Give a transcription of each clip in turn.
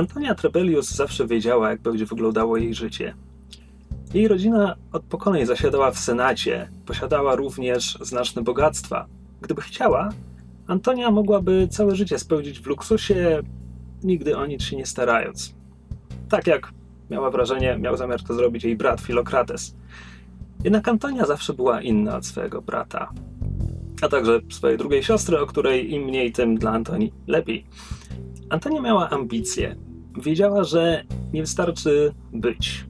Antonia Trebelius zawsze wiedziała, jak będzie wyglądało jej życie. Jej rodzina od pokoleń zasiadała w Senacie, posiadała również znaczne bogactwa. Gdyby chciała, Antonia mogłaby całe życie spełnić w luksusie, nigdy o nic się nie starając. Tak jak miała wrażenie, miał zamiar to zrobić jej brat Filokrates. Jednak Antonia zawsze była inna od swojego brata, a także swojej drugiej siostry, o której im mniej, tym dla Antonii lepiej. Antonia miała ambicje. Wiedziała, że nie wystarczy być.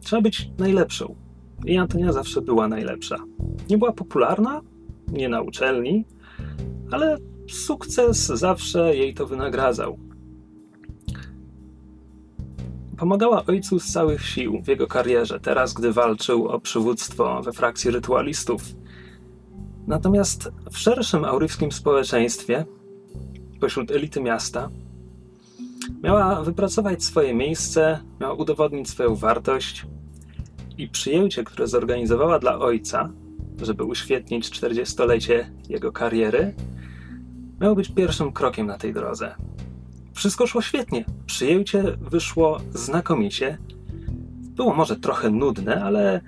Trzeba być najlepszą. I Antonia zawsze była najlepsza. Nie była popularna, nie na uczelni, ale sukces zawsze jej to wynagradzał. Pomagała ojcu z całych sił w jego karierze, teraz gdy walczył o przywództwo we frakcji rytualistów. Natomiast w szerszym aurywskim społeczeństwie, pośród elity miasta, miała wypracować swoje miejsce, miała udowodnić swoją wartość i przyjęcie, które zorganizowała dla ojca, żeby uświetnić 40-lecie jego kariery, miało być pierwszym krokiem na tej drodze. Wszystko szło świetnie. Przyjęcie wyszło znakomicie. Było może trochę nudne, ale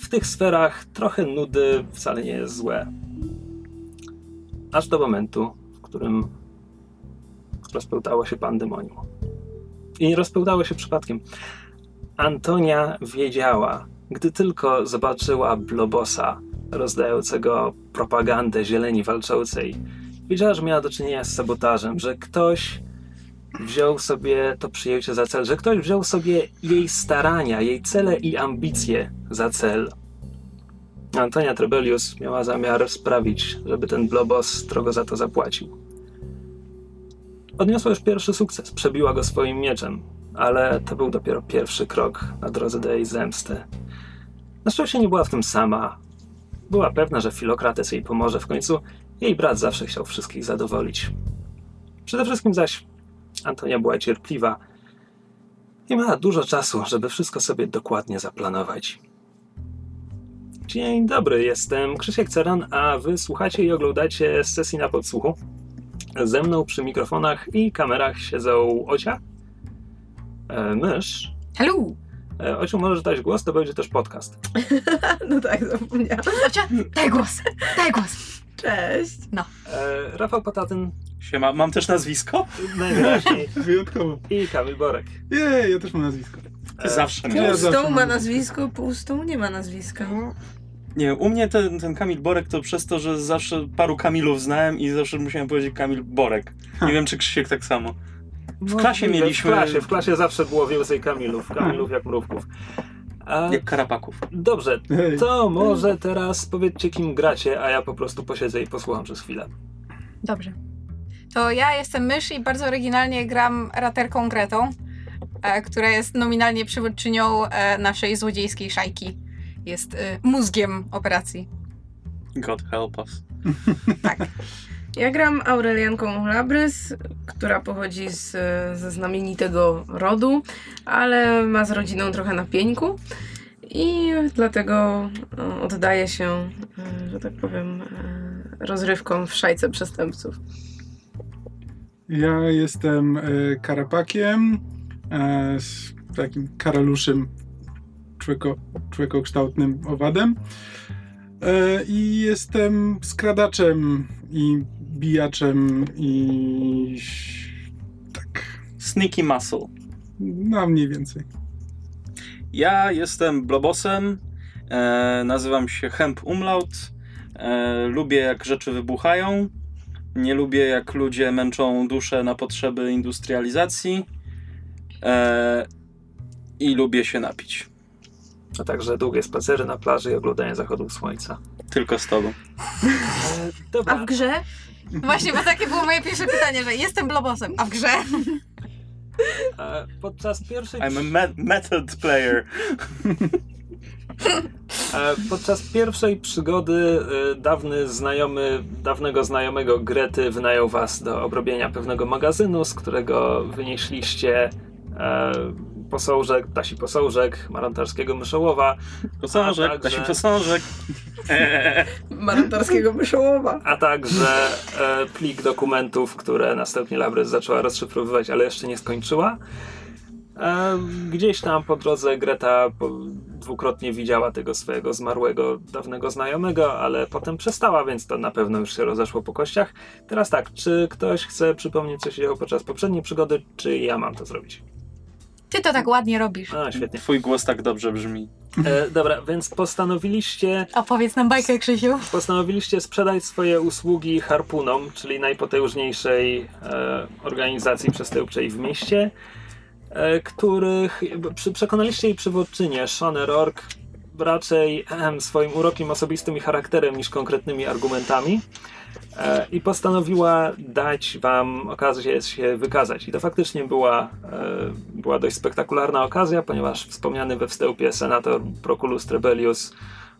w tych sferach trochę nudy wcale nie jest złe. Aż do momentu, w którym rozpełtało się pandemonium. I nie rozpełtało się przypadkiem. Antonia wiedziała, gdy tylko zobaczyła Blobosa rozdającego propagandę zieleni walczącej, wiedziała, że miała do czynienia z sabotażem, że ktoś wziął sobie to przyjęcie za cel, że ktoś wziął sobie jej starania, jej cele i ambicje za cel. Antonia Trebelius miała zamiar sprawić, żeby ten Blobos drogo za to zapłacił. Odniosła już pierwszy sukces, przebiła go swoim mieczem, ale to był dopiero pierwszy krok na drodze do jej zemsty. Na szczęście nie była w tym sama. Była pewna, że Filokrates jej pomoże w końcu. Jej brat zawsze chciał wszystkich zadowolić. Przede wszystkim zaś Antonia była cierpliwa i miała dużo czasu, żeby wszystko sobie dokładnie zaplanować. Dzień dobry, jestem Krzysiek Ceran, a wy słuchacie i oglądacie sesji na podsłuchu. Ze mną przy mikrofonach i kamerach siedzą Ocia, e, Mysz. Hello! E, Ociu, możesz dać głos, to będzie też podcast. No tak, zapomniałam. Ocia, daj głos, daj głos. Cześć. E, Rafał Patatyn, Siema, mam też nazwisko? najwyraźniej, Wyjątkowo. i Kamil Borek. Jej, ja też mam nazwisko. Ty zawsze mam ma nazwisko. nazwisko, pustą nie ma nazwiska. Nie, u mnie ten, ten Kamil Borek to przez to, że zawsze paru Kamilów znałem i zawsze musiałem powiedzieć Kamil Borek. Nie wiem, czy Krzysiek tak samo. W klasie Możliwe, mieliśmy- W klasie, w klasie zawsze było więcej Kamilów, Kamilów jak mrówków. A, Jak Karapaków. dobrze, to może teraz powiedzcie kim gracie, a ja po prostu posiedzę i posłucham przez chwilę. Dobrze. To ja jestem mysz i bardzo oryginalnie gram raterką Gretą, e, która jest nominalnie przywódczynią e, naszej złodziejskiej szajki. Jest e, mózgiem operacji. God help us. Tak. Ja gram Aurelianką Labrys, która pochodzi z, ze znamienitego rodu, ale ma z rodziną trochę na pieńku i dlatego e, oddaje się, e, że tak powiem, e, rozrywkom w szajce przestępców. Ja jestem e, karapakiem, z takim karaluszym, człeko, człekokształtnym owadem. E, I jestem skradaczem i bijaczem i tak, Sneaky Muscle. no mniej więcej. Ja jestem Blobosem, e, nazywam się Hemp Umlaut, e, lubię jak rzeczy wybuchają, nie lubię jak ludzie męczą duszę na potrzeby industrializacji e, i lubię się napić. A także długie spacery na plaży i oglądanie zachodu słońca. Tylko z tobą. E, A dobra, w grze? Właśnie, bo takie było moje pierwsze pytanie, że jestem blobosem, a w grze? e, podczas pierwszej... I'm a me- method player. E, Podczas pierwszej przygody e, dawny znajomy, dawnego znajomego Grety wynajął was do obrobienia pewnego magazynu, z którego wynieśliście e, posążek, ptasi posążek marantarskiego myszołowa. Posążek, także- posążek. Maratorskiego myszołowa. a także e, plik dokumentów, które następnie Labrys zaczęła rozszyfrowywać, ale jeszcze nie skończyła. E, gdzieś tam po drodze Greta po, dwukrotnie widziała tego swojego zmarłego dawnego znajomego, ale potem przestała, więc to na pewno już się rozeszło po kościach. Teraz tak, czy ktoś chce przypomnieć, co się działo podczas poprzedniej przygody, czy ja mam to zrobić? Ty to tak ładnie robisz. A, świetnie. Twój głos tak dobrze brzmi. E, dobra, więc postanowiliście Opowiedz nam bajkę, Krzysiu. postanowiliście sprzedać swoje usługi harpunom, czyli najpotężniejszej e, organizacji przestępczej w mieście, e, których przy, przekonaliście jej przywódczynię, Shonę Rourke, raczej swoim urokiem osobistym i charakterem niż konkretnymi argumentami. E, I postanowiła dać wam okazję się wykazać. I to faktycznie była, e, była dość spektakularna okazja, ponieważ wspomniany we wstępie senator Proculus Trebellius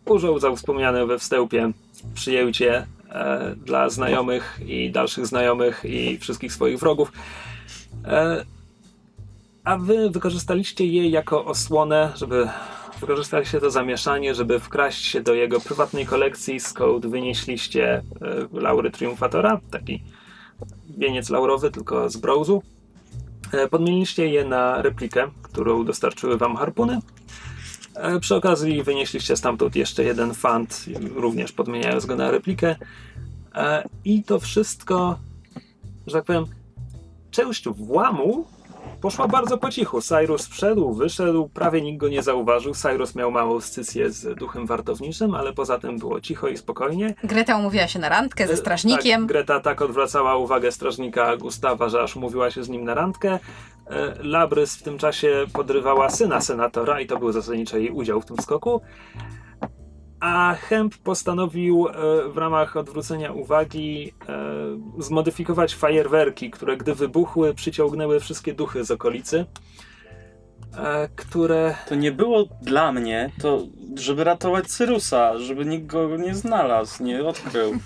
użył za wspomniane we wstępie przyjęcie e, dla znajomych i dalszych znajomych i wszystkich swoich wrogów. A wy wykorzystaliście je jako osłonę, żeby wykorzystaliście to zamieszanie, żeby wkraść się do jego prywatnej kolekcji. Skąd wynieśliście e, laury triumfatora, taki wieniec laurowy, tylko z brązu. E, podmieniliście je na replikę, którą dostarczyły wam harpuny. E, Przy okazji wynieśliście stamtąd jeszcze jeden fant, również podmieniając go na replikę. I to wszystko, że tak powiem, część włamu poszła bardzo po cichu. Cyrus wszedł, wyszedł, prawie nikt go nie zauważył. Cyrus miał małą scycję z duchem wartowniczym, ale poza tym było cicho i spokojnie. Greta umówiła się na randkę ze strażnikiem. Tak, Greta tak odwracała uwagę strażnika Gustawa, że aż umówiła się z nim na randkę. E, Labrys w tym czasie podrywała syna senatora i to był zasadniczo jej udział w tym skoku. A Hemp postanowił e, w ramach odwrócenia uwagi e, zmodyfikować fajerwerki, które gdy wybuchły, przyciągnęły wszystkie duchy z okolicy, e, które To nie było dla mnie, to żeby ratować Cyrusa, żeby nikt go nie znalazł, nie odkrył.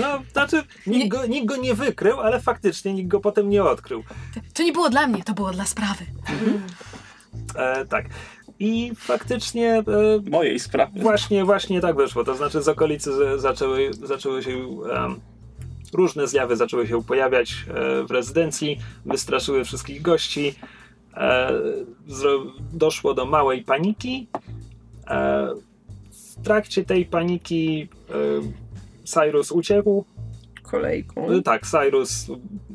No, znaczy, nikt go, nikt go nie wykrył, ale faktycznie nikt go potem nie odkrył. To nie było dla mnie, to było dla sprawy. E, tak. I faktycznie e, Mojej sprawy. właśnie, właśnie tak wyszło. To znaczy z okolicy zaczęły, zaczęły się różne zjawy zaczęły się pojawiać e, w rezydencji, wystraszyły wszystkich gości. E, doszło do małej paniki. W trakcie tej paniki Cyrus uciekł, Kolejką. Y, Tak, Cyrus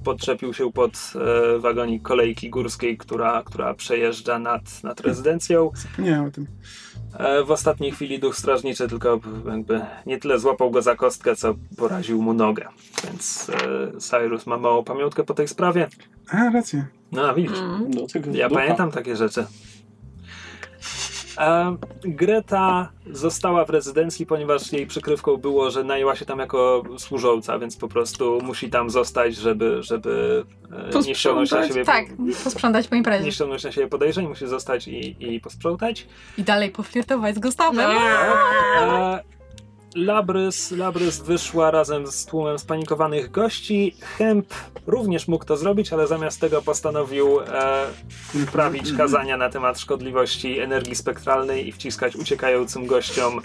podczepił się pod e, wagonik kolejki górskiej, która, która przejeżdża nad, nad rezydencją. Nie o tym. E, w ostatniej chwili duch strażniczy tylko jakby nie tyle złapał go za kostkę, co poraził mu nogę. Więc e, Cyrus ma małą pamiątkę po tej sprawie. A, rację. No, a widzisz. Mm. Ja ducha. pamiętam takie rzeczy. Greta została w rezydencji, ponieważ jej przykrywką było, że najęła się tam jako służąca, więc po prostu musi tam zostać, żeby, żeby e, nie ściągnąć na siebie Tak, posprzątać po nie imprezie. ściągnąć na siebie podejrzeń, musi zostać i, i posprzątać. I dalej poflirtować z Gustawem. E, Labrys, Labrys wyszła razem z tłumem spanikowanych gości. Hemp również mógł to zrobić, ale zamiast tego postanowił e, prawić kazania na temat szkodliwości energii spektralnej i wciskać uciekającym gościom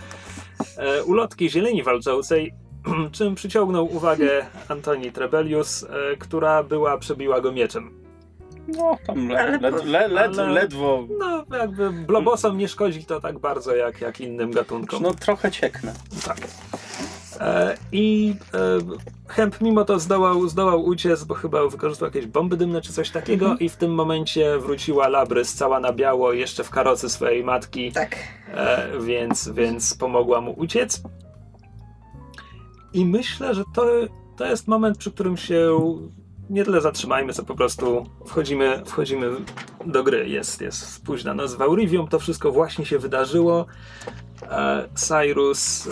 e, ulotki zieleni walczącej, czym przyciągnął uwagę Antoni Trebelius, e, która była przebiła go mieczem. No, tam le, led, le, led, ale- ledwo. No, jakby blobosom nie szkodzi to tak bardzo jak, jak innym gatunkom. No trochę cieknę. Tak. E, I e, Hemp mimo to zdołał, zdołał uciec, bo chyba wykorzystał jakieś bomby dymne czy coś takiego i w tym momencie wróciła Labrys cała na biało, jeszcze w karocy swojej matki, Tak. e, więc, więc pomogła mu uciec. I myślę, że to, to jest moment, przy którym się nie tyle zatrzymajmy, co po prostu wchodzimy, wchodzimy do gry. Jest, jest późna noc w Aurivium, to wszystko właśnie się wydarzyło. E, Cyrus e,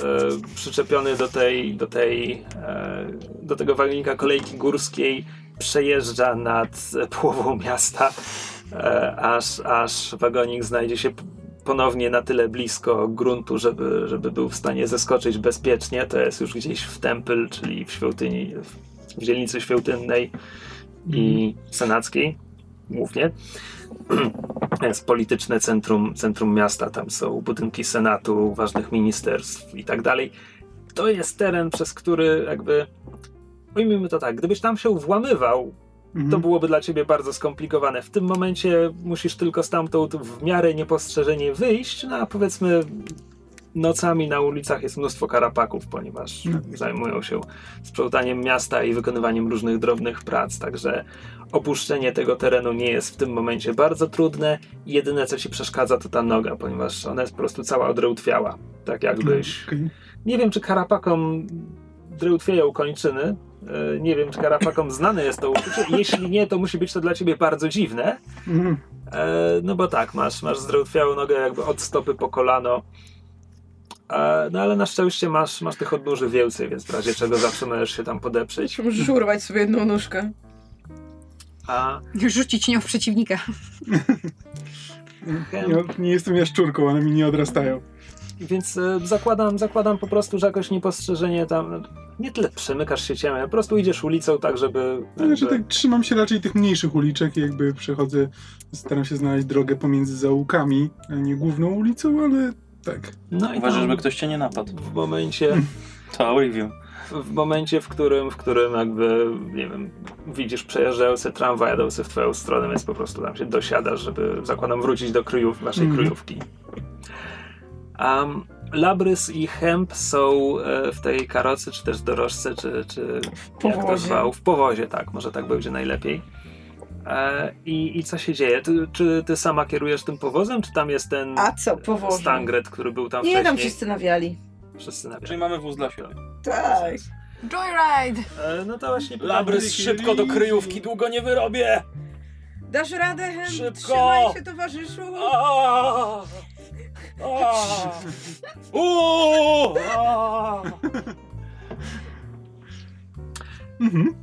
przyczepiony do tej, do tej, e, do tego wagonika kolejki górskiej przejeżdża nad połową miasta, e, aż, aż wagonik znajdzie się ponownie na tyle blisko gruntu, żeby, żeby był w stanie zeskoczyć bezpiecznie. To jest już gdzieś w Temple, czyli w świątyni, w dzielnicy świątynnej i senackiej głównie. jest polityczne centrum, centrum miasta, tam są budynki senatu, ważnych ministerstw i tak dalej. To jest teren, przez który jakby, ujmijmy to tak, gdybyś tam się włamywał, Mhm. to byłoby dla ciebie bardzo skomplikowane. W tym momencie musisz tylko stamtąd w miarę niepostrzeżenie wyjść, no a powiedzmy nocami na ulicach jest mnóstwo karapaków, ponieważ No. zajmują się sprzątaniem miasta i wykonywaniem różnych drobnych prac, także opuszczenie tego terenu nie jest w tym momencie bardzo trudne. Jedyne co ci przeszkadza to ta noga, ponieważ ona jest po prostu cała odrełtwiała. Tak jakbyś... Okej. Nie wiem, czy karapakom drełtwieją kończyny. E, Nie wiem, czy karapakom znane jest to uczucie. Jeśli nie, to musi być to dla ciebie bardzo dziwne. Mhm. E, No bo tak, masz, masz zdrętwiałą nogę jakby od stopy po kolano. No ale na szczęście masz, masz tych odnóży więcej, więc w razie czego zawsze możesz się tam podeprzeć. Możesz urwać sobie jedną nóżkę. A Rzucić nią w przeciwnika. Nie, nie jestem jaszczurką, one mi nie odrastają. Więc e, zakładam, zakładam po prostu, że jakoś niepostrzeżenie tam. Nie tyle przemykasz się ciemem, po prostu idziesz ulicą tak, żeby. Znaczy, jakby- tak trzymam się raczej tych mniejszych uliczek i jakby przechodzę, staram się znaleźć drogę pomiędzy zaułkami, a nie główną ulicą, ale tak. No i Uważasz, żeby ktoś cię nie napadł. w momencie. To review. w momencie, w którym, w którym jakby, nie wiem, widzisz przejeżdżający tramwaj jadący w twoją stronę, więc po prostu tam się dosiadasz, żeby, zakładam, wrócić do kryjów, waszej Mhm. kryjówki. Um, Labrys i Hemp są e, w tej karocy, czy też dorożce, czy, czy jak to powozie. zwał? W powozie, tak, może tak będzie najlepiej. E, i, I co się dzieje? Ty, czy ty sama kierujesz tym powozem, czy tam jest ten A co, powożę? Stangret, który był tam Nie, wcześniej? tam wszyscy nawiali. Wszyscy na Czyli mamy wóz dla siebie. Tak. Joyride! e, No to właśnie... Labrys, szybko do kryjówki, długo nie wyrobię! Dasz radę, Hem? Szybko! Trzymaj się, towarzyszu! Uuu! Aaaa! Mhm.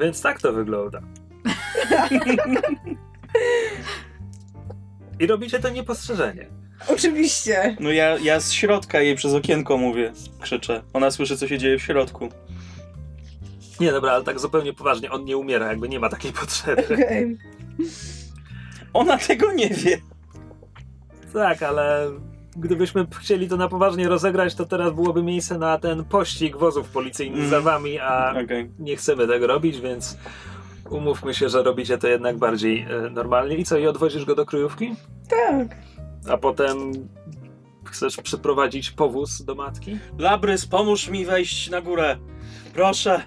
Więc tak to wygląda. I robicie to niepostrzeżenie. Oczywiście. No ja, ja z środka jej przez okienko mówię, krzyczę. Ona słyszy, co się dzieje w środku. Nie, dobra, ale tak zupełnie poważnie, on nie umiera, jakby nie ma takiej potrzeby. Okej. Ona tego nie wie. Tak, ale gdybyśmy chcieli to na poważnie rozegrać, to teraz byłoby miejsce na ten pościg wozów policyjnych Mm. za wami, a Okej. nie chcemy tego robić, więc umówmy się, że robicie to jednak bardziej e, normalnie. I co, i odwozisz go do kryjówki? Tak. A potem chcesz przyprowadzić powóz do matki? Labrys, pomóż mi wejść na górę. Proszę.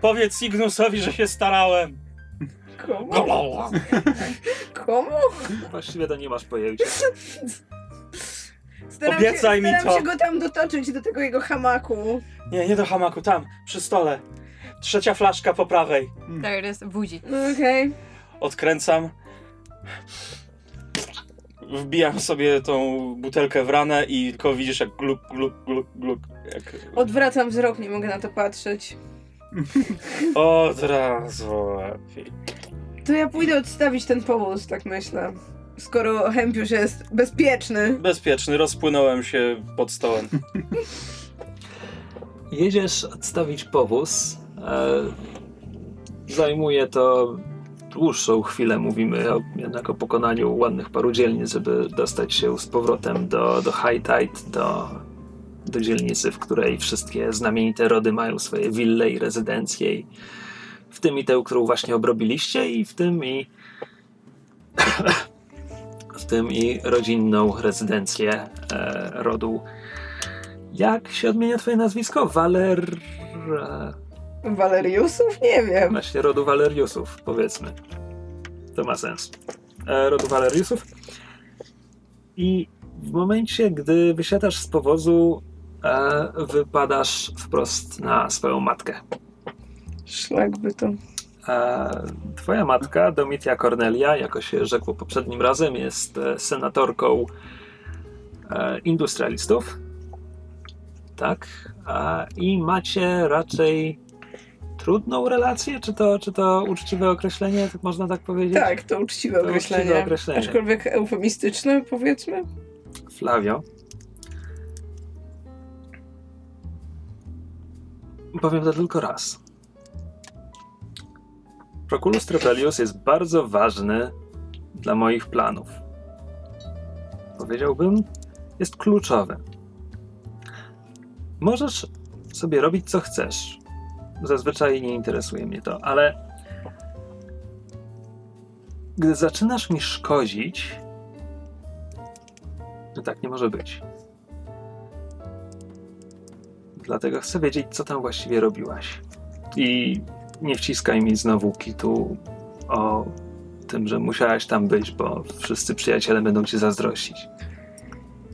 Powiedz Signusowi, że się starałem. Komu? Komu? Właściwie to nie masz pojęcia. Staram Obiecaj się, mi staram to. się go tam dotoczyć do tego jego hamaku. Nie, nie do hamaku, tam, przy stole. Trzecia flaszka po prawej. There it is, budzi. Okej. Odkręcam. Wbijam sobie tą butelkę w ranę i tylko widzisz jak gluk, gluk, gluk, gluk. Jak... Odwracam wzrok, nie mogę na to patrzeć. Od razu lepiej. To ja pójdę odstawić ten powóz, tak myślę. Skoro Hemp już jest bezpieczny. Bezpieczny, rozpłynąłem się pod stołem. Jedziesz odstawić powóz. E, zajmuje to dłuższą chwilę. Mówimy o, jednak o pokonaniu ładnych paru dzielnic, żeby dostać się z powrotem do, do High Tide, do, do dzielnicy, w której wszystkie znamienite rody mają swoje wille i rezydencje. I w tym i tę, którą właśnie obrobiliście, i w tym i w tym i rodzinną rezydencję e, rodu. Jak się odmienia twoje nazwisko? Waler... e, Waleriusów? Nie wiem. Właśnie rodu Waleriusów, powiedzmy. To ma sens. E, rodu Waleriusów. I w momencie, gdy wysiadasz z powozu, e, wypadasz wprost na swoją matkę. Szlak by to. E, Twoja matka, Domitia Cornelia, jako się rzekło poprzednim razem, jest senatorką industrialistów. Tak. I macie raczej trudną relację? Czy to, czy to uczciwe określenie, tak można tak powiedzieć? Tak, to uczciwe To określenie. uczciwe określenie. Aczkolwiek eufemistyczne, powiedzmy. Flavio. Powiem to tylko raz. Proculus Trepelius jest bardzo ważny dla moich planów. Powiedziałbym, jest kluczowy. Możesz sobie robić co chcesz. Zazwyczaj nie interesuje mnie to, ale gdy zaczynasz mi szkodzić, to tak nie może być. Dlatego chcę wiedzieć, co tam właściwie robiłaś. I nie wciskaj mi znowu kitu o tym, że musiałaś tam być, bo wszyscy przyjaciele będą ci zazdrościć.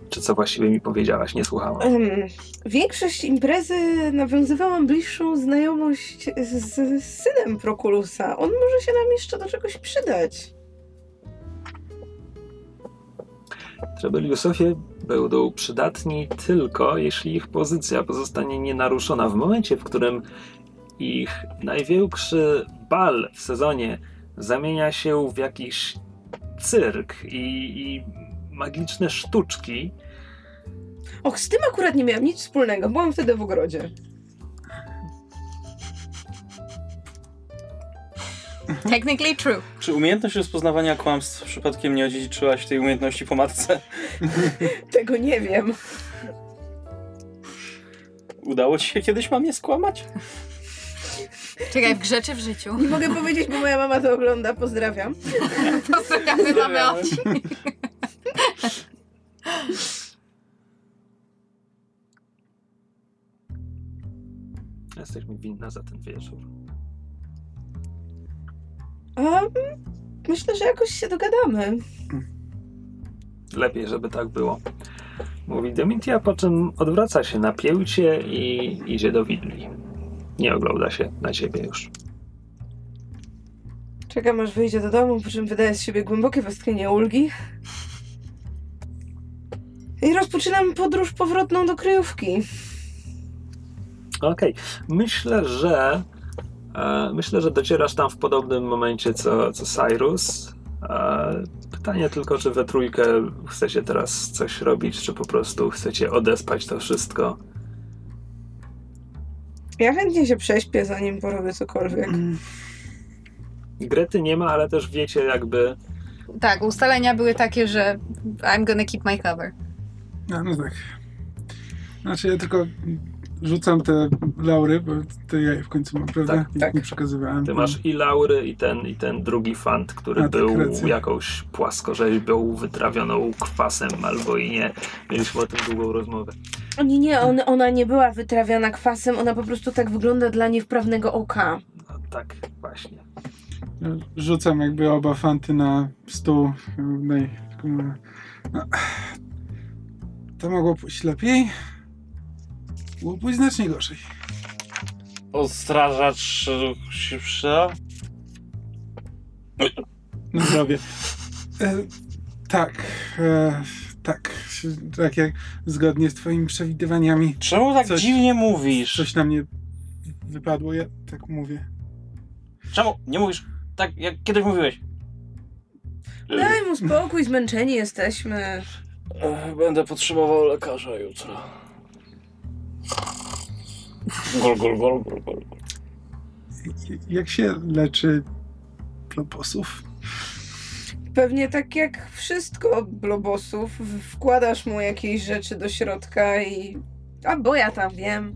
Czy co właściwie mi powiedziałaś? Nie słuchałam. Em, większość imprezy nawiązywałam bliższą znajomość z, z synem Prokulusa. On może się nam jeszcze do czegoś przydać. Trebeliusowie będą przydatni tylko, jeśli ich pozycja pozostanie nienaruszona. W momencie, w którym ich największy bal w sezonie zamienia się w jakiś cyrk i, i magiczne sztuczki, Och, z tym akurat nie miałam nic wspólnego. Byłam wtedy w ogrodzie. Technically true. Czy umiejętność rozpoznawania kłamstw przypadkiem nie odziedziczyłaś tej umiejętności po matce? Tego nie wiem. Udało ci się kiedyś mamie skłamać? Czekaj, w grze czy w życiu? Nie mogę powiedzieć, bo moja mama to ogląda. Pozdrawiam. Pozdrawiamy mamę od jesteś mi winna za ten wieczór. Mm, myślę, że jakoś się dogadamy. Lepiej, żeby tak było. Mówi Dementia, po czym odwraca się na pięcie i idzie do widli. Nie ogląda się na ciebie już. Czekam aż wyjdzie do domu, po czym wydaje z siebie głębokie westchnienie ulgi. I rozpoczynam podróż powrotną do kryjówki. Okej, myślę, że e, myślę, że docierasz tam w podobnym momencie co, co Cyrus. E, pytanie tylko, czy we trójkę chcecie teraz coś robić, czy po prostu chcecie odespać to wszystko. Ja chętnie się prześpię, zanim porobię cokolwiek. Grety nie ma, ale też wiecie jakby Tak, ustalenia były takie, że I'm gonna keep my cover. A, no tak. Znaczy ja tylko rzucam te laury, bo to ja je w końcu mam, prawda? Tak, I tak. nie przekazywałem. Ty masz i laury, i ten, i ten drugi fant, który A, tak, był racja. jakąś płaskorzeźbią wytrawioną kwasem albo i nie. Mieliśmy o tym długą rozmowę. O nie, nie, on, ona nie była wytrawiana kwasem, ona po prostu tak wygląda dla niewprawnego oka. No, tak, właśnie. Rzucam jakby oba fanty na stół. No, no. To mogło pójść lepiej. Mogło pójść znacznie gorzej. Ostrażacz się przyda? Na zdrowie. E, tak, e, tak. Tak jak zgodnie z twoimi przewidywaniami. Czemu tak Coś- dziwnie mówisz? Coś na mnie wypadło, ja tak mówię. Czemu nie mówisz tak, jak kiedyś mówiłeś? Daj mu spokój, zmęczeni jesteśmy. Będę potrzebował lekarza jutro. Gol, gol, gol, gol, gol. Jak się leczy ploposów? Pewnie tak jak wszystko blobosów, w- wkładasz mu jakieś rzeczy do środka i... A bo ja tam wiem.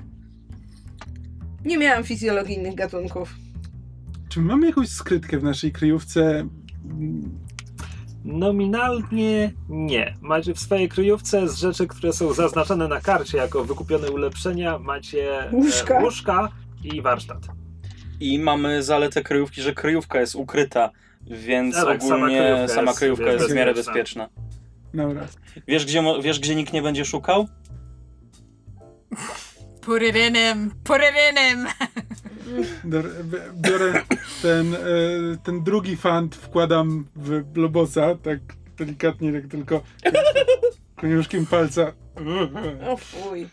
Nie miałam fizjologii innych gatunków. Czy mamy jakąś skrytkę w naszej kryjówce? Nominalnie nie. Macie w swojej kryjówce z rzeczy, które są zaznaczone na karcie jako wykupione ulepszenia, macie e, Łóżka. łóżka i warsztat. I mamy zaletę kryjówki, że kryjówka jest ukryta, więc Tak, sama ogólnie kryjówka sama jest, kryjówka wiesz, jest w miarę bezpieczna. Dobra. Wiesz gdzie, wiesz, gdzie nikt nie będzie szukał? Put it Biorę ten, e, ten drugi fant, wkładam w blobosa, tak delikatnie, tak tylko koniuszkiem palca. O fuj.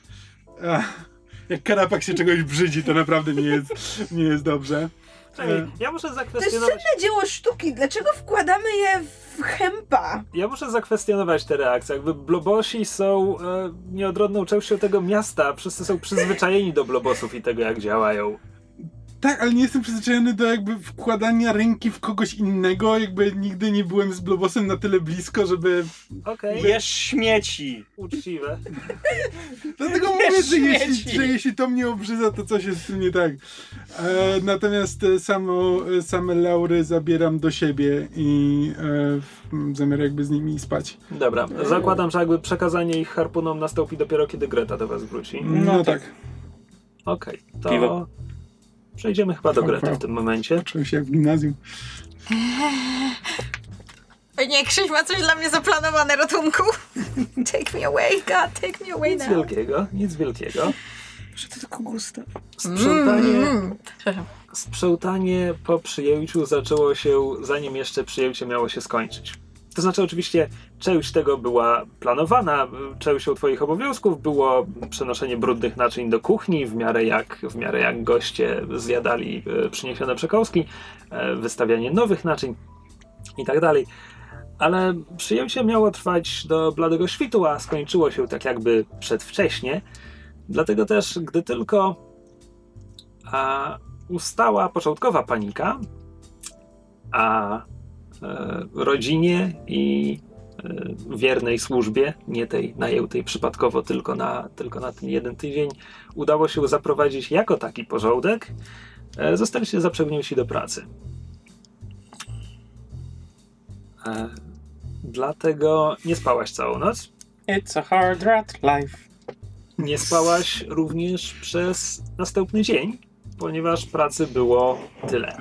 Jak kanapak się czegoś brzydzi, to naprawdę nie jest, nie jest dobrze. Czekaj, ja muszę To jest zakwestionować. cenne dzieło sztuki. Dlaczego wkładamy je w chempa? Ja muszę zakwestionować te reakcje. Jakby blobosi są e, nieodrodną częścią tego miasta, wszyscy są przyzwyczajeni do blobosów i tego, jak działają. Tak, ale nie jestem przyzwyczajony do jakby wkładania ręki w kogoś innego, jakby nigdy nie byłem z Blobosem na tyle blisko, żeby... Okej, Jesz śmieci! uczciwe. Dlatego mówię, że jeśli, śmieci. że jeśli to mnie obrzydza, to coś jest z tym nie tak. E, natomiast e, samo, e, same laury zabieram do siebie i e, mam zamiar jakby z nimi spać. Dobra, zakładam, że jakby przekazanie ich harpunom nastąpi dopiero kiedy Greta do was wróci. No, No tak. tak. Okej, to Piwo. Przejdziemy chyba do Grety w tym momencie. Czułem się jak w gimnazjum. O nie, Krzyś ma coś dla mnie zaplanowane, ratunku. Take me away, God, take me away Nic now. wielkiego, nic wielkiego. Że to tylko Gustaw. Sprzątanie, Mm. Przepraszam. sprzątanie po przyjęciu zaczęło się zanim jeszcze przyjęcie miało się skończyć. To znaczy oczywiście część tego była planowana, częścią twoich obowiązków było przenoszenie brudnych naczyń do kuchni w miarę jak, w miarę jak goście zjadali e, przyniesione przekąski, e, wystawianie nowych naczyń i tak dalej. Ale przyjęcie miało trwać do bladego świtu, a skończyło się tak jakby przedwcześnie. Dlatego też, gdy tylko a, ustała początkowa panika, a rodzinie i e, wiernej służbie, nie tej najętej przypadkowo tylko na, tylko na ten jeden tydzień, udało się zaprowadzić jako taki porządek, e, zostaliście zaprzęgnięci do pracy. E, dlatego nie spałaś całą noc. It's a hard rat life. Nie spałaś również przez następny dzień, ponieważ pracy było tyle.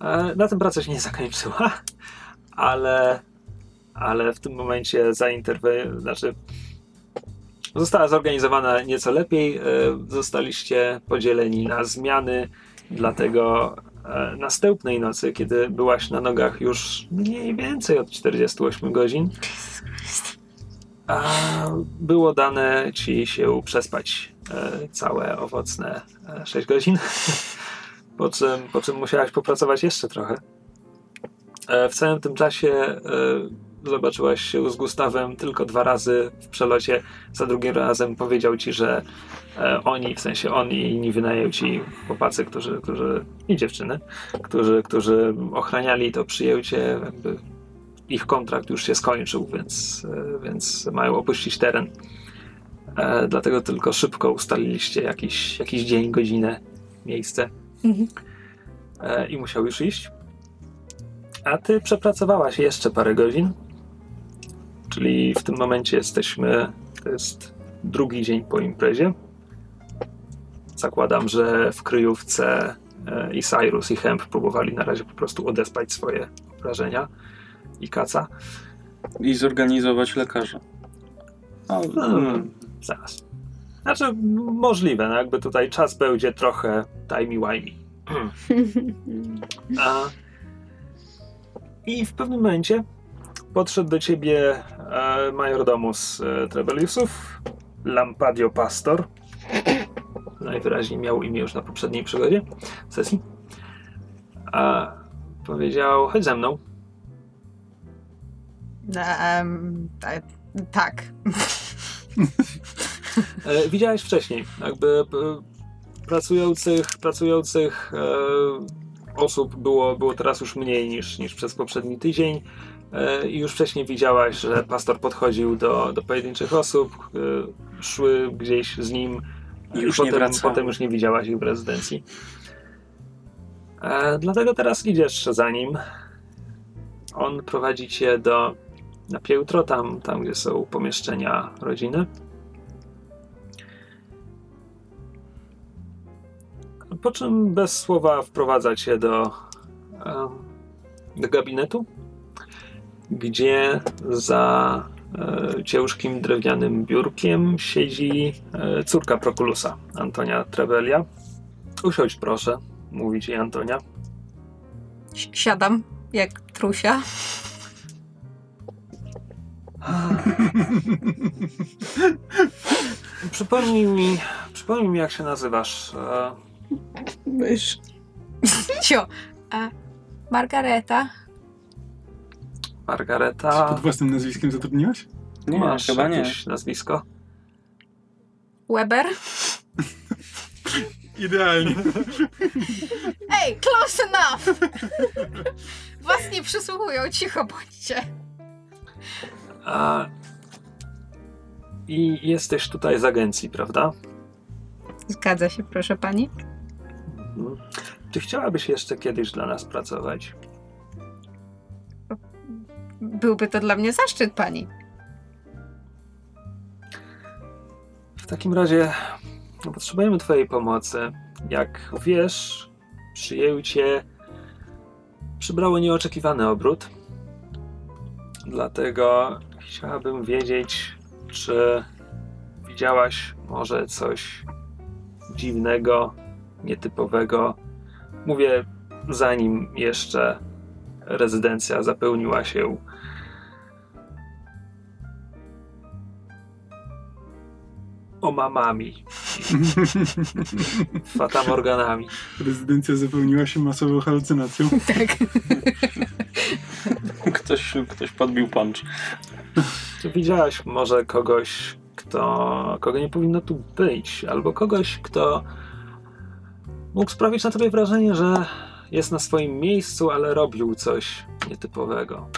E, Na tym praca się nie zakończyła, ale, ale w tym momencie zainterwe... znaczy została zorganizowana nieco lepiej. e, Zostaliście podzieleni na zmiany, dlatego e, następnej nocy, kiedy byłaś na nogach już mniej więcej od 48 godzin, było dane ci się przespać całe owocne e, 6 godzin, po czym, po czym musiałaś popracować jeszcze trochę. E, w całym tym czasie e, zobaczyłaś się z Gustawem tylko dwa razy w przelocie. Za drugim razem powiedział ci, że e, oni, w sensie on i inni wynają ci chłopacy, którzy, którzy i dziewczyny, którzy, którzy ochraniali to przyjęcie, ich kontrakt już się skończył, więc, więc mają opuścić teren. Dlatego tylko szybko ustaliliście jakiś, jakiś dzień, godzinę, miejsce e, i musiał już iść. A ty przepracowałaś jeszcze parę godzin, czyli w tym momencie jesteśmy, to jest drugi dzień po imprezie. Zakładam, że w kryjówce e, i Cyrus i Hemp próbowali na razie po prostu odespać swoje obrażenia i kaca. I zorganizować lekarza. No, mm, zaraz. Znaczy, możliwe, no jakby tutaj czas będzie trochę timey-wimey. A... I w pewnym momencie podszedł do ciebie e, majordomus e, Trebeliusów, Lampadio Pastor. Najwyraźniej miał imię już na poprzedniej przygodzie, sesji. A powiedział, chodź ze mną. Em, ta- tak. E, widziałeś wcześniej, jakby e, pracujących, pracujących e, osób było, było teraz już mniej niż, niż przez poprzedni tydzień. I już wcześniej widziałaś, że pastor podchodził do, do pojedynczych osób, szły gdzieś z nim I i już potem, potem już nie widziałaś ich w rezydencji. Dlatego teraz idziesz za nim. On prowadzi cię do na piętro, tam, tam gdzie są pomieszczenia rodziny. Po czym bez słowa wprowadza cię do, em, do gabinetu, gdzie za e, ciężkim drewnianym biurkiem siedzi e, córka Prokulusa, Antonia Trevelia. Usiądź proszę, mówi ci Antonia. Si- Siadam jak trusia. Przypomnij mi, przypomnij mi jak się nazywasz. Mysz. Cio. A Margareta. Margareta. Pod własnym nazwiskiem zatrudniłaś? nie, Masz chyba nie. jakieś nazwisko? Weber. Idealnie. Ej, close enough! Was nie przysłuchują, cicho bądźcie. A... I jesteś tutaj z agencji, prawda? Zgadza się, proszę pani. Mhm. Czy chciałabyś jeszcze kiedyś dla nas pracować? Byłby to dla mnie zaszczyt, pani. W takim razie potrzebujemy Twojej pomocy. Jak wiesz, przyjęcie przybrało nieoczekiwany obrót. Dlatego chciałabym wiedzieć, czy widziałaś może coś dziwnego, nietypowego. Mówię, zanim jeszcze rezydencja zapełniła się omamami, fatamorganami. Rezydencja zapełniła się masową halucynacją. Tak. Ktoś, ktoś podbił punch. Czy widziałaś może kogoś, kto, kogo nie powinno tu być, albo kogoś, kto mógł sprawić na tobie wrażenie, że jest na swoim miejscu, ale robił coś nietypowego?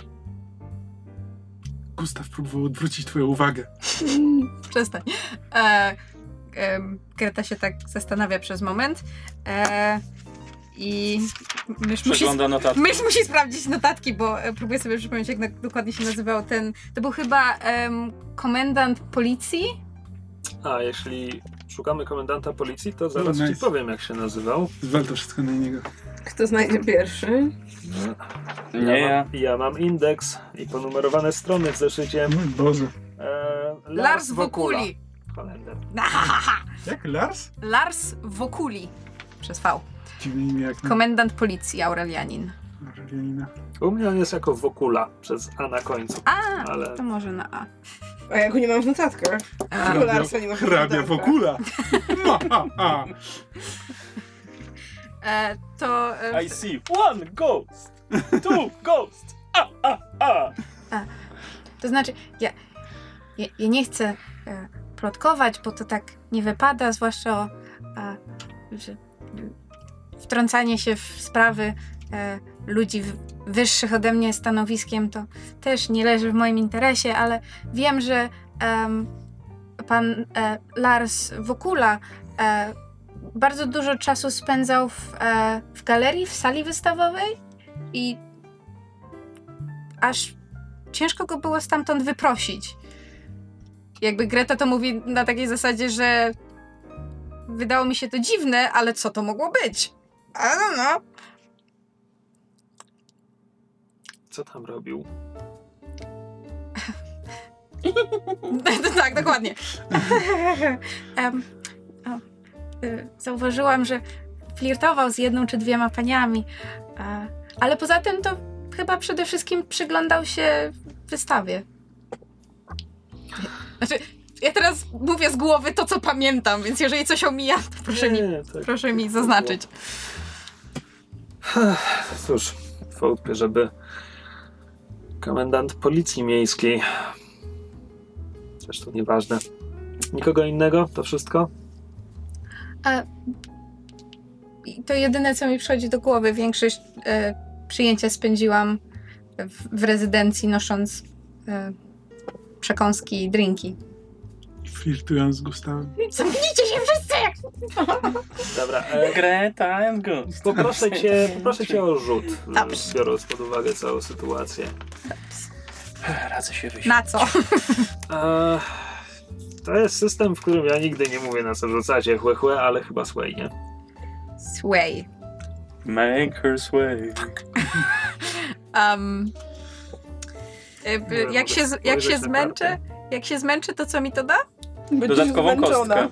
Gustaw próbował odwrócić twoją uwagę. Przestań. E, em, Greta się tak zastanawia przez moment. E, I mysz musi, mysz musi sprawdzić notatki, bo e, próbuję sobie przypomnieć, jak na, dokładnie się nazywał ten. To był chyba em, komendant policji. A jeśli szukamy komendanta policji, to zaraz nice. ci powiem, jak się nazywał. Zwal to wszystko na niego. Kto znajdzie pierwszy? Nie ja. mam, ja mam indeks i ponumerowane strony w zeszycie. Mój Boże. E, Lars Wokula. Wokuli. Kalender. Jak Lars? Lars Wokuli. Przez V. Dziwne imię jak Komendant policji Aurelianin. U mnie on jest jako Wokula, przez A na końcu. A, Ale to może na A. A ja go nie mam w notatkach. A, Hrabia- Larsa nie ma w Hrabia notatkach. Wokula. Ma, ha, ha. e, to. E, I see one ghost, two ghost. A, a, a. To znaczy, ja, ja, ja nie chcę e, plotkować, bo to tak nie wypada, zwłaszcza o e, że, wtrącanie się w sprawy ludzi w, wyższych ode mnie stanowiskiem, to też nie leży w moim interesie, ale wiem, że pan e, Lars Wokula e, bardzo dużo czasu spędzał w, e, w galerii, w sali wystawowej i aż ciężko go było stamtąd wyprosić. Jakby Greta to mówi na takiej zasadzie, że wydało mi się to dziwne, ale co to mogło być? I don't know. Co tam robił? tak, dokładnie. Em, o, y, zauważyłam, że flirtował z jedną czy dwiema paniami, e, ale poza tym to chyba przede wszystkim przyglądał się wystawie. Znaczy, ja teraz mówię z głowy to, co pamiętam, więc jeżeli coś omija, to proszę mi, Nie, tak. proszę mi zaznaczyć. Cóż, wątpię, żeby komendant policji miejskiej. Zresztą nieważne. Nikogo innego? To wszystko? I to jedyne, co mi przychodzi do głowy. Większość e, przyjęcia spędziłam w, w rezydencji, nosząc e, przekąski i drinki. Flirtując z Gustawem. Zamknijcie się wszyscy! Dobra, e, Greta and ghost. poproszę, cię, poproszę cię o rzut, Dobrze. biorąc pod uwagę całą sytuację. Radzę się wyjść. Na co? E, to jest system, w którym ja nigdy nie mówię na co rzucacie chłe, chłe ale chyba sway, nie? Sway. Make her sway. Um, e, jak, mogę się, z- jak się na zmęczę, jak się zmęczę, to co mi to da? Będziesz Dodatkową zmęczona. kostkę.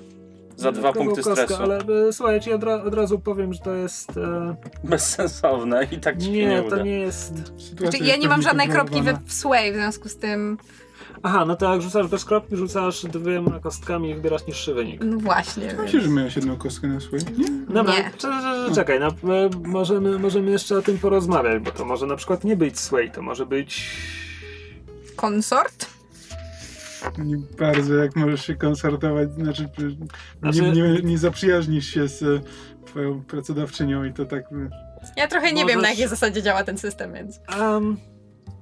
Za dwa punkty kostkę, stresu. Ale e, słuchaj, ja ci od, ra- od razu powiem, że to jest... E, Bezsensowne i tak ci się nie, nie to uda. nie jest... Znaczy, ja nie mam żadnej kropki we, w sway, w związku z tym, Aha, no to jak rzucasz bez kropki, rzucasz dwiema kostkami i wybierasz niższy wynik. no właśnie. Myślę, że miałeś jedną kostkę na swój. Nie? Dobra, Nie. cze- cze- czekaj, no, e, możemy, możemy jeszcze o tym porozmawiać, bo to może na przykład nie być sway, to może być... Konsort? Nie bardzo, jak możesz się koncertować, znaczy, Znaczy- Nie, nie, nie zaprzyjaźnisz się z e, twoją pracodawczynią i to tak... wiesz, Ja trochę nie wiem, na Możesz- jakiej zasadzie działa ten system, więc. Um,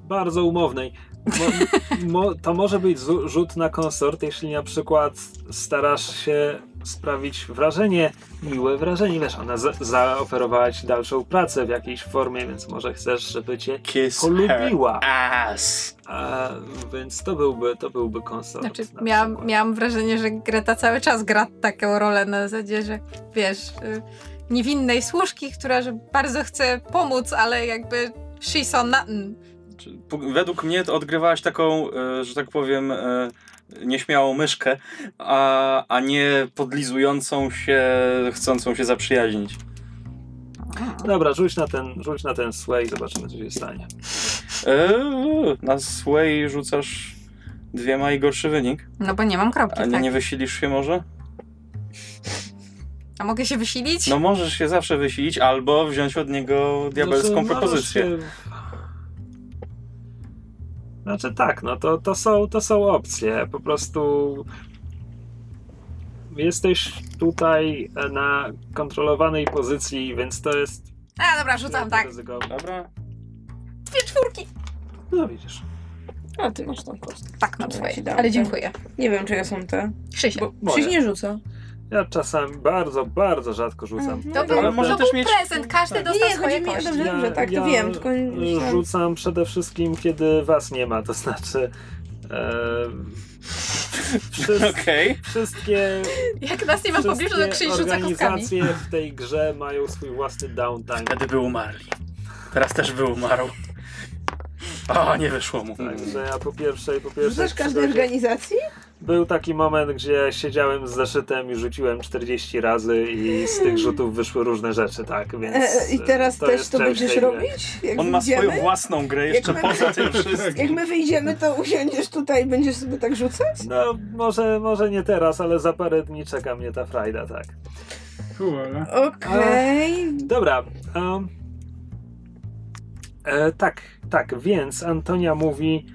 bardzo umownej. Mo, mo, to może być zu- rzut na konsort, jeśli na przykład starasz się sprawić wrażenie, miłe wrażenie. Wiesz, ona za, zaoferowała ci dalszą pracę w jakiejś formie, więc może chcesz, żeby cię Kiss polubiła. ass. A, więc to byłby, to byłby konsort. Znaczy, na miałam, przykład. miałam wrażenie, że Greta cały czas gra taką rolę na zasadzie, że wiesz, y, niewinnej służki, która że bardzo chce pomóc, ale jakby she's on nothing. Według mnie to odgrywałaś taką, e, że tak powiem, e, nieśmiałą myszkę, a, a nie podlizującą się, chcącą się zaprzyjaźnić. Dobra, rzuć na ten, rzuć na ten sway i zobaczymy, co się stanie. E, na sway rzucasz dwiema i gorszy wynik. No bo nie mam kropki, A nie, tak. nie wysilisz się może? A mogę się wysilić? No możesz się zawsze wysilić, albo wziąć od niego diabelską Znaczy, propozycję. Znaczy tak, no to, to, są, to są opcje. Po prostu jesteś tutaj na kontrolowanej pozycji, więc to jest A dobra, rzucam tak. ryzykowne. Dobra? Dwie czwórki. No widzisz. A ty masz tą kostkę. Tak, na Ja twoje. ci dam. Ale dziękuję. Nie wiem, czyje są te. Krzysiek. Bo Moje. Krzyś nie rzuca. Ja czasami bardzo, bardzo rzadko rzucam. Mhm. To Ale był, może to też był mieć- prezent, każdy tak. dostał Nie, swoje chodzi mi o kości. dobrze. Dobrze, tak, to wiem, tylko rzucam przede wszystkim, kiedy was nie ma, to znaczy e, wszyscy, Okej. wszystkie Jak nas nie ma w pobliżu, to Krzyś rzuca organizacje w tej grze mają swój własny downtime. Wtedy by umarli. Teraz też by umarł. O, nie wyszło mu. Także ja po pierwszej, po pierwszej Rzucasz każdej organizacji? Był taki moment, gdzie siedziałem z zeszytem i rzuciłem 40 razy i z tych rzutów wyszły różne rzeczy, tak, więc E, I teraz to też to będziesz tej robić? Jak On ma wyjdziemy? swoją własną grę jeszcze Jak my- poza tym wszystkim. Jak my wyjdziemy, to usiądziesz tutaj i będziesz sobie tak rzucać? No, może, może nie teraz, ale za parę dni czeka mnie ta frajda, tak. Cool, Okej. Dobra. Um, e, tak, tak, więc Antonia mówi.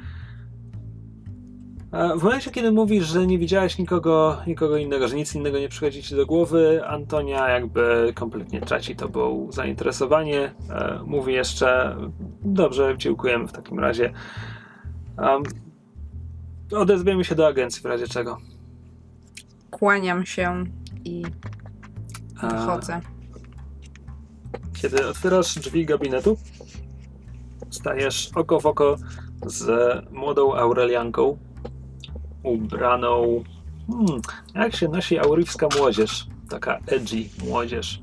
E, W momencie, kiedy mówisz, że nie widziałaś nikogo, nikogo innego, że nic innego nie przychodzi ci do głowy, Antonia jakby kompletnie traci tobą zainteresowanie. E, Mówi jeszcze, dobrze, dziękujemy w takim razie. Odezwiemy się do agencji w razie czego. Kłaniam się i A, wychodzę. Kiedy otwierasz drzwi gabinetu, stajesz oko w oko z młodą Aurelianką, ubraną. Hmm, jak się nosi aurywska młodzież? Taka edgy młodzież.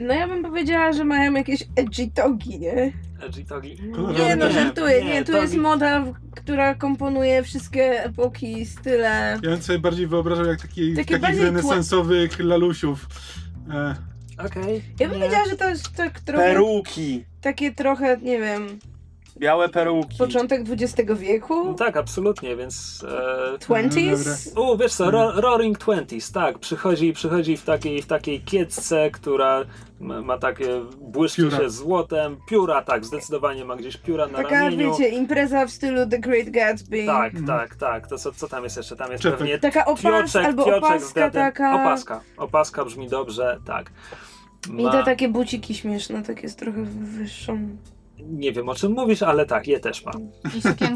No ja bym powiedziała, że mają jakieś edgy togi, nie? Edgy togi? Nie no, żartuję. Nie, tu togi- jest moda, która komponuje wszystkie epoki, style. Ja bym sobie bardziej wyobrażał jak taki, Takie takich bardziej tła- renesansowych lalusiów. E, Okej. Ja bym nie. powiedziała, że to jest tak trochę, Peruki. takie trochę, nie wiem, Białe peruki. początek XX wieku? Tak, absolutnie, więc. E, 20s? U, wiesz co, ro, Roaring Twenties, tak, przychodzi, przychodzi w takiej, w takiej kiecce, która ma, takie, błyszczy Pióra. się złotem, pióra, tak, zdecydowanie ma gdzieś pióra na Taka, ramieniu. wiecie, impreza w stylu The Great Gatsby. Tak, Mhm. tak, tak, to co, co tam jest jeszcze? Tam jest Czepek. pewnie Taka opas, pioczek, albo pioczek opaska taka. Opaska, opaska brzmi dobrze, tak. I Ma, te takie buciki śmieszne, takie z trochę wyższą. Nie wiem o czym mówisz, ale tak, je też ma.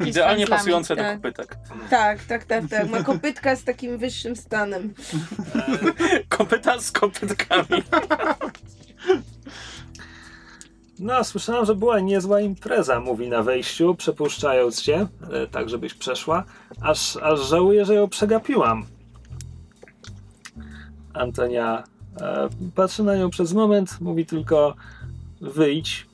I Idealnie pasujące do tak. kopytek. Tak, tak, tak, tak. Ma kopytka z takim wyższym stanem. E, Kopyta z kopytkami. No, słyszałem, że była niezła impreza, mówi na wejściu, przepuszczając cię, e, tak żebyś przeszła, aż, aż żałuję, że ją przegapiłam. Antonia e, patrzy na nią przez moment, mówi tylko wyjdź.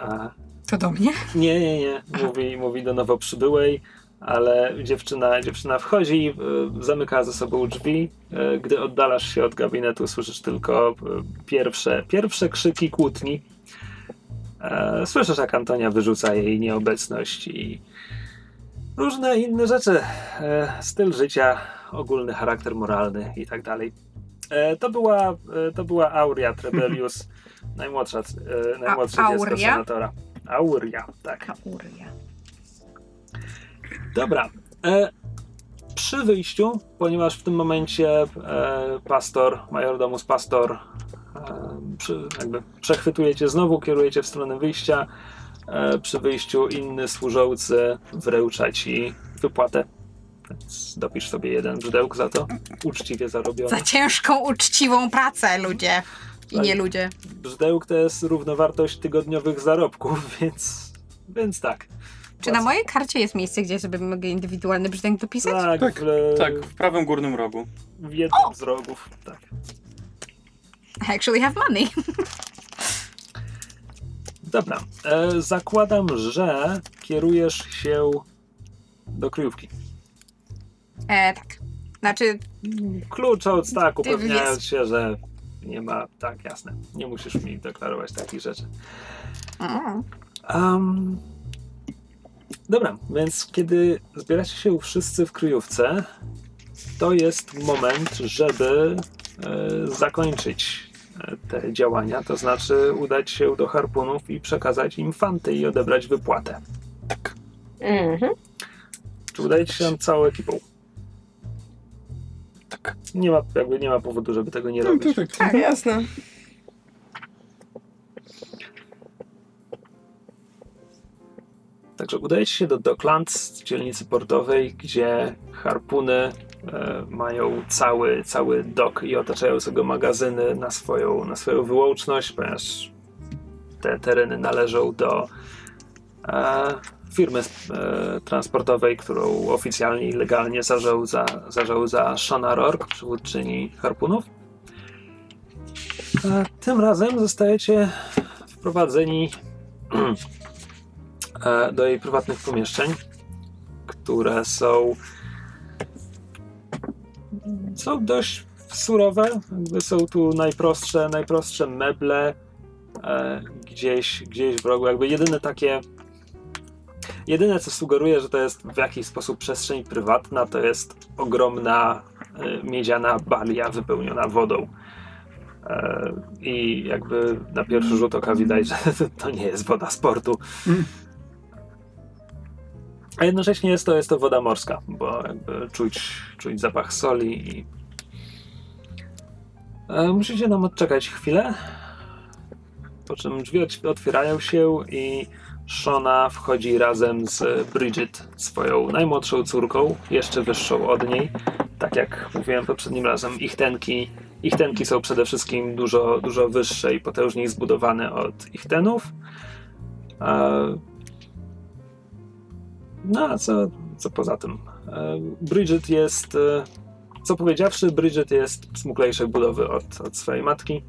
A, To do mnie? nie, nie, nie, mówi, mówi do nowo przybyłej, ale dziewczyna, dziewczyna wchodzi, e, zamyka za sobą drzwi. E, Gdy oddalasz się od gabinetu, słyszysz tylko e, pierwsze, pierwsze krzyki kłótni. Słyszysz, jak Antonia wyrzuca jej nieobecność i różne inne rzeczy. Styl życia, ogólny charakter moralny i tak dalej. To była, to była Aurea Trebelius, najmłodsza, e, najmłodsze A- dziecko Aurea? senatora. Aurea, tak. Kauria. Dobra. E, przy wyjściu, ponieważ w tym momencie e, pastor, majordomus pastor e, przy, jakby przechwytujecie znowu, kierujecie w stronę wyjścia. E, przy wyjściu inny służący wręcza ci wypłatę. Więc dopisz sobie jeden brzydełk za to. Uczciwie zarobiony. Za ciężką, uczciwą pracę, ludzie. I nie ludzie. Brzydełk to jest równowartość tygodniowych zarobków, więc, więc tak. Czy na mojej karcie jest miejsce, gdzie sobie mogę indywidualny brzdęk dopisać? Tak, Tak. w, Tak, w prawym górnym rogu. w jednym z rogów. Tak. I actually have money. Dobra. E, zakładam, że kierujesz się do kryjówki. E, tak. Znaczy, Klucz od tak, Ty upewniając wiesz. się, że nie ma. Tak, jasne. Nie musisz mi deklarować takich rzeczy. Um, dobra, więc kiedy zbieracie się wszyscy w kryjówce, to jest moment, żeby e, zakończyć e, te działania, to znaczy udać się do harpunów i przekazać im fanty i odebrać wypłatę. Mhm. Czy udajecie się całą ekipą? Tak. Nie ma, jakby nie ma powodu, żeby tego nie to robić. tak. Tak, jasne. Także udajecie się do Docklands, dzielnicy portowej, gdzie harpuny e, mają cały, cały dok i otaczające go magazyny na swoją, na swoją wyłączność, ponieważ te tereny należą do e, firmy e, transportowej, którą oficjalnie i legalnie zarządza, zarządza Shona Rourke, przywódczyni harpunów. Tym razem zostajecie wprowadzeni e, do jej prywatnych pomieszczeń, które są są dość surowe. Są tu najprostsze, najprostsze meble e, gdzieś, gdzieś w rogu. Jakby jedyne takie jedyne co sugeruje, że to jest w jakiś sposób przestrzeń prywatna, to jest ogromna e, miedziana balia wypełniona wodą. E, I jakby na pierwszy rzut oka widać, że to nie jest woda sportu. Mm. A jednocześnie jest to, jest to woda morska, bo jakby czuć, czuć zapach soli i e, musicie nam odczekać chwilę, po czym drzwi ot- otwierają się i Shona wchodzi razem z Bridget, swoją najmłodszą córką, jeszcze wyższą od niej. Tak jak mówiłem poprzednim razem, ich tenki, ich tenki są przede wszystkim dużo, dużo wyższe i potężniej zbudowane od ich tenów. E, no a co, co poza tym? E, Bridget jest, e, co powiedziawszy, Bridget jest smuklejszej budowy od, od swojej matki.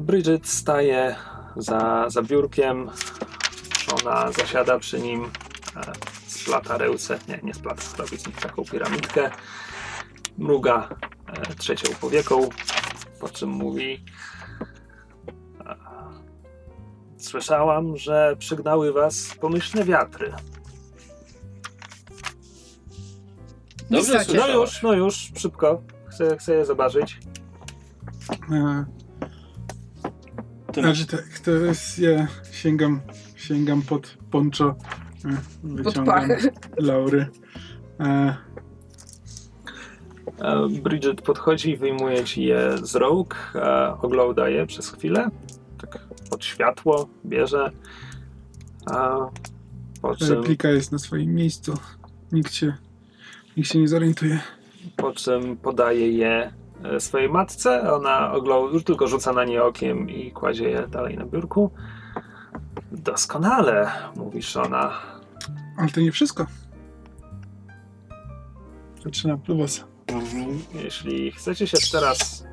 Bridget staje za, za biurkiem, ona zasiada przy nim, e, splata ręce, nie, nie splata, robi z nich taką piramidkę, mruga e, trzecią powieką, po czym mówi e, Słyszałam, że przygnały was pomyślne wiatry. Dobrze. No już, no już, szybko. Chcę, chcę je zobaczyć. E, Ty Znaczy tak, to jest, ja sięgam, sięgam pod poncho, e, wyciągam laury. E, E, Bridget podchodzi, wyjmuje ci je z rąk, e, ogląda je przez chwilę, tak pod światło, bierze, a po czym, replika jest na swoim miejscu. Nikt się, nikt się nie zorientuje. po czym podaje je swojej matce, ona ogląda, już tylko rzuca na nie okiem i kładzie je dalej na biurku. Doskonale, mówi Shona. Ale to nie wszystko. Zaczyna plubosa. Jeśli chcecie się teraz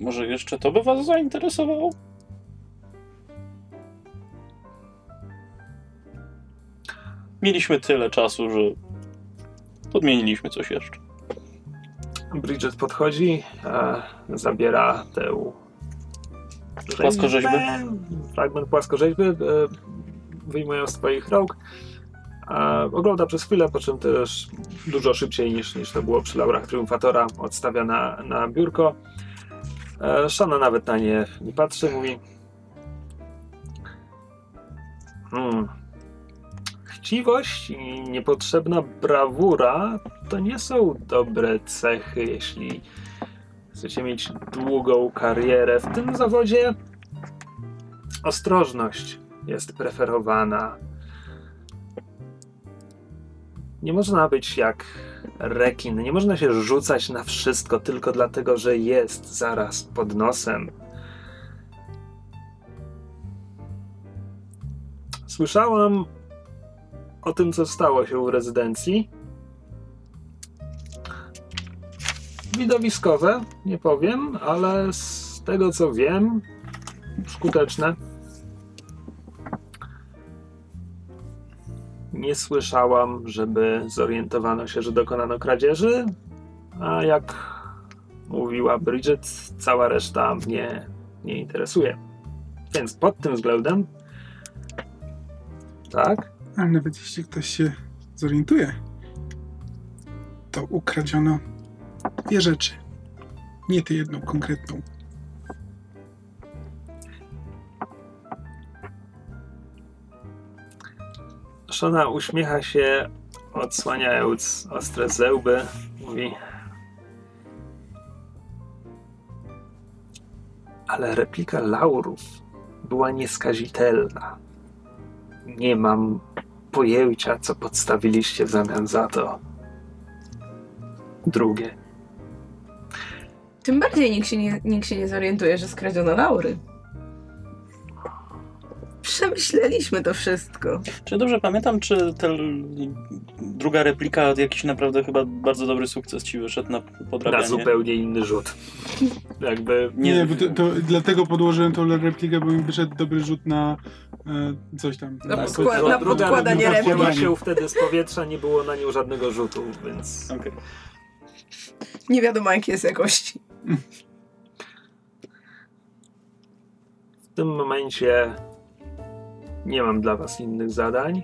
Może jeszcze to by was zainteresowało? Mieliśmy tyle czasu, że podmieniliśmy coś jeszcze. Bridget podchodzi, e, zabiera tę Płaskorzeźbę? fragment płaskorzeźby, e, wyjmują z twoich rąk. E, ogląda przez chwilę, po czym też dużo szybciej niż, niż to było przy laurach triumfatora odstawia na, na biurko. E, Shana nawet na nie nie patrzy, mówi hmm, Chciwość i niepotrzebna brawura to nie są dobre cechy, jeśli chcecie mieć długą karierę. W tym zawodzie ostrożność jest preferowana. Nie można być jak rekin, nie można się rzucać na wszystko tylko dlatego, że jest zaraz pod nosem. Słyszałam o tym, co stało się u rezydencji. Widowiskowe, nie powiem, ale z tego co wiem, skuteczne. Nie słyszałam, żeby zorientowano się, że dokonano kradzieży, a jak mówiła Bridget, cała reszta mnie nie interesuje. Więc pod tym względem, tak, Ale nawet jeśli ktoś się zorientuje, to ukradziono dwie rzeczy. Nie tę jedną konkretną. Szona uśmiecha się, odsłaniając ostre zęby. Mówi. Ale replika laurów była nieskazitelna. Nie mam pojęcia, co podstawiliście w zamian za to. Drugie. Tym bardziej nikt się nie, nikt się nie zorientuje, że skradziono laury. Przemyśleliśmy to wszystko. Czy dobrze pamiętam, czy ta druga replika jakiś naprawdę chyba bardzo dobry sukces ci wyszedł na Na podrabianie? zupełnie inny rzut. Jakby. Nie, Nie, bo to, to dlatego podłożyłem tą replikę, bo mi wyszedł dobry rzut na coś tam. Na Tak, podkła- Dru- na druga podkładanie wzięła się wtedy z powietrza, nie było na nią żadnego rzutu, więc. Okej. Nie wiadomo, jakiej jest jakości. W tym momencie nie mam dla was innych zadań,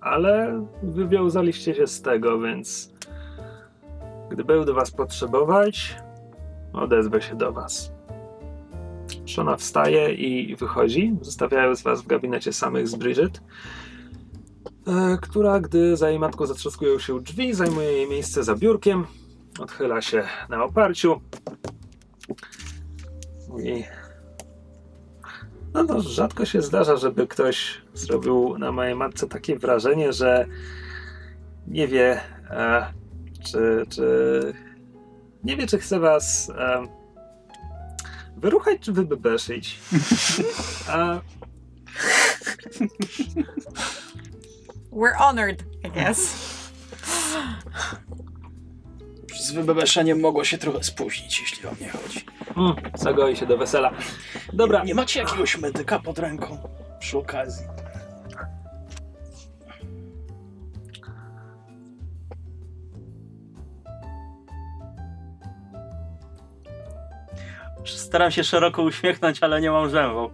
ale wywiązaliście się z tego, więc gdy będę was potrzebować, odezwę się do was. Szona wstaje i wychodzi, zostawiając was w gabinecie samych z Bridget, e, która, gdy za jej matką zatrzaskują się drzwi, zajmuje jej miejsce za biurkiem, odchyla się na oparciu. Mówi, no, no, rzadko się zdarza, żeby ktoś zrobił na mojej matce takie wrażenie, że nie wie, e, czy, czy. Nie wie, czy chce was e, wyruchać, czy wybebeszyć. A We're honored, I guess. Z wybebeszeniem mogło się trochę spóźnić, jeśli o mnie chodzi. mm, zagoi się do wesela. Dobra, Nie macie jakiegoś medyka pod ręką przy okazji? Staram się szeroko uśmiechnąć, ale nie mam zębów.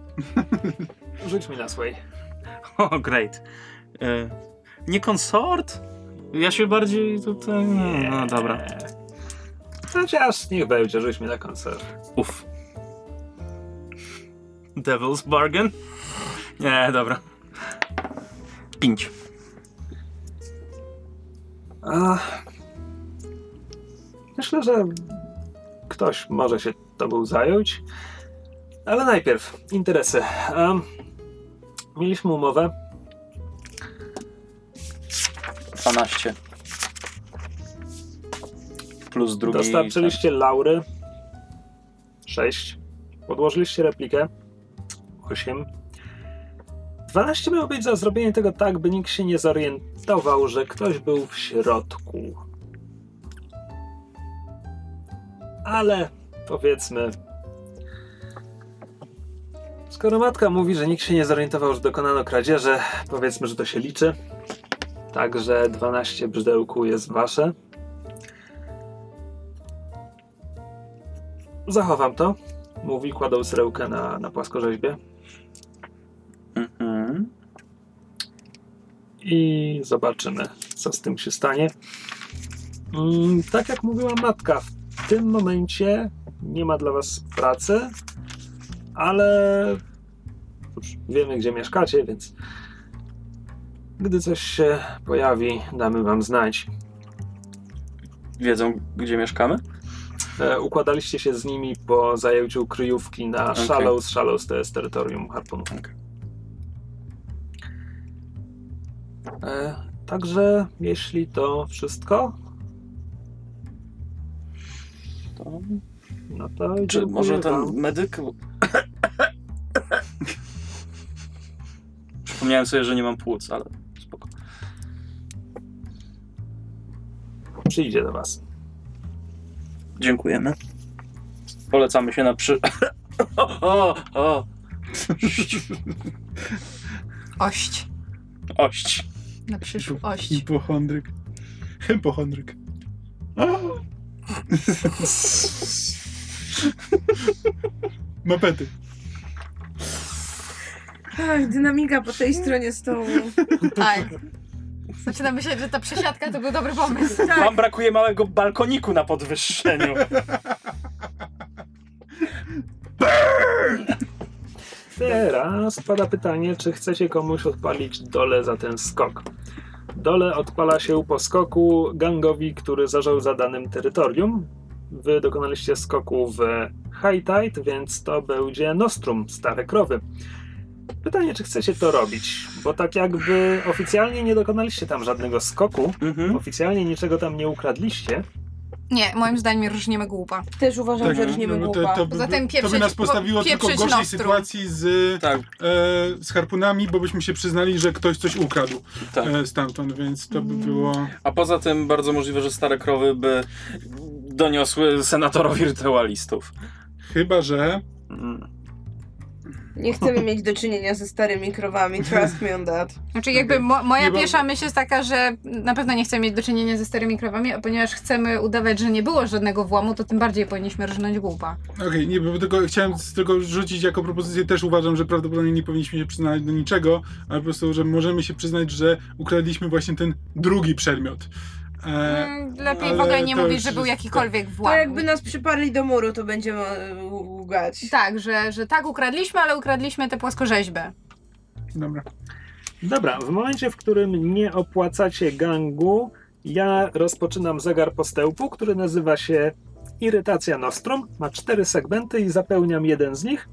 rzuć mi na swój. O, great. E, nie konsort? Ja się bardziej tutaj... No, no dobra. Chociaż niech będzie, rzuć mi na koncert. Uff. Devil's Bargain? Nie, dobra. Pięć. Myślę, że ktoś może się tobą zająć. Ale najpierw interesy. Um, mieliśmy umowę. 12. Plus drugi. Dostarczyliście laury. 6. Podłożyliście replikę. 8. 12 miało być za zrobienie tego tak, by nikt się nie zorientował, że ktoś był w środku. Ale powiedzmy. Skoro matka mówi, że nikt się nie zorientował, że dokonano kradzieży, powiedzmy, że to się liczy. Także 12 brzydełku jest wasze. Zachowam to, mówi, kładąc rełkę na, na płaskorzeźbie. Mhm. I zobaczymy, co z tym się stanie. Mm, tak jak mówiła matka, w tym momencie nie ma dla was pracy, ale cóż, wiemy, gdzie mieszkacie, więc Gdy coś się pojawi, damy wam znać. Wiedzą, gdzie mieszkamy? E, układaliście się z nimi po zajęciu kryjówki na Okej. Shallows. Shallows to jest terytorium harpunów. Okej. E, także jeśli to wszystko, To... no to Czy może ten wam. medyk... Przypomniałem sobie, że nie mam płuc, ale spoko. przyjdzie do was. Dziękujemy. Polecamy się na przy... o, o, o, Ość. ość. Na przyszłość. Hipochondryk. Hypochondryk. Mapety. Ach, dynamika po tej stronie stołu. Tak. Zaczynam myśleć, że ta przesiadka to był dobry pomysł. Wam brakuje małego balkoniku na podwyższeniu. Teraz pada pytanie, czy chcecie komuś odpalić dole za ten skok. Dole odpala się po skoku gangowi, który zażał za danym terytorium. Wy dokonaliście skoku w High Tide, więc to będzie Nostrum, stare krowy. Pytanie, czy chcecie to robić? Bo tak jakby oficjalnie nie dokonaliście tam żadnego skoku, Mhm. oficjalnie niczego tam nie ukradliście, Nie, moim zdaniem różniemy głupa. Też uważam, Tak, że różniemy no, głupa. to, to, by, Poza tym to by pieprzyć- nas postawiło po- tylko w pieprzyć gorszej nostrum. sytuacji z, Tak, e, z harpunami, bo byśmy się przyznali, że ktoś coś ukradł tak. e, stamtąd, więc to by było... A poza tym bardzo możliwe, że stare krowy by doniosły senatorowi rytualistów. Chyba, że... Mm. Nie chcemy mieć do czynienia ze starymi krowami, trust me on that. Znaczy jakby mo moja Nie, pierwsza myśl jest taka, że na pewno nie chcemy mieć do czynienia ze starymi krowami, a ponieważ chcemy udawać, że nie było żadnego włamu, to tym bardziej powinniśmy rżnąć głupa. Okej, nie, bo tylko chciałem tylko rzucić jako propozycję, też uważam, że prawdopodobnie nie powinniśmy się przyznać do niczego, ale po prostu, że możemy się przyznać, że ukradliśmy właśnie ten drugi przedmiot. E, Mm, Lepiej w ale ogóle nie to mówić, już że był jest- jakikolwiek To włam. jakby nas przyparli do muru, to będziemy e, łgać. Tak, że, że tak ukradliśmy, ale ukradliśmy tę płaskorzeźbę. dobra. Dobra, w momencie, w którym nie opłacacie gangu, ja rozpoczynam zegar postępu, który nazywa się Irytacja Nostrum. Ma cztery segmenty i zapełniam jeden z nich.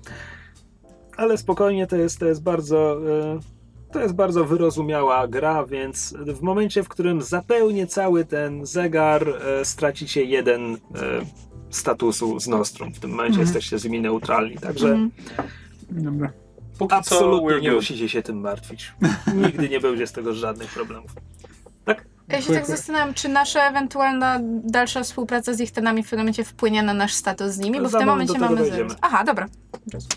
Ale spokojnie, to jest, to jest bardzo. e, To jest bardzo wyrozumiała gra, więc w momencie, w którym zapełnię cały ten zegar, e, stracicie jeden e, statusu z Nostrum. W tym momencie Mhm. jesteście z nimi neutralni, także Mhm. Dobra. Póki absolutnie nie musicie się tym martwić. Nigdy nie będzie z tego żadnych problemów. Ja się tak zastanawiam, czy nasza ewentualna dalsza współpraca z ich tenami w pewnym momencie wpłynie na nasz status z nimi, bo w Za tym moment momencie mamy dojdziemy. zero. Aha, dobra.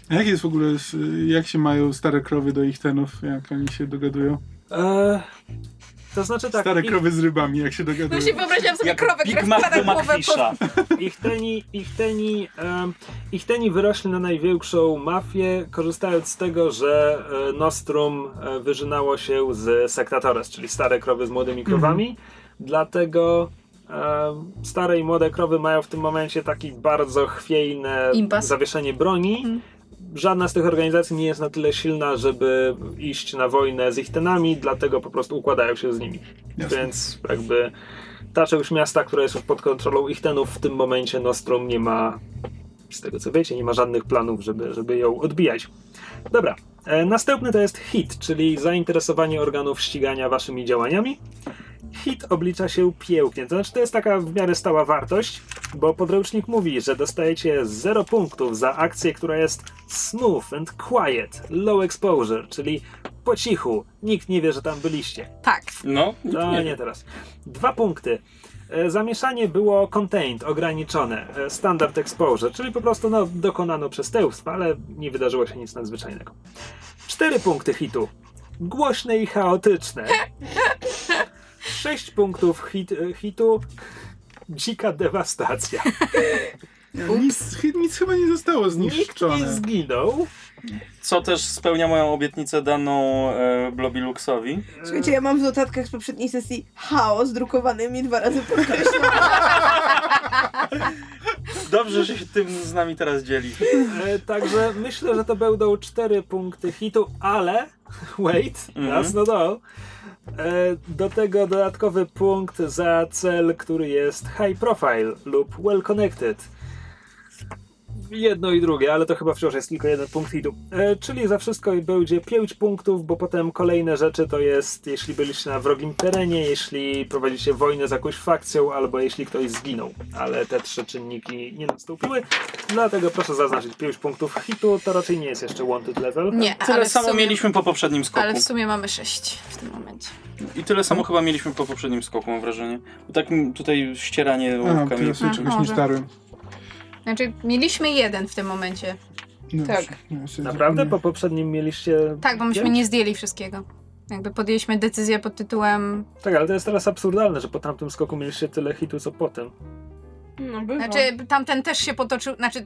A jak jest w ogóle, z- jak się mają stare krowy do ich tenów, jak oni się dogadują? Eee, to znaczy tak, Stare ich, krowy z rybami, jak się No dogadują. się wyobraziłam sobie Jak krowę, Big która Mac do pod... Ich teni, ich teni, em, ich teni wyrośli na największą mafię, korzystając z tego, że e, Nostrum e, wyżynało się z Sectatores, czyli stare krowy z młodymi krowami. Dlatego em, stare i młode krowy mają w tym momencie taki bardzo chwiejne Impas. zawieszenie broni. Mhm. Żadna z tych organizacji nie jest na tyle silna, żeby iść na wojnę z ich tenami, dlatego po prostu układają się z nimi. Jasne. Więc jakby ta część miasta, która jest już pod kontrolą ich tenów, w tym momencie Nostrum nie ma, z tego co wiecie, nie ma żadnych planów, żeby, żeby ją odbijać. Dobra, e, następny to jest HIT, czyli zainteresowanie organów ścigania waszymi działaniami. HIT oblicza się pięknie, to znaczy to jest taka w miarę stała wartość, bo podręcznik mówi, że dostajecie 0 punktów za akcję, która jest smooth and quiet, low exposure, czyli po cichu, nikt nie wie, że tam byliście. Tak. No, No nie, nie teraz. Dwa punkty. E, Zamieszanie było contained, ograniczone, e, standard exposure, czyli po prostu no, dokonano przestępstwa, ale nie wydarzyło się nic nadzwyczajnego. Cztery punkty hitu. Głośne i chaotyczne. Sześć punktów hit, e, hitu. Dzika dewastacja. Nic, nic chyba nie zostało Nikt nie zniszczone. zginął. Co też spełnia moją obietnicę daną e, Blobiluxowi. Słuchajcie, ja mam w notatkach z poprzedniej sesji chaos drukowany mi dwa razy podkreślony. Dobrze, że się tym z nami teraz dzieli. E, także myślę, że to będą cztery punkty hitu, ale wait, not all. E, do tego dodatkowy punkt za cel, który jest high profile lub well connected. Jedno i drugie, ale to chyba wciąż jest tylko jeden punkt hitu. E, czyli za wszystko będzie 5 punktów, bo potem kolejne rzeczy to jest, jeśli byliście na wrogim terenie, jeśli prowadzicie wojnę z jakąś fakcją, albo jeśli ktoś zginął. Ale te trzy czynniki nie nastąpiły, dlatego proszę zaznaczyć 5 punktów hitu. To raczej nie jest jeszcze wanted level. Nie, Tyle ale samo sumie, mieliśmy po poprzednim skoku. Ale w sumie mamy 6 w tym momencie. I tyle samo chyba mieliśmy po poprzednim skoku, mam wrażenie. Bo tak tutaj ścieranie łapkami. to ja sobie A, czegoś nie może. Znaczy, mieliśmy jeden w tym momencie. No, Tak. ja sobie Naprawdę? Po zapomniałem. poprzednim mieliście. Tak, bo myśmy pięć? nie zdjęli wszystkiego. Jakby podjęliśmy decyzję pod tytułem. Tak, ale to jest teraz absurdalne, że po tamtym skoku mieliście tyle hitu co potem. No bywa. Znaczy, tamten też się potoczył. Znaczy,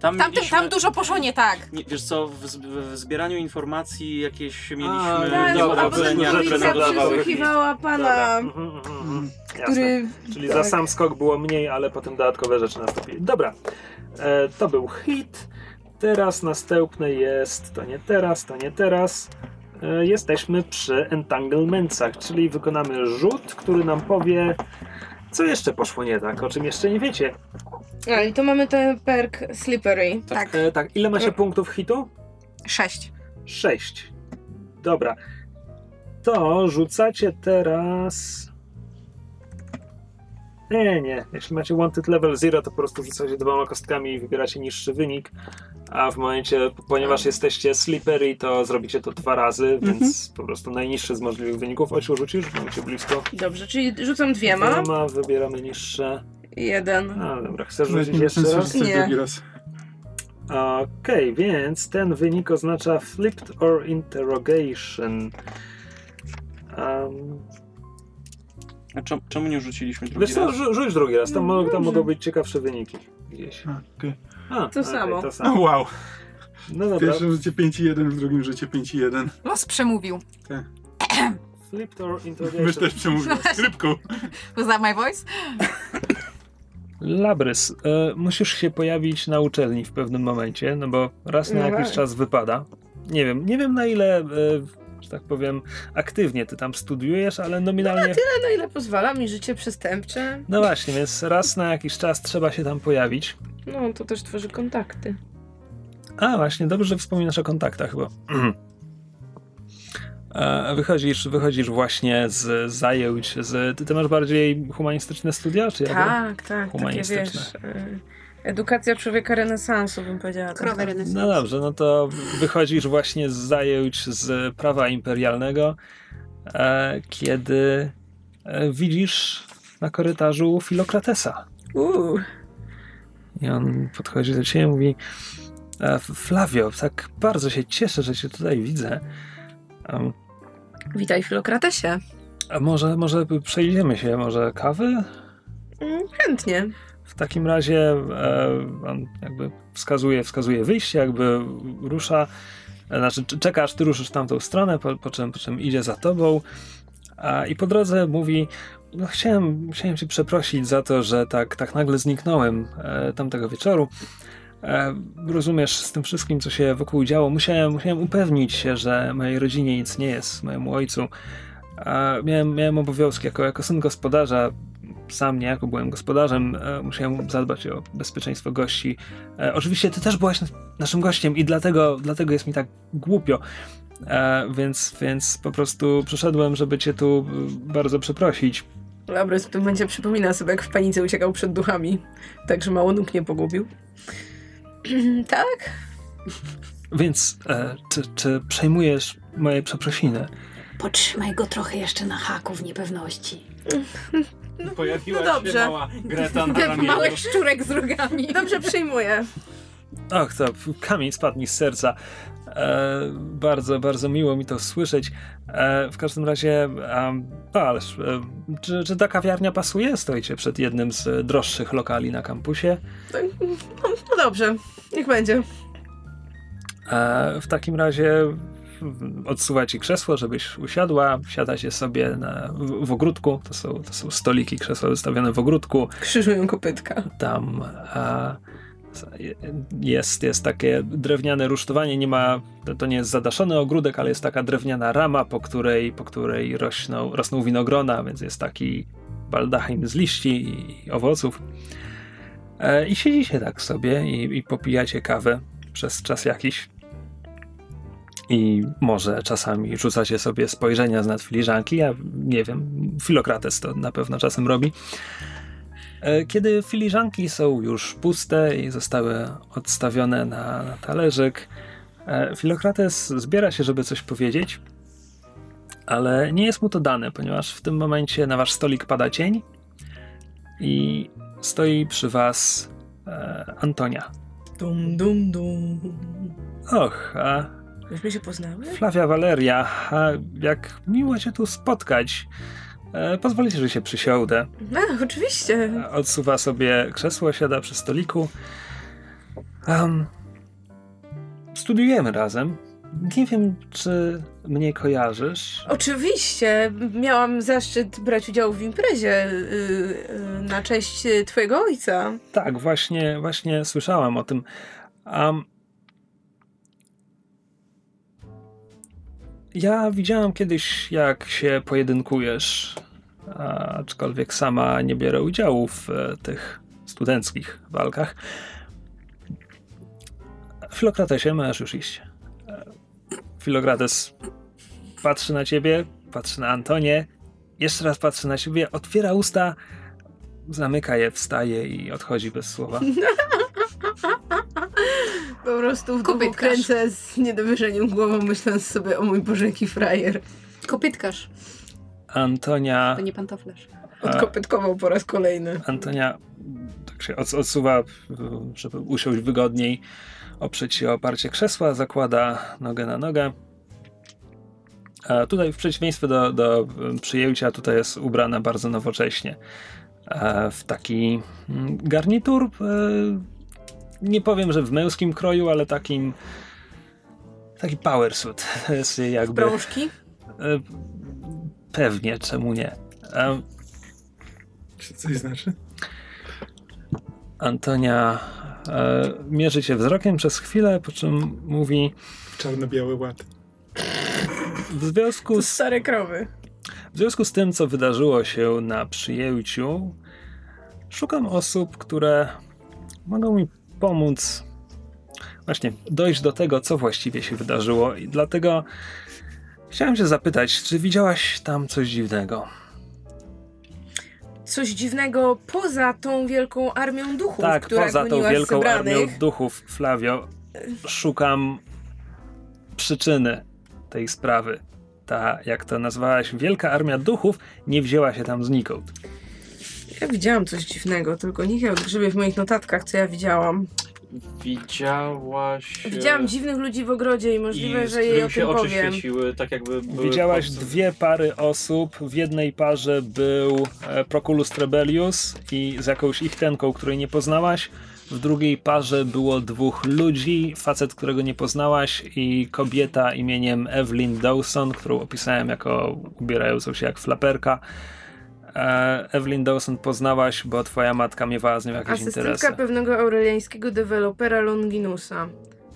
Tam, tamten, mieliśmy- tam dużo poszło nie tak. Nie, wiesz co, w, z- w zbieraniu informacji jakieś mieliśmy tak, Tak, dobra, albo powodzenia, policja przesłuchiwała pana. Mhm, mhm, mhm. Który... Czyli tak. za sam skok było mniej, ale potem dodatkowe rzeczy nastąpiły. Dobra, e, to był hit. Teraz następny jest, to nie teraz, to nie teraz. E, jesteśmy przy entanglementsach, czyli wykonamy rzut, który nam powie, co jeszcze poszło nie tak, o czym jeszcze nie wiecie. A, i to mamy ten perk Slippery. Tak. E, tak, ile macie punktów hitu? 6. 6. Dobra. To rzucacie teraz. Nie, nie. Jeśli macie wanted level 0, to po prostu rzucacie dwoma kostkami i wybieracie niższy wynik. A w momencie, ponieważ jesteście slippery, to zrobicie to dwa razy, więc po prostu najniższy z możliwych wyników. Osiu, rzucisz? Macie blisko. Dobrze, czyli rzucam dwiema. Dwoma, wybieramy niższe. Jeden. A, dobra, chcesz Nawet rzucić nie ma jeszcze sensu raz? rzucać Nie. drugi raz. Okej, więc ten wynik oznacza flipped or interrogation. Um, A czemu, czemu nie rzuciliśmy drugi wiesz co, raz? rzu- rzuć drugi raz, tam, No, mo- tam mogą być ciekawsze wyniki gdzieś. Okej. A, To okej, samo. To O, samo. wow. No W dobra, pierwszym życie 5 i 1, w drugim życie 5 i 1. Los przemówił. flipped or Mysz interrogation. też przemówił skrypką. Was that my voice? Labrys, e, musisz się pojawić na uczelni w pewnym momencie, no bo raz na No jakiś tak. czas wypada. Nie wiem, nie wiem na ile, e, że tak powiem, aktywnie ty tam studiujesz, ale nominalnie... Tyle, na ile pozwala mi życie przestępcze. No właśnie, więc raz na jakiś czas trzeba się tam pojawić. No, to też tworzy kontakty. A, właśnie, dobrze, że wspominasz o kontaktach, bo e, wychodzisz, wychodzisz właśnie z zajęć, z, ty, ty masz bardziej humanistyczne studia, czy jak? Tak, tak, takie Humanistyczne. wiesz... Edukacja człowieka renesansu, bym powiedziała. Krowy tak. renesans. No dobrze, no to wychodzisz właśnie z zajęć z prawa imperialnego, e, kiedy e, widzisz na korytarzu Filokratesa. Uuu, I on podchodzi do ciebie i mówi e, Flavio, tak bardzo się cieszę, że cię tutaj widzę. Em, witaj Filokratesie. A może, może przejdziemy się, może kawy? Mm, Chętnie. Takim razie e, on jakby wskazuje, wskazuje wyjście, jakby rusza, e, znaczy c- czeka aż ty ruszysz tamtą stronę, po, po, czym, po czym idzie za tobą a, i po drodze mówi no chciałem, chciałem cię przeprosić za to, że tak, tak nagle zniknąłem e, tamtego wieczoru. E, rozumiesz, z tym wszystkim, co się wokół działo, musiałem, musiałem upewnić się, że mojej rodzinie nic nie jest, mojemu ojcu. A miałem, miałem obowiązki jako, jako syn gospodarza, sam niejako byłem gospodarzem, e, musiałem zadbać o bezpieczeństwo gości. E, oczywiście ty też byłaś nas- naszym gościem i dlatego, dlatego jest mi tak głupio. E, więc, więc po prostu przyszedłem, żeby cię tu bardzo przeprosić. Labrys w tym momencie przypomina sobie, jak w panice uciekał przed duchami. Także mało nóg nie pogubił. tak? Więc e, czy, czy przejmujesz moje przeprosiny? Potrzymaj go trochę jeszcze na haku w niepewności. Pojawiła no dobrze. mała Greta na ramieniu. małych szczurek z rogami. Dobrze przyjmuję. Och, to kamień spadł mi z serca. E, bardzo, bardzo miło mi to słyszeć. E, w każdym razie, um, ależ, e, czy, czy ta kawiarnia pasuje? Stoicie przed jednym z droższych lokali na kampusie. No, no dobrze, niech będzie. E, w takim razie odsuwa ci krzesło, żebyś usiadła. Siadacie sobie na, w, w ogródku. To są, to są stoliki, krzesła wystawione w ogródku. Krzyżują kopytka. Tam a, jest, jest takie drewniane rusztowanie. Nie ma, to nie jest zadaszony ogródek, ale jest taka drewniana rama, po której, po której rośną, rosną winogrona, więc jest taki baldachim z liści i owoców. E, I siedzicie tak sobie i, i popijacie kawę przez czas jakiś. I może czasami rzucacie sobie spojrzenia z nad filiżanki. Ja nie wiem, Filokrates to na pewno czasem robi. E, Kiedy filiżanki są już puste i zostały odstawione na, na talerzyk, e, Filokrates zbiera się, żeby coś powiedzieć, ale nie jest mu to dane, ponieważ w tym momencie na wasz stolik pada cień i stoi przy was e, Antonia. Dum, dum, dum. Och, a Myśmy się poznały? Flavia Valeria, a jak miło cię tu spotkać. E, pozwolicie, że się przysiądę. A, oczywiście. Odsuwa sobie krzesło, siada przy stoliku. Um, studiujemy razem. Nie wiem, czy mnie kojarzysz. Oczywiście. Miałam zaszczyt brać udział w imprezie yy, yy, na cześć twojego ojca. Tak, właśnie, właśnie słyszałam o tym. Um, ja widziałam kiedyś, jak się pojedynkujesz, aczkolwiek sama nie biorę udziału w e, tych studenckich walkach. Filokratesie, możesz już iść. E, Filokrates patrzy na ciebie, patrzy na Antonię, jeszcze raz patrzy na ciebie, otwiera usta, zamyka je, wstaje i odchodzi bez słowa. Po prostu w Kopytkarz. kręcę z niedowierzeniem głową, myśląc sobie, o mój Boże, jaki frajer. Kopytkarz, Antonia, to nie pantoflarz. Odkopytkował po raz kolejny. Antonia tak się od, odsuwa, żeby usiąść wygodniej, oprzeć się o oparcie krzesła, zakłada nogę na nogę. A tutaj w przeciwieństwie do, do przyjęcia, tutaj jest ubrana bardzo nowocześnie. W taki mm, garnitur, e, nie powiem, że w męskim kroju, ale takim taki power suit. Jakby... Prążki? E, Pewnie, czemu nie. E, Czy coś znaczy? Antonia e, mierzy się wzrokiem przez chwilę, po czym mówi Czarno-biały ład. w związku To z, stare krowy. w związku z tym, co wydarzyło się na przyjęciu, szukam osób, które mogą mi pomóc właśnie dojść do tego, co właściwie się wydarzyło i dlatego chciałem się zapytać, czy widziałaś tam coś dziwnego? Coś dziwnego poza tą wielką armią duchów, tak, która poza tą wielką zebranych. armią duchów, Flavio, szukam przyczyny tej sprawy. Ta, jak to nazwałaś, wielka armia duchów nie wzięła się tam znikąd. Ja widziałam coś dziwnego, tylko niech ja odgrzebię w moich notatkach, co ja widziałam. Widziałaś... e, Widziałam dziwnych ludzi w ogrodzie i możliwe, i z że jej o którym się tym oczy powiem. świeciły, tak jakby były Widziałaś dwie pary osób. W jednej parze był e, Proculus Trebellius i z jakąś ich tenką, której nie poznałaś. W drugiej parze było dwóch ludzi, facet, którego nie poznałaś i kobieta imieniem Evelyn Dawson, którą opisałem jako ubierającą się jak flaperka. E, Evelyn Dawson poznałaś, bo twoja matka miewała z nią jakieś interesy. Asystentka pewnego aureliańskiego dewelopera Longinusa.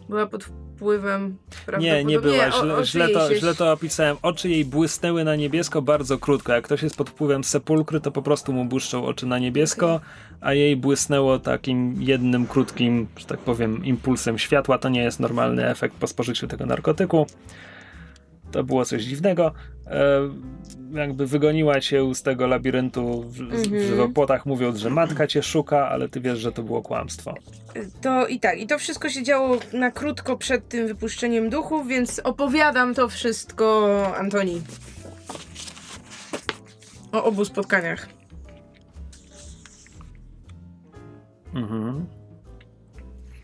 Była pod wpływem Nie, nie była. o- Źle, oczy źle, to, się- źle to opisałem. Oczy jej błysnęły na niebiesko bardzo krótko. Jak ktoś jest pod wpływem sepulkry, to po prostu mu błyszczą oczy na niebiesko, a jej błysnęło takim jednym krótkim, że tak powiem, impulsem światła. To nie jest normalny efekt po spożyciu tego narkotyku. To było coś dziwnego. E, jakby wygoniła cię z tego labiryntu w, w Mhm. żywopłotach, mówiąc, że matka cię szuka, ale ty wiesz, że to było kłamstwo. To i tak, i to wszystko się działo na krótko przed tym wypuszczeniem duchów, więc opowiadam to wszystko Antoni. O obu spotkaniach. Mhm.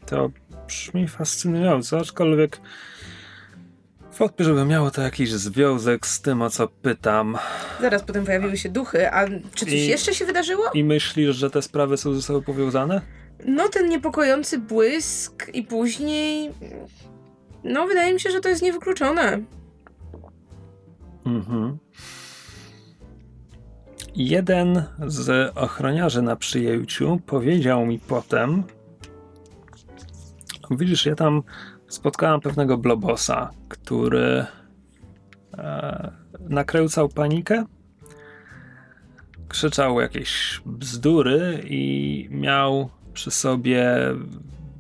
To brzmi fascynująco, aczkolwiek wątpię, żeby miało to jakiś związek z tym, o co pytam. Zaraz potem pojawiły się duchy, a czy coś I- jeszcze się wydarzyło? I myślisz, że te sprawy są ze sobą powiązane? No ten niepokojący błysk i później No, wydaje mi się, że to jest niewykluczone. Mhm. Jeden z ochroniarzy na przyjęciu powiedział mi potem, widzisz, ja tam spotkałem pewnego blobosa, który e, nakręcał panikę, krzyczał jakieś bzdury i miał przy sobie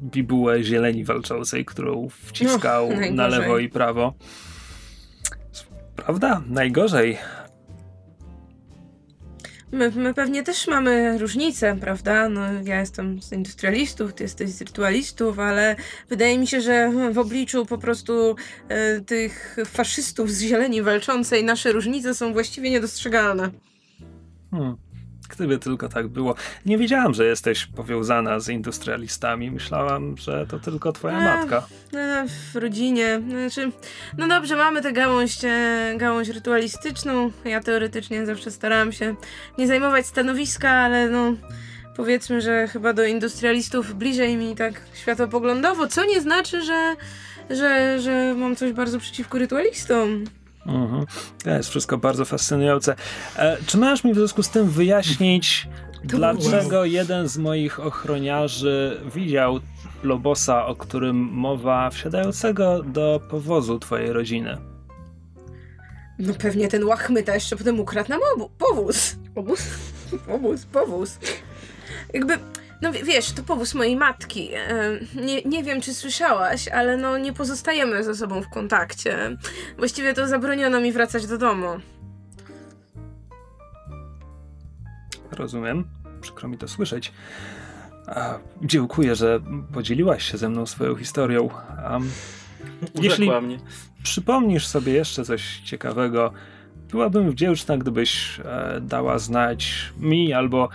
bibułę zieleni walczącej, którą wciskał Och, na lewo i prawo. Prawda? Najgorzej. My, my pewnie też mamy różnice, prawda? No, ja jestem z industrialistów, ty jesteś z rytualistów, ale wydaje mi się, że w obliczu po prostu e, tych faszystów z zieleni walczącej nasze różnice są właściwie niedostrzegalne. Hmm. Gdyby tylko tak było. Nie wiedziałam, że jesteś powiązana z industrialistami. Myślałam, że to tylko twoja A. matka. E, w rodzinie, znaczy, no dobrze, mamy tę gałąź, e, gałąź rytualistyczną. Ja teoretycznie zawsze starałam się nie zajmować stanowiska, ale no powiedzmy, że chyba do industrialistów bliżej mi tak światopoglądowo, co nie znaczy, że, że, że mam coś bardzo przeciwko rytualistom. Mhm. To jest wszystko bardzo fascynujące. E, czy możesz mi w związku z tym wyjaśnić, dlaczego jeden z moich ochroniarzy widział lobosa, o którym mowa, wsiadającego do powozu twojej rodziny? No pewnie ten łachmyta jeszcze potem ukradł nam obu- powóz. Obóz? Powóz, powóz. Jakby, no wie- wiesz, to powóz mojej matki. E, Nie, nie wiem, czy słyszałaś, ale no nie pozostajemy ze sobą w kontakcie. Właściwie to zabroniono mi wracać do domu. Rozumiem. Przykro mi to słyszeć. A, dziękuję, że podzieliłaś się ze mną swoją historią. Um, Jeśli- mnie. przypomnisz sobie jeszcze coś ciekawego, byłabym wdzięczna, gdybyś e, dała znać mi albo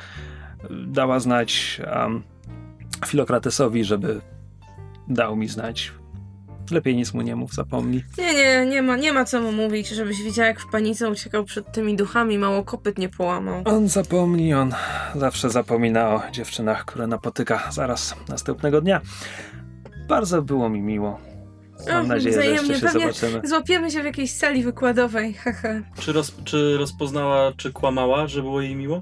dała znać um, Filokratesowi, żeby dał mi znać. Lepiej nic mu nie mów, zapomnij. Nie, nie, nie ma, nie ma co mu mówić, żebyś widziała, jak w panice uciekał przed tymi duchami, mało kopyt nie połamał. On zapomni, on zawsze zapomina o dziewczynach, które napotyka zaraz następnego dnia. Bardzo było mi miło. Mam nadzieję, że jeszcze się pewnie zobaczymy. Złapiemy się w jakiejś sali wykładowej, haha. Czy, roz, czy rozpoznała, czy kłamała, że było jej miło?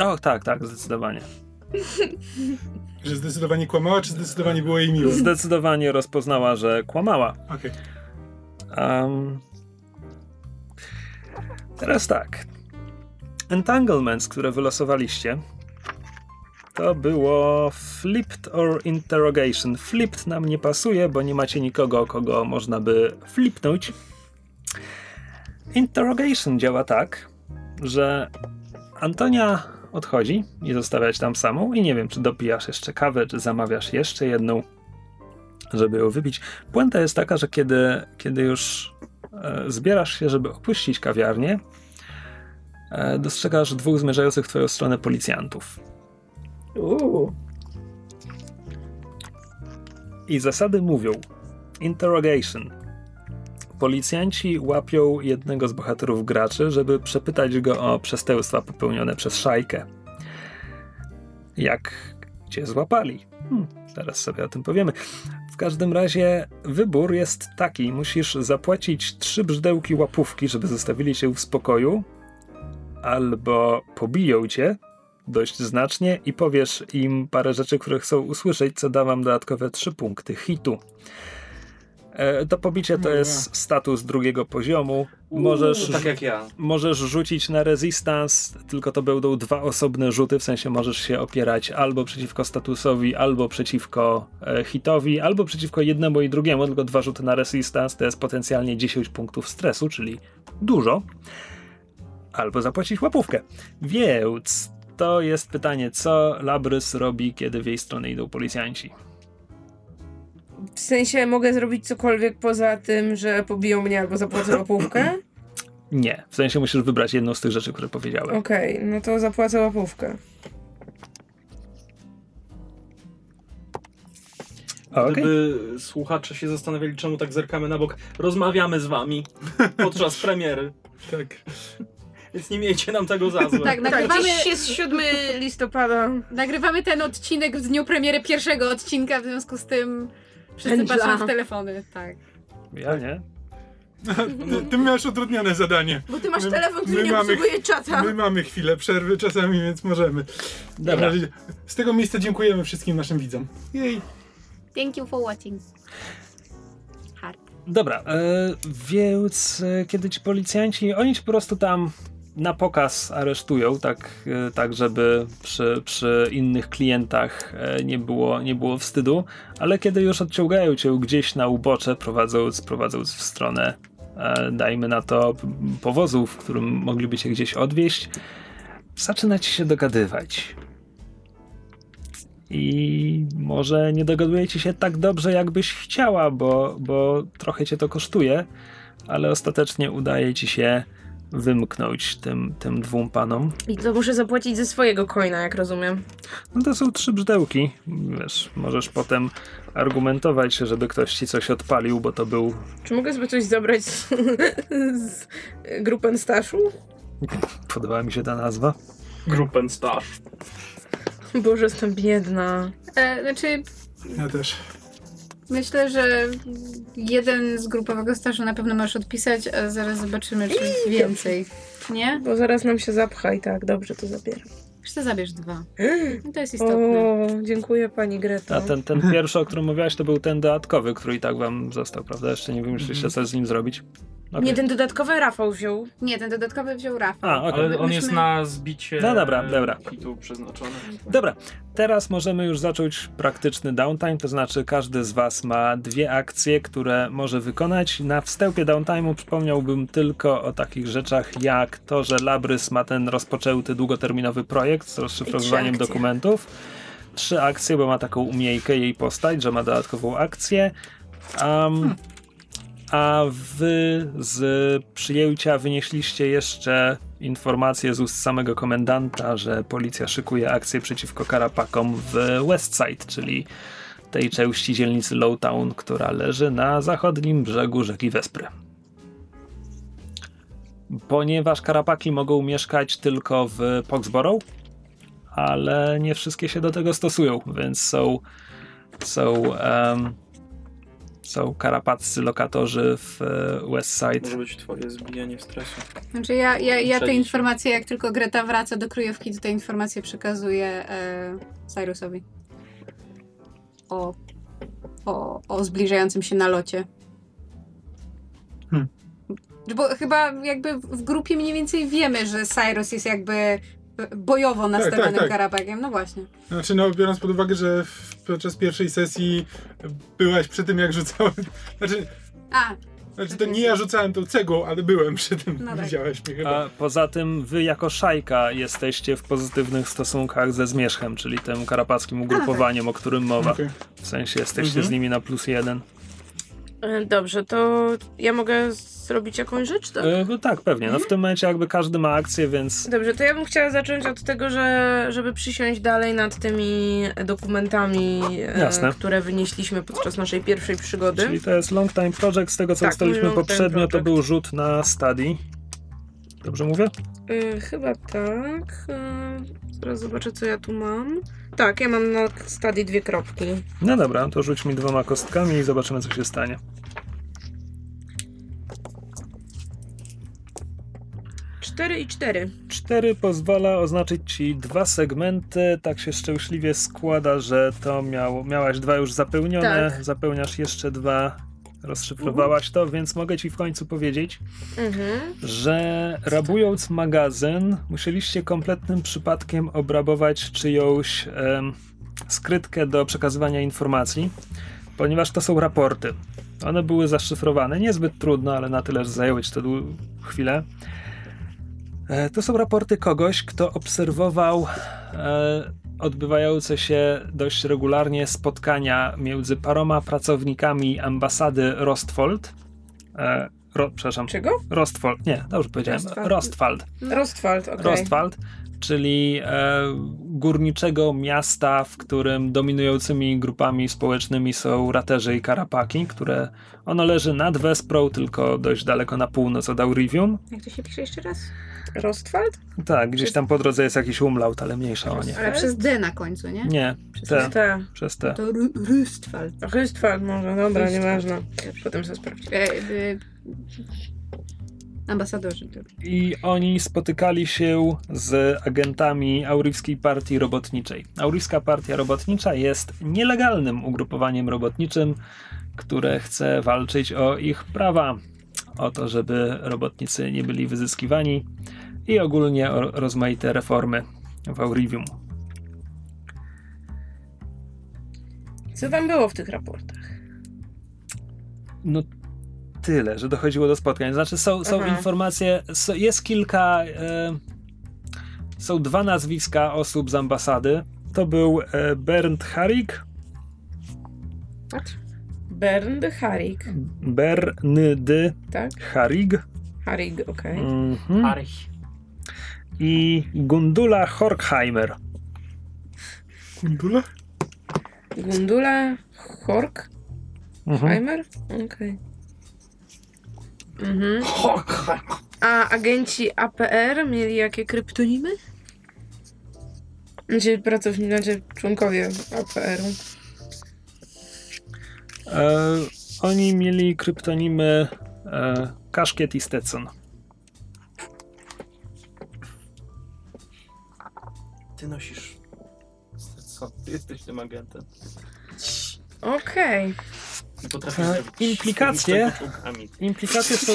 O, tak, tak, zdecydowanie. Że zdecydowanie kłamała, czy zdecydowanie było jej miło? Zdecydowanie rozpoznała, że kłamała. Okej. Um, teraz tak. Entanglements, które wylosowaliście, to było flipped or interrogation. Flipped nam nie pasuje, bo nie macie nikogo, kogo można by flipnąć. Interrogation działa tak, że Antonia odchodzi i zostawiać tam samą i nie wiem, czy dopijasz jeszcze kawę, czy zamawiasz jeszcze jedną, żeby ją wypić. Puenta jest taka, że kiedy, kiedy już e, zbierasz się, żeby opuścić kawiarnię, e, dostrzegasz dwóch zmierzających w twoją stronę policjantów. Uuu. I zasady mówią: interrogation. Policjanci łapią jednego z bohaterów graczy, żeby przepytać go o przestępstwa popełnione przez szajkę. Jak cię złapali? Hmm, zaraz sobie o tym powiemy. W każdym razie wybór jest taki: musisz zapłacić trzy brzdełki łapówki, żeby zostawili cię w spokoju, albo pobiją cię dość znacznie i powiesz im parę rzeczy, które chcą usłyszeć, co da wam dodatkowe trzy punkty hitu. E, to pobicie to jest status drugiego poziomu. Możesz, Tak jak ja. możesz rzucić na resistance, tylko to będą dwa osobne rzuty, w sensie możesz się opierać albo przeciwko statusowi, albo przeciwko e, hitowi, albo przeciwko jednemu i drugiemu, tylko dwa rzuty na resistance to jest potencjalnie 10 punktów stresu, czyli dużo. Albo zapłacić łapówkę. Więc to jest pytanie, co Labrys robi, kiedy w jej stronę idą policjanci? W sensie mogę zrobić cokolwiek poza tym, że pobiją mnie albo zapłacę łapówkę? Nie, w sensie musisz wybrać jedną z tych rzeczy, które powiedziałem. Okej, no to zapłacę łapówkę. Okej. Gdyby słuchacze się zastanawiali, czemu tak zerkamy na bok, rozmawiamy z wami podczas premiery. Tak. Więc nie miejcie nam tego za złe. Tak, Tak, nagrywamy, dziś jest 7 listopada. nagrywamy ten odcinek w dniu premiery pierwszego odcinka, w związku z tym Wszyscy Pędzla. patrzą w telefony, tak. Ja nie. Ty miałeś utrudnione zadanie. Bo ty masz My- telefon, który nie mamy- obsługuje czata. My mamy chwilę przerwy czasami, więc możemy. Dobra. Z tego miejsca dziękujemy wszystkim naszym widzom. Jej. Thank you for watching. Hard. Dobra, e, więc e, kiedy ci policjanci, oni ci po prostu tam na pokaz aresztują, tak, e, tak żeby przy, przy innych klientach e, nie było, nie było wstydu, ale kiedy już odciągają cię gdzieś na ubocze, prowadząc, prowadząc w stronę, e, dajmy na to, powozu, w którym mogliby cię gdzieś odwieźć, zaczyna ci się dogadywać. I może nie dogadujecie się tak dobrze, jakbyś chciała, bo, bo trochę cię to kosztuje, ale ostatecznie udaje ci się wymknąć tym, tym dwóm panom. I to muszę zapłacić ze swojego coina, jak rozumiem. No to są trzy brzdęki. Wiesz, możesz potem argumentować, żeby ktoś ci coś odpalił, bo to był. Czy mogę sobie coś zabrać z, z Gruppenstaszu? Podoba mi się ta nazwa. Gruppen Stash. Boże, jestem biedna. E, znaczy, Ja też. Myślę, że jeden z grupowego stażu na pewno możesz odpisać, a zaraz zobaczymy, czy jest więcej. Nie? Bo zaraz nam się zapcha i tak, dobrze, to zabieram. Wiesz co, zabierz dwa. No to jest istotne. O, dziękuję pani Greto. A ten, ten pierwszy, o którym mówiłaś, to był ten dodatkowy, który i tak wam został, prawda? Jeszcze nie wymyśliliście, co z nim zrobić. Okej. Nie, ten dodatkowy Rafał wziął. Nie, ten dodatkowy wziął Rafał. A, okej. Ale on Myśmy- jest na zbicie No dobra, dobra. hitu przeznaczony. Dobra, teraz możemy już zacząć praktyczny downtime, to znaczy każdy z Was ma dwie akcje, które może wykonać. Na wstępie downtime'u przypomniałbym tylko o takich rzeczach jak to, że Labrys ma ten rozpoczęty długoterminowy projekt z rozszyfrowywaniem dokumentów. Trzy akcje, bo ma taką umiejkę jej postać, że ma dodatkową akcję. Um, a wy z przyjęcia wynieśliście jeszcze informację z ust samego komendanta, że policja szykuje akcję przeciwko karapakom w Westside, czyli tej części dzielnicy Lowtown, która leży na zachodnim brzegu rzeki Wespry. Ponieważ karapaki mogą mieszkać tylko w Poxborough, ale nie wszystkie się do tego stosują, więc są są em, są karapaccy lokatorzy w e, Westside. Może być twoje zbijanie stresu. Znaczy ja, ja, ja te informacje, jak tylko Greta wraca do kryjówki, to te informacje przekazuję e, Cyrusowi. O, o, o zbliżającym się nalocie. Hmm. Bo chyba jakby w grupie mniej więcej wiemy, że Cyrus jest jakby bojowo nastawionym tak. karapakiem. No właśnie. Znaczy, no, biorąc pod uwagę, że w, podczas pierwszej sesji byłaś przy tym, jak rzucałem. Znaczy, A, znaczy to nie ja rzucałem tą cegłą, ale byłem przy tym. No tak. Widziałeś mnie chyba. A poza tym wy jako szajka jesteście w pozytywnych stosunkach ze Zmierzchem, czyli tym karapackim ugrupowaniem, o którym mowa. Okej. W sensie jesteście Mhm. z nimi na plus jeden. E, Dobrze, to ja mogę zrobić jakąś rzecz, tak? E, no tak, pewnie. No w tym momencie jakby każdy ma akcję, więc Dobrze, to ja bym chciała zacząć od tego, że żeby przysiąść dalej nad tymi dokumentami, e, które wynieśliśmy podczas naszej pierwszej przygody. czyli to jest long time project. Z tego co Tak, ustaliliśmy poprzednio, to był rzut na study. Dobrze mówię? E, chyba tak. E, zaraz zobaczę, co ja tu mam. Tak, ja mam na stadii dwie kropki. No dobra, to rzuć mi dwoma kostkami i zobaczymy co się stanie. Cztery i cztery. 4 pozwala oznaczyć ci dwa segmenty. Tak się szczęśliwie składa, że to miało, miałaś dwa już zapełnione. Tak. Zapełniasz jeszcze dwa. Rozszyfrowałaś to, więc mogę ci w końcu powiedzieć, Mhm. że rabując magazyn, musieliście kompletnym przypadkiem obrabować czyjąś em, skrytkę do przekazywania informacji, ponieważ to są raporty. One były zaszyfrowane, niezbyt trudno, ale na tyle, że zajęły ci to chwilę. E, To są raporty kogoś, kto obserwował e, odbywające się dość regularnie spotkania między paroma pracownikami ambasady Rostfold. E, ro, przepraszam, Czego? Rostfold, nie, dobrze powiedziałem, Rostfald. Rostfald. Rostwald, okej. Rostwald, czyli e, górniczego miasta, w którym dominującymi grupami społecznymi są raterzy i karapaki, które ono leży nad Wesprą, tylko dość daleko na północ od Aurivium. Jak to się pisze jeszcze raz? Rostwald? Tak, gdzieś tam po drodze jest jakiś umlaut, ale mniejsza o nie. Ale przez D na końcu, nie? Nie, Przez te, Tak. przez te. To Rustwald. Rostwald może, dobra, Rostwald. nieważne. Potem sobie sprawdź. E, e, ambasadorzy. I oni spotykali się z agentami Aurywskiej Partii Robotniczej. Aurywska Partia Robotnicza jest nielegalnym ugrupowaniem robotniczym, które chce walczyć o ich prawa, o to, żeby robotnicy nie byli wyzyskiwani i ogólnie o rozmaite reformy w Aurivium. Co tam było w tych raportach? No tyle, że dochodziło do spotkań. Znaczy są, są Aha. informacje, jest kilka, e, są dwa nazwiska osób z ambasady. To był e, Bernd Harig, Bernd Harig, Berndy tak? Harig Harig, okej. mhm. Arch. i Gundula Horkheimer. Gundula Hork? Mhm. Heimer? Okej. Mhm. A agenci APR mieli jakie kryptonimy? Znaczy pracownicy, znaczy członkowie APR-u. E, oni mieli kryptonimy e, Kaszkiet i Stetson. Ty nosisz. Co? Ty jesteś tym agentem. Okej. E, implikacje? Implikacje są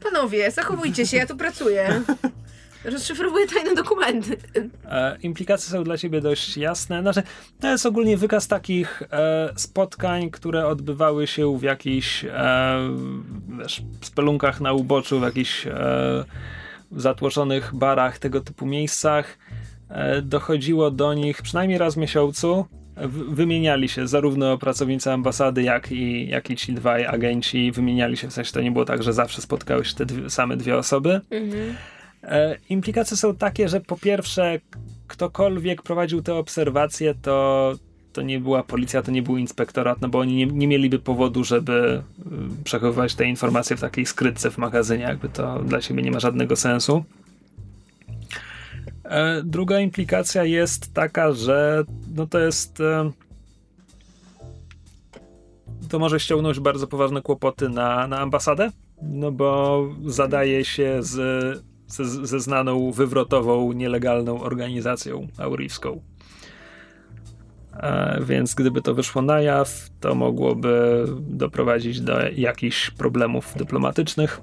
Panowie, zachowujcie się, ja tu pracuję. Rozszyfrowuję tajne dokumenty. E, implikacje są dla ciebie dość jasne. Znaczy, to jest ogólnie wykaz takich e, spotkań, które odbywały się w jakichś e, wiesz, spelunkach na uboczu, w jakichś e, zatłoczonych barach, tego typu miejscach. E, dochodziło do nich przynajmniej raz w miesiącu. W, wymieniali się zarówno pracownicy ambasady, jak i, jak i ci dwaj agenci. Wymieniali się, w sensie to nie było tak, że zawsze spotkały się te dwie, same dwie osoby. Mhm. E, implikacje są takie, że po pierwsze, ktokolwiek prowadził te obserwacje, to, to nie była policja, to nie był inspektorat, no bo oni nie, nie mieliby powodu, żeby y, przechowywać te informacje w takiej skrytce w magazynie, jakby to dla siebie nie ma żadnego sensu. E, druga implikacja jest taka, że no to jest. E, to może ściągnąć bardzo poważne kłopoty na, na ambasadę, no bo zadaje się z ze, ze znaną wywrotową, nielegalną organizacją aurywską. E, więc gdyby to wyszło na jaw, to mogłoby doprowadzić do jakichś problemów dyplomatycznych.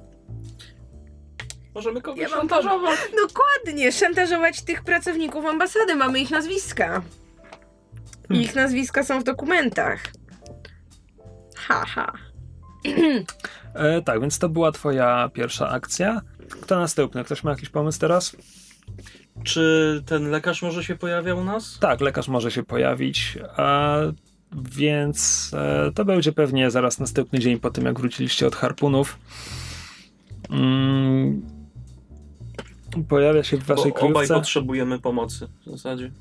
Możemy kogoś Ja mam szantażować. Dokładnie, szantażować tych pracowników ambasady. Mamy ich nazwiska. I Ich nazwiska są w dokumentach. Haha. E, tak, więc to była twoja pierwsza akcja. Kto następny? Ktoś ma jakiś pomysł teraz? Czy ten lekarz może się pojawia u nas? Tak, lekarz może się pojawić, a, więc e, to będzie pewnie zaraz następny dzień po tym, jak wróciliście od harpunów. Mm, pojawia się w Bo waszej obaj kryjówce. potrzebujemy pomocy w zasadzie.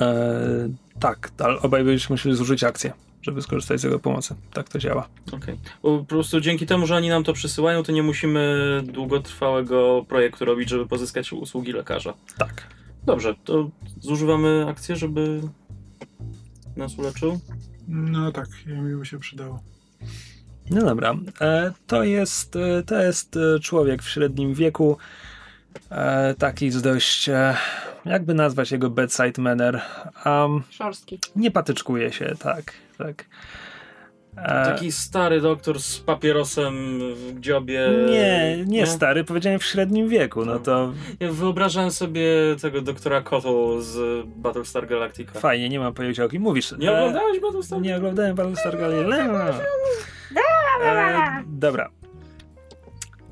E, tak, ale obaj będziecie musieli zużyć akcję, żeby skorzystać z jego pomocy. Tak to działa. Okej. Bo Po prostu dzięki temu, że oni nam to przysyłają, to nie musimy długotrwałego projektu robić, żeby pozyskać usługi lekarza. Tak. Dobrze, to zużywamy akcję, żeby nas uleczył. No tak, mi by się przydało. No dobra. E, to, jest, e, to jest e, człowiek w średnim wieku. Taki z dość. Jakby nazwać jego bedside manner. Um, Szorstki. nie patyczkuje się, tak. Tak. E, Taki stary doktor z papierosem w dziobie. nie, nie stary, powiedziałem w średnim wieku. No to Ja wyobrażałem sobie tego doktora Koto z Battlestar Galactica. fajnie, nie mam pojęcia o kim mówisz. Nie E, oglądałeś Battlestar Nie oglądałem Battlestar Galactica. E, dobra.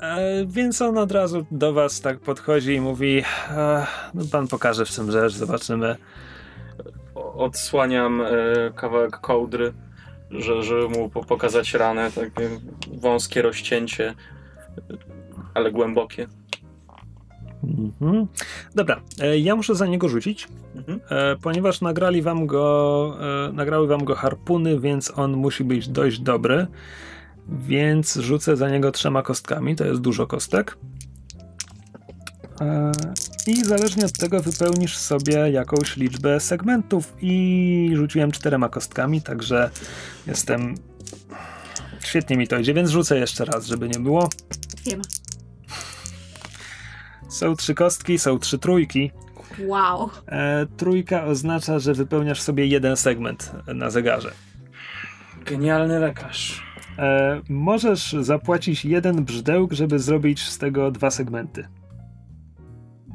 E, więc on od razu do was tak podchodzi i mówi e, no pan pokaże w czym rzecz, zobaczymy. Odsłaniam e, kawałek kołdry, że, żeby mu po- pokazać ranę, takie wąskie rozcięcie, ale głębokie. Mhm. Dobra, e, ja muszę za niego rzucić, Mhm. e, ponieważ nagrali wam go, nagrały wam go harpuny, więc on musi być dość dobry. Więc rzucę za niego trzema kostkami, to jest dużo kostek. I zależnie od tego wypełnisz sobie jakąś liczbę segmentów i rzuciłem czterema kostkami, także jestem... Świetnie mi to idzie, więc rzucę jeszcze raz, żeby nie było. Wiem. Są trzy kostki, są trzy trójki. Wow. E, trójka oznacza, że wypełniasz sobie jeden segment na zegarze. Genialny lekarz. E, możesz zapłacić jeden brzdęk, żeby zrobić z tego dwa segmenty.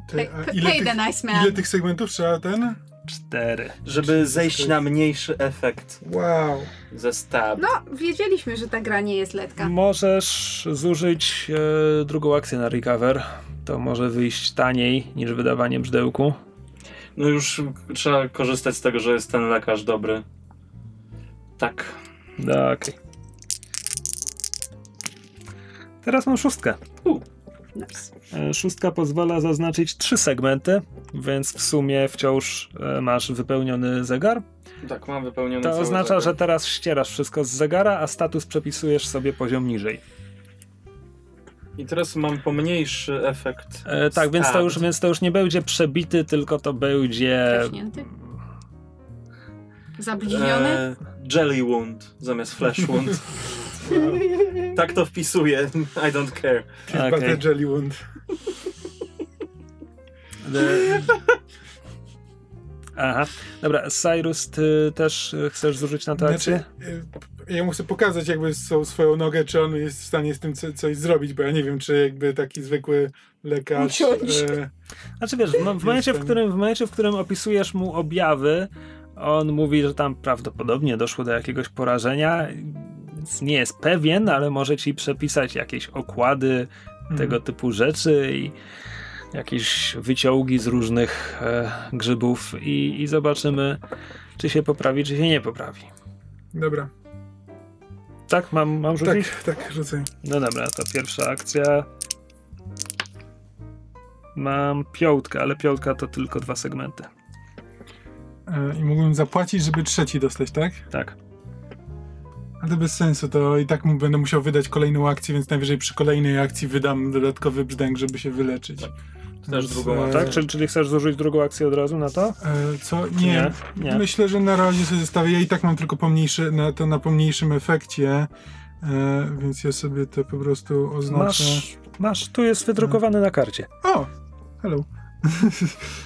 Ty, Pay, a pay ile, the tych, nice man. ile tych segmentów trzeba ten? Cztery. Żeby zejść na mniejszy efekt Wow. ze stab. No, wiedzieliśmy, że ta gra nie jest letka. Możesz zużyć e, drugą akcję na recover. To może wyjść taniej niż wydawanie brzdęku. No już trzeba korzystać z tego, że jest ten lekarz dobry. Tak. Okej. Teraz mam szóstkę. Nice. E, Szóstka pozwala zaznaczyć trzy segmenty, więc w sumie wciąż e, masz wypełniony zegar. Tak, mam wypełniony To cały oznacza, zegar. że teraz ścierasz wszystko z zegara, a status przepisujesz sobie poziom niżej. I teraz mam pomniejszy efekt. E, tak, więc to, już, więc to już nie będzie przebity, tylko to będzie. Trzaśnięty? Zabliźniony? E, jelly wound zamiast flesh wound. tak to wpisuję. I don't care. Butter Jelly Wound. E, Aha, dobra, Cyrus, ty też e, chcesz zużyć na to akcję? Znaczy, y, ja muszę pokazać jakby są swoją nogę, czy on jest w stanie z tym co, coś zrobić, bo ja nie wiem, czy jakby taki zwykły lekarz... E, Znaczy wiesz, w, w, momencie, w, którym, w momencie, w którym opisujesz mu objawy, on mówi, że tam prawdopodobnie doszło do jakiegoś porażenia. Więc Nie jest pewien, ale może ci przepisać jakieś okłady, Mhm. tego typu rzeczy i jakieś wyciągi z różnych e, grzybów i, i zobaczymy, czy się poprawi, czy się nie poprawi. Dobra, Tak, mam, mam rzucić? tak, tak, rzucaj. No dobra, to pierwsza akcja. Mam piątkę, ale piątka to tylko dwa segmenty. E, I mógłbym zapłacić, żeby trzeci dostać, tak? Tak. Ale to bez sensu, to i tak mu będę musiał wydać kolejną akcję, więc najwyżej przy kolejnej akcji wydam dodatkowy brzdęk, żeby się wyleczyć. Tak. Więc, drugą e, akcję. Tak? Czyli, czyli chcesz zużyć drugą akcję od razu na to? E, co? Nie. Nie. nie. Myślę, że na razie sobie zostawię. Ja i tak mam tylko pomniejszy, na, to na pomniejszym efekcie, e, więc ja sobie to po prostu oznaczę. Masz, masz, tu jest wydrukowany na karcie. O! Hello.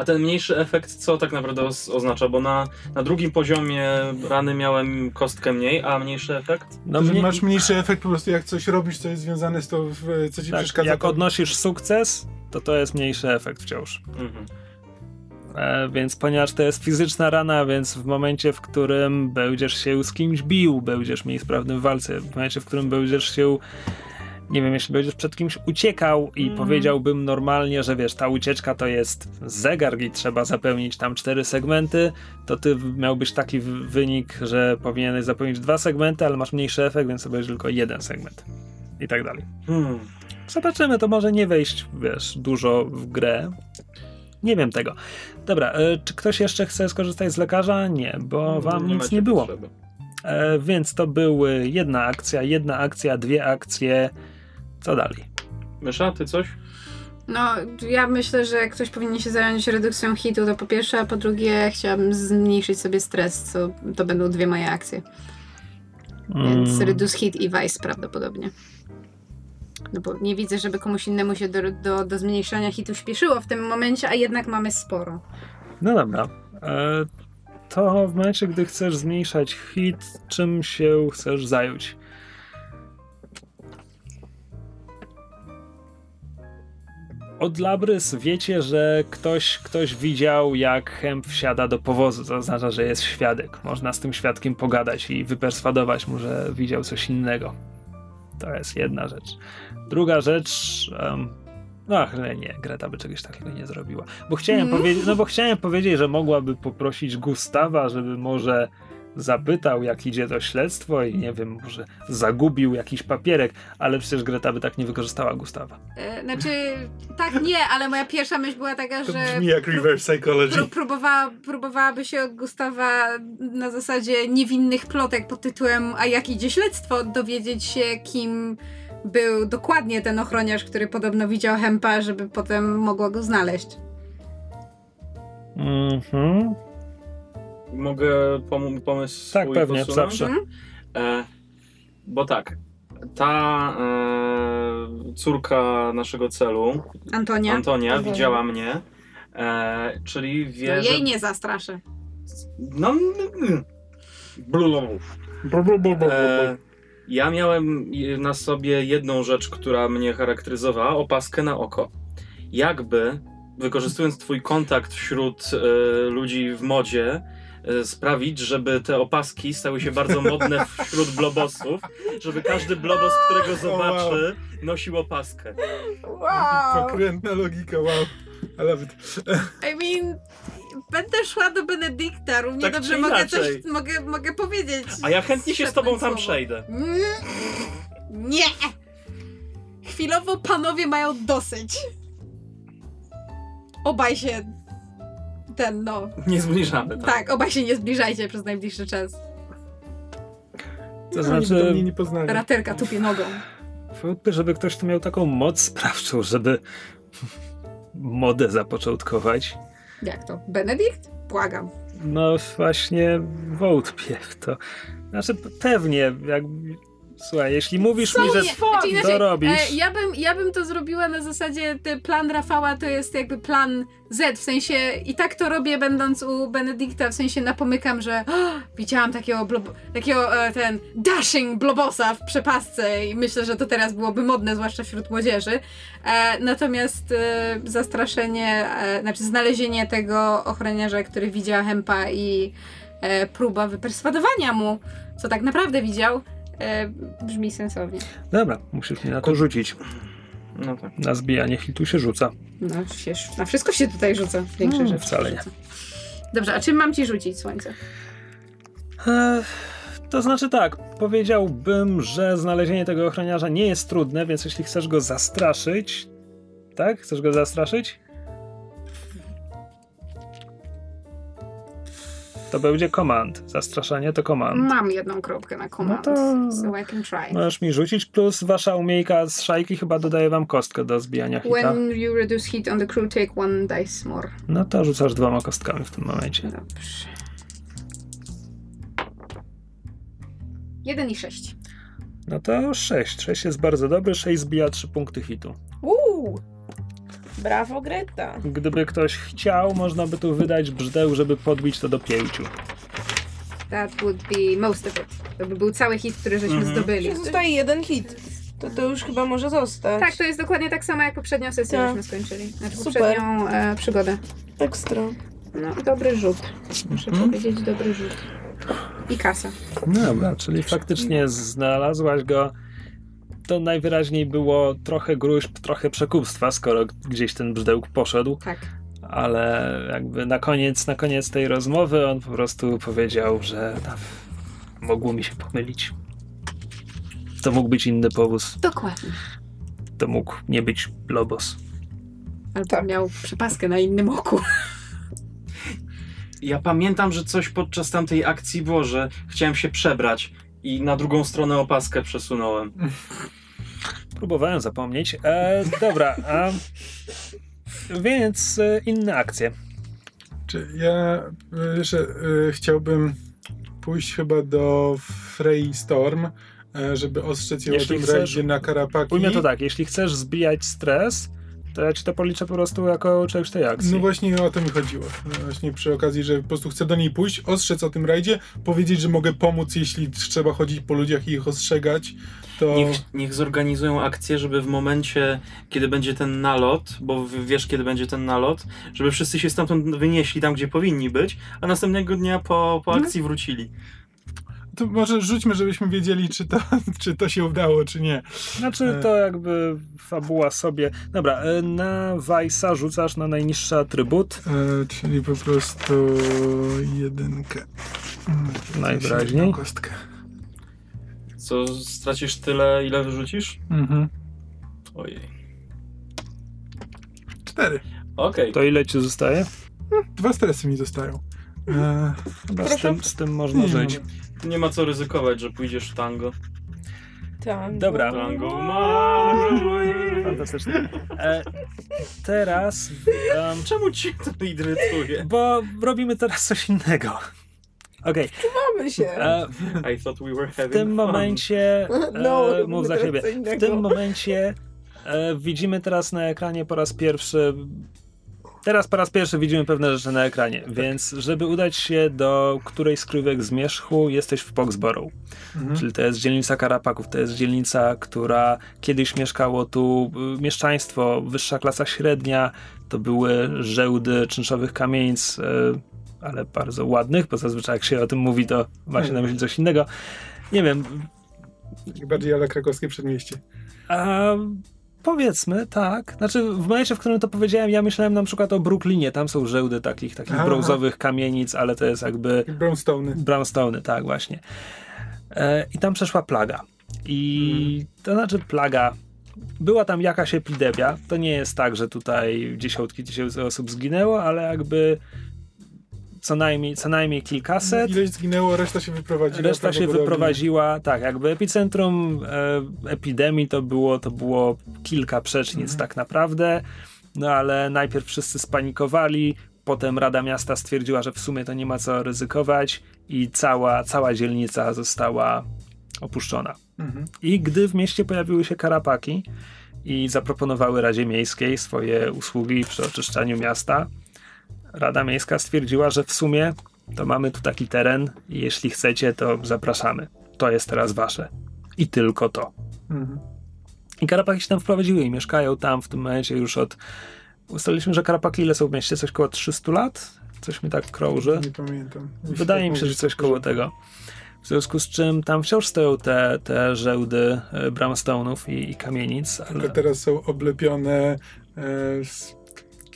A ten mniejszy efekt co tak naprawdę oznacza? Bo na, na drugim poziomie rany miałem kostkę mniej, a mniejszy efekt? No mnie- masz mniejszy efekt po prostu jak coś robisz, co jest związane z to, w- co ci tak, przeszkadza. jak to... odnosisz sukces, to to jest mniejszy efekt wciąż. Mhm. E, więc ponieważ to jest fizyczna rana, więc w momencie, w którym będziesz się z kimś bił, będziesz mniej sprawny w walce, w momencie, w którym będziesz się nie wiem, jeśli będziesz przed kimś uciekał i Mm. powiedziałbym normalnie, że wiesz, ta ucieczka to jest zegar i trzeba zapełnić tam cztery segmenty, to ty miałbyś taki wynik, że powinieneś zapełnić dwa segmenty, ale masz mniejszy efekt, więc sobie tylko jeden segment. I tak dalej. Hmm. Zobaczymy, to może nie wejść, wiesz, dużo w grę. Nie wiem tego. Dobra, e, czy ktoś jeszcze chce skorzystać z lekarza? Nie, bo wam nic macie nie było. E, więc to były jedna akcja, jedna akcja, dwie akcje. Co dalej? Mysza, ty coś? No, ja myślę, że ktoś powinien się zająć redukcją hitu, to po pierwsze, a po drugie chciałabym zmniejszyć sobie stres, co to będą dwie moje akcje. Więc Mm, reduce hit i vice prawdopodobnie. No bo nie widzę, żeby komuś innemu się do, do, do zmniejszania hitu śpieszyło w tym momencie, a jednak mamy sporo. No dobra. E, to w momencie, gdy chcesz zmniejszać hit, czym się chcesz zająć? Od Labrys wiecie, że ktoś, ktoś widział, jak Hemp wsiada do powozu. To oznacza, że jest świadek. Można z tym świadkiem pogadać i wyperswadować mu, że widział coś innego. To jest jedna rzecz. Druga rzecz. Um, no, ale nie, Greta by czegoś takiego nie zrobiła. Bo chciałem, Mm. powiedzieć, no bo chciałem powiedzieć, że mogłaby poprosić Gustawa, żeby może zapytał, jak idzie to śledztwo i nie wiem, może zagubił jakiś papierek, ale przecież Greta by tak nie wykorzystała Gustawa. E, znaczy, tak nie, ale moja pierwsza myśl była taka, To że brzmi jak reverse psychology. pró- próbowała, próbowałaby się od Gustawa na zasadzie niewinnych plotek pod tytułem A jak idzie śledztwo? dowiedzieć się, kim był dokładnie ten ochroniarz, który podobno widział Hempa, żeby potem mogła go znaleźć. Mhm. Mogę pom- pomysł Tak, swój pewnie, posunąć? zawsze. Mhm. E, bo tak, ta e, córka naszego celu, Antonia. Antonia, widziała mnie, e, czyli To wie, że... jej nie zastraszę. No, mm, e, ja miałem na sobie jedną rzecz, która mnie charakteryzowała, opaskę na oko. Jakby, wykorzystując twój kontakt wśród e, ludzi w modzie, sprawić, żeby te opaski stały się bardzo modne wśród blobosów, żeby każdy blobos, którego zobaczy, nosił opaskę. Wow! Pokrętna logika, wow. I love it. I mean, będę szła do Benedykta, równie Tak dobrze mogę coś, mogę, mogę powiedzieć. A ja chętnie się z tobą tam słowo. przejdę. Nie! Chwilowo panowie mają dosyć. Obaj się. Ten, no. Nie zbliżamy, tak? Tak, obaj się nie zbliżajcie przez najbliższy czas. To znaczy, mnie nie poznali. Raterka tupie nogą. wątpię, żeby ktoś tu miał taką moc sprawczą, żeby modę zapoczątkować. Jak to? Benedykt? Błagam. No właśnie wątpię w to. Znaczy pewnie, jak... Słuchaj, jeśli mówisz mi, że znaczy inaczej, to robisz... e, ja, bym, ja bym to zrobiła na zasadzie, ten plan Rafała to jest jakby plan Z, w sensie i tak to robię będąc u Benedykta, w sensie napomykam, że "O, widziałam takiego, blob, takiego e, ten dashing blobosa w przepasce i myślę, że to teraz byłoby modne, zwłaszcza wśród młodzieży. E, natomiast e, zastraszenie, e, znaczy znalezienie tego ochroniarza, który widział Hempa i e, próba wyperswadowania mu, co tak naprawdę widział, e, brzmi sensownie. Dobra, musisz mnie na to rzucić. No tak. Na zbijanie hitu się rzuca. No, się, na wszystko się tutaj rzuca. Większe No, rzeczy. wcale nie. Dobrze, a czym mam ci rzucić słońce? E, To znaczy tak, powiedziałbym, że znalezienie tego ochroniarza nie jest trudne, więc jeśli chcesz go zastraszyć, tak? Chcesz go zastraszyć? To będzie command. Zastraszanie to command. Mam jedną kropkę na command, No to- so I can try. Możesz mi rzucić, plus wasza umiejka z szajki chyba dodaje wam kostkę do zbijania hita. When you reduce heat on the crew, take one dice more. No to rzucasz dwoma kostkami w tym momencie. Dobrze. Jeden i sześć. No to 6. 6 jest bardzo dobry, 6 zbija 3 punkty hitu. Uuu! Brawo, Greta. Gdyby ktoś chciał, można by tu wydać brzdęł, żeby podbić to do 5. That would be most of it. To by był cały hit, który żeśmy Mhm. zdobyli. Zostaje jeden hit. To to już chyba może zostać. Tak, to jest dokładnie tak samo jak poprzednią sesję, Tak. żeśmy skończyli. Znaczy Super. poprzednią e, przygodę. Ekstra. No, dobry rzut. Muszę Mhm. powiedzieć, dobry rzut. I kasa. No dobra, czyli faktycznie znalazłaś go. To najwyraźniej było trochę gruźb, trochę przekupstwa, skoro gdzieś ten brzdęk poszedł, Tak. ale jakby na koniec, na koniec tej rozmowy on po prostu powiedział, że no, mogło mi się pomylić. To mógł być inny powóz, Dokładnie. to mógł nie być Lobos. Albo Tak. miał przepaskę na innym oku. Ja pamiętam, że coś podczas tamtej akcji było, że chciałem się przebrać i na drugą stronę opaskę przesunąłem. Próbowałem zapomnieć. E, dobra, a, więc e, inne akcje. Czy ja y, że, y, chciałbym pójść chyba do Frey Storm, y, żeby ostrzec ją Jeśli o tym chcesz- rajdzie na Karapaki. Ujmę to tak, jeśli chcesz zbijać stres, to ja ci to policzę po prostu jako część tej akcji. No właśnie o to mi chodziło. No Właśnie przy okazji, że po prostu chcę do niej pójść, ostrzec o tym rajdzie, powiedzieć, że mogę pomóc, jeśli trzeba chodzić po ludziach i ich ostrzegać, to... Niech, niech zorganizują akcję, żeby w momencie, kiedy będzie ten nalot, bo wiesz, kiedy będzie ten nalot, żeby wszyscy się stamtąd wynieśli tam, gdzie powinni być, a następnego dnia po, po akcji wrócili. To może rzućmy, żebyśmy wiedzieli, czy to, czy to się udało, czy nie. Znaczy E. to jakby fabuła sobie... Dobra, e, na Weissa rzucasz na najniższy atrybut. E, czyli po prostu jedynkę. Najwyraźniej. Jedną kostkę. Co, stracisz tyle, ile wyrzucisz? Mhm. Ojej. Cztery. Okej. To ile ci zostaje? Dwa stresy mi zostają. Eee, Chyba z tym, z tym można Nie, żyć. Nie ma co ryzykować, że pójdziesz w tango. Tak. Dobra. Tango. Fantastycznie. E, teraz, em, Czemu ci to irytuje? bo robimy teraz coś innego. Okej, Mamy się. e, I thought we were w having tym fun. momencie, No, e, robimy mów za siebie, w tym momencie e, widzimy teraz na ekranie po raz pierwszy, teraz po raz pierwszy widzimy pewne rzeczy na ekranie, więc żeby udać się do którejś z krywek zmierzchu, jesteś w Foxborough. mhm. Czyli to jest dzielnica Karapaków, to jest dzielnica, która kiedyś mieszkało tu y, mieszczaństwo, wyższa klasa średnia, to były żełdy czynszowych kamienic, y, ale bardzo ładnych, bo zazwyczaj jak się o tym mówi, to ma się na myśli coś innego. Nie wiem, Bardziej ale krakowskie przedmieście. a powiedzmy, tak. Znaczy, w momencie, w którym to powiedziałem, ja myślałem na przykład o Brooklynie. Tam są żełdy takich, takich Aha. brązowych kamienic, ale to jest jakby Jak Brownstone. Brownstone, tak, właśnie. E, I tam przeszła plaga. I to znaczy plaga. Była tam jakaś epidemia. To nie jest tak, że tutaj dziesiątki tysięcy osób zginęło, ale jakby co najmniej, co najmniej kilkaset. Ileś zginęło, reszta się wyprowadziła. Reszta się wyprowadziła, tak, jakby epicentrum e, epidemii to było, to było kilka przecznic tak naprawdę, no ale najpierw wszyscy spanikowali, potem Rada Miasta stwierdziła, że w sumie to nie ma co ryzykować i cała, cała dzielnica została opuszczona. Mhm. I gdy w mieście pojawiły się karapaki i zaproponowały Radzie Miejskiej swoje usługi przy oczyszczaniu miasta, Rada Miejska stwierdziła, że w sumie to mamy tu taki teren i jeśli chcecie, to zapraszamy. To jest teraz wasze. I tylko to. Mhm. I karapaki się tam wprowadziły i mieszkają tam w tym momencie już od... Ustaliliśmy, że karapaki ile są w mieście? Coś koło 300 lat? Coś mi tak krąży. Nie pamiętam. Jeśli Wydaje tak mi się, że mówisz, coś koło tego. W związku z czym tam wciąż stoją te, te żełdy e, brownstone'ów i, i kamienic, ale Tylko teraz są oblepione e, z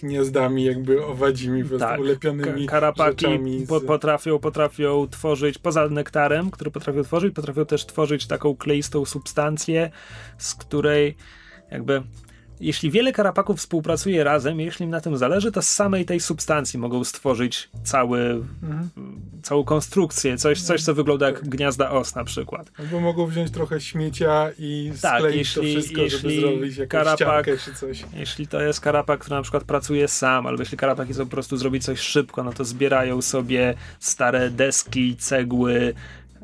gniazdami jakby owadzimi, po Tak. ulepionymi ka- karapaki rzeczami. Z... po, potrafią, potrafią tworzyć, poza nektarem, który potrafią tworzyć, potrafią też tworzyć taką kleistą substancję, z której jakby jeśli wiele karapaków współpracuje razem, jeśli im na tym zależy, to z samej tej substancji mogą stworzyć cały, Mhm. całą konstrukcję, coś, coś co wygląda jak gniazda os na przykład. Albo mogą wziąć trochę śmiecia i Tak, skleić jeśli- to wszystko, żeby jeśli zrobić jakąś karapak- czy coś. Jeśli to jest karapak, który na przykład pracuje sam, albo jeśli karapaki chcą po prostu zrobić coś szybko, no to zbierają sobie stare deski, cegły,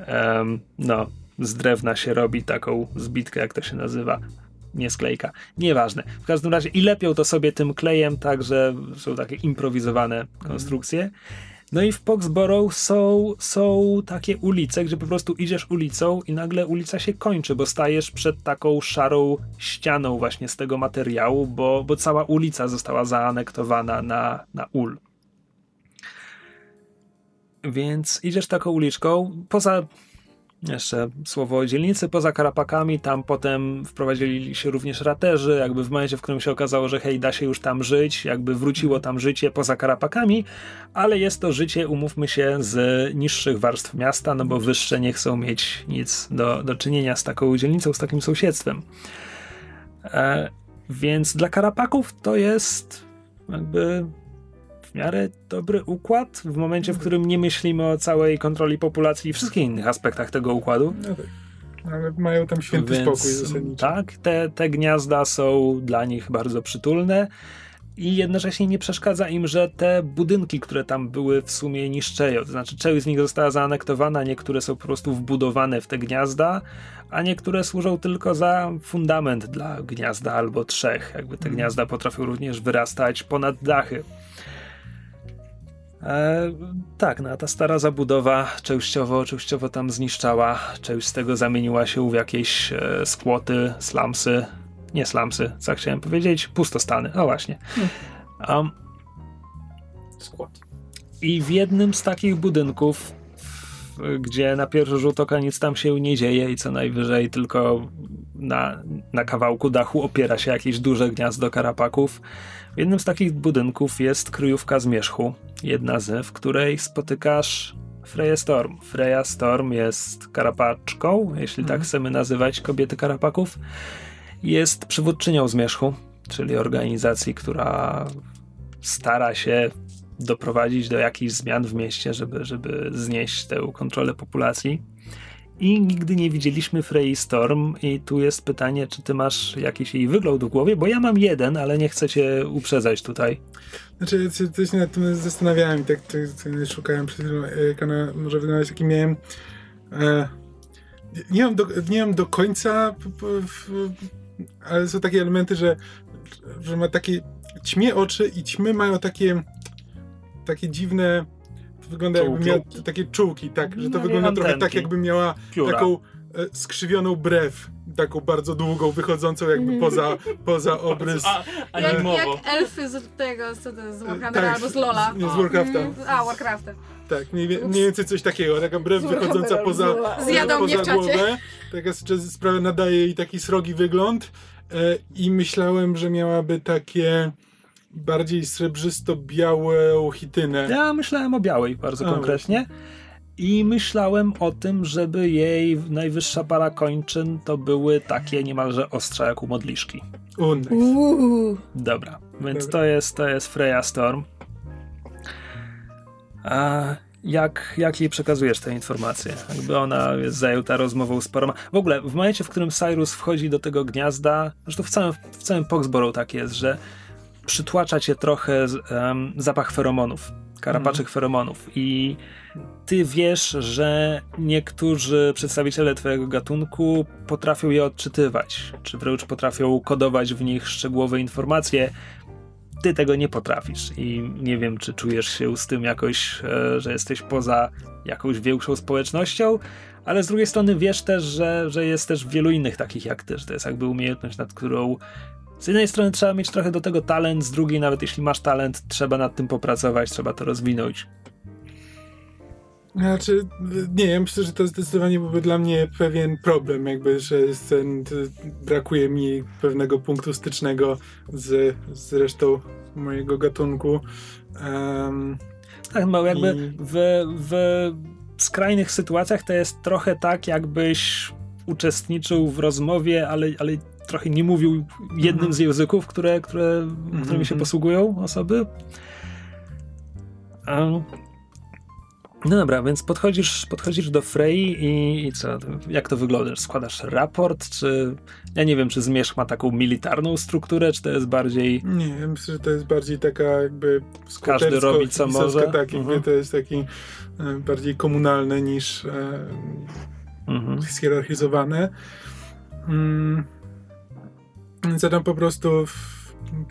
em, no, z drewna się robi taką zbitkę, jak to się nazywa. Nie sklejka. Nieważne. W każdym razie i lepią to sobie tym klejem, tak, że są takie improwizowane konstrukcje. No i w Foxborough są, są takie ulice, gdzie po prostu idziesz ulicą i nagle ulica się kończy, bo stajesz przed taką szarą ścianą właśnie z tego materiału, bo, bo cała ulica została zaanektowana na, na ul. Więc idziesz taką uliczką, poza jeszcze słowo o dzielnicy, poza karapakami, tam potem wprowadzili się również raterzy, jakby w momencie, w którym się okazało, że hej, da się już tam żyć, jakby wróciło tam życie poza karapakami, ale jest to życie, umówmy się, z niższych warstw miasta, no bo wyższe nie chcą mieć nic do, do czynienia z taką dzielnicą, z takim sąsiedztwem. E, więc dla karapaków to jest jakby w miarę dobry układ, w momencie, w którym nie myślimy o całej kontroli populacji i wszystkich innych aspektach tego układu. No tak. Ale mają tam święty Więc, spokój zasadniczo. Tak, te, te gniazda są dla nich bardzo przytulne i jednocześnie nie przeszkadza im, że te budynki, które tam były w sumie niszczeją. To znaczy część z nich została zaanektowana, niektóre są po prostu wbudowane w te gniazda, a niektóre służą tylko za fundament dla gniazda albo trzech. Jakby te Mhm. gniazda potrafią również wyrastać ponad dachy. E, tak, no a ta stara zabudowa częściowo, częściowo tam zniszczała, część z tego zamieniła się w jakieś e, skłoty, slumsy, nie slumsy, co chciałem powiedzieć, pustostany, o właśnie. Um, Skład. I w jednym z takich budynków, gdzie na pierwszy rzut oka nic tam się nie dzieje i co najwyżej tylko na, na kawałku dachu opiera się jakieś duże gniazdo karapaków, w jednym z takich budynków jest kryjówka zmierzchu, jedna z, w której spotykasz Freya Storm. Freya Storm jest karapaczką, jeśli tak chcemy nazywać kobiety karapaków. Jest przywódczynią Zmierzchu, czyli organizacji, która stara się doprowadzić do jakichś zmian w mieście, żeby, żeby znieść tę kontrolę populacji. I nigdy nie widzieliśmy Frey Storm i tu jest pytanie, czy ty masz jakiś jej wygląd w głowie, bo ja mam jeden, ale nie chcę cię uprzedzać tutaj. Znaczy, się coś nad tym zastanawiałem i tak, tak szukałem przed chwilą, jak ona może wyglądać, taki miałem... E, nie, mam do, nie mam do końca, p, p, ale są takie elementy, że, że ma takie ćmie oczy i ćmy mają takie takie dziwne wygląda jakby miała Czułki? takie czułki, tak, że to No, wygląda trochę antenki. tak jakby miała Pióra. taką e, skrzywioną brew, taką bardzo długą, wychodzącą jakby poza, poza obrys. A, Jak, jak animowo. elfy z tego, jest, z Warhammera Tak, albo z Lola. Nie, z Warcrafta. Mm, A, Warcrafta. Tak, mniej, mniej więcej coś takiego, taka brew wychodząca poza, Zjadą poza mnie w czacie. głowę. Taka z- sprawia nadaje jej taki srogi wygląd e, i myślałem, że miałaby takie bardziej srebrzysto-białą chitynę. Ja myślałem o białej bardzo A, konkretnie. I myślałem o tym, żeby jej najwyższa para kończyn to były takie niemalże ostrza jak u modliszki. O, nice. Uuu. Dobra, więc Dobra. to jest, to jest Freya Storm. A jak, jak jej przekazujesz te informacje? Jakby ona jest zajęta rozmową z paroma. W ogóle, w momencie, w którym Cyrus wchodzi do tego gniazda, zresztą w całym, w całym Poxborough tak jest, że przytłacza cię trochę em, zapach feromonów, karapaczych feromonów i ty wiesz, że niektórzy przedstawiciele twojego gatunku potrafią je odczytywać, czy wręcz potrafią kodować w nich szczegółowe informacje. Ty tego nie potrafisz i nie wiem, czy czujesz się z tym jakoś, e, że jesteś poza jakąś większą społecznością, ale z drugiej strony wiesz też, że, że jest też wielu innych takich jak ty, że to jest jakby umiejętność, nad którą z jednej strony trzeba mieć trochę do tego talent, z drugiej nawet jeśli masz talent, trzeba nad tym popracować, trzeba to rozwinąć. Znaczy, nie, ja myślę, że to zdecydowanie byłby dla mnie pewien problem, jakby, że ten, brakuje mi pewnego punktu stycznego z, z resztą mojego gatunku. Em, Tak, no jakby I- w, w skrajnych sytuacjach to jest trochę tak, jakbyś uczestniczył w rozmowie, ale, ale trochę nie mówił jednym Mhm. z języków, które, które, którymi się mhm. posługują osoby. Um, no dobra, więc podchodzisz, podchodzisz do Frey i, i co? Jak to wygląda? Składasz raport, czy... Ja nie wiem, czy Zmierzch ma taką militarną strukturę, czy to jest bardziej... nie, ja myślę, że to jest bardziej taka jakby Każdy robi, co może. Tak, jakby Mhm. to jest taki e, bardziej komunalne niż e, Mhm. Mm. Więc ja tam po prostu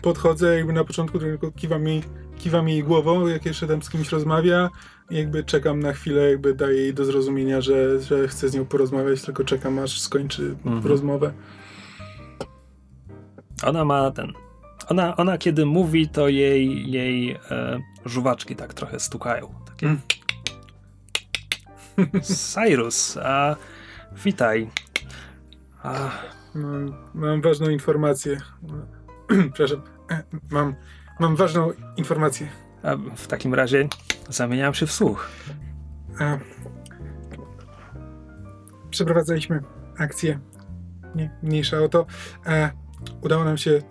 podchodzę, jakby na początku tylko kiwam jej, kiwam jej głową, jak jeszcze tam z kimś rozmawia i jakby czekam na chwilę, jakby daję jej do zrozumienia, że, że chcę z nią porozmawiać, tylko czekam aż skończy Mhm. rozmowę. Ona ma ten. Ona, ona kiedy mówi, to jej, jej e, żuwaczki tak trochę stukają. Takie. Mm. Cyrus, a witaj. A, Mam, mam ważną informację. Przepraszam. Mam, mam ważną informację. a w takim razie zamieniam się w słuch. E, Przeprowadzaliśmy akcję. Nie, mniejsza o to. E, udało nam się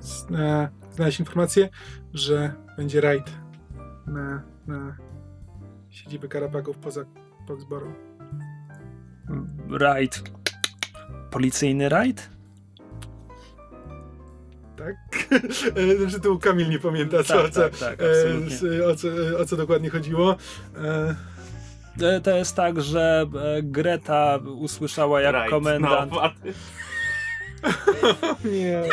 z, e, znaleźć informację, że będzie rajd na, na siedzibę Karabagów poza Foxborough. Rajd. Policyjny rajd? Tak? E, Znaczy tu Kamil nie pamięta, co, Tak, co, tak, tak, e, z- o, co, o co dokładnie chodziło. E, E, To jest tak, że e, Greta usłyszała jak Right, komendant. No, a- nie.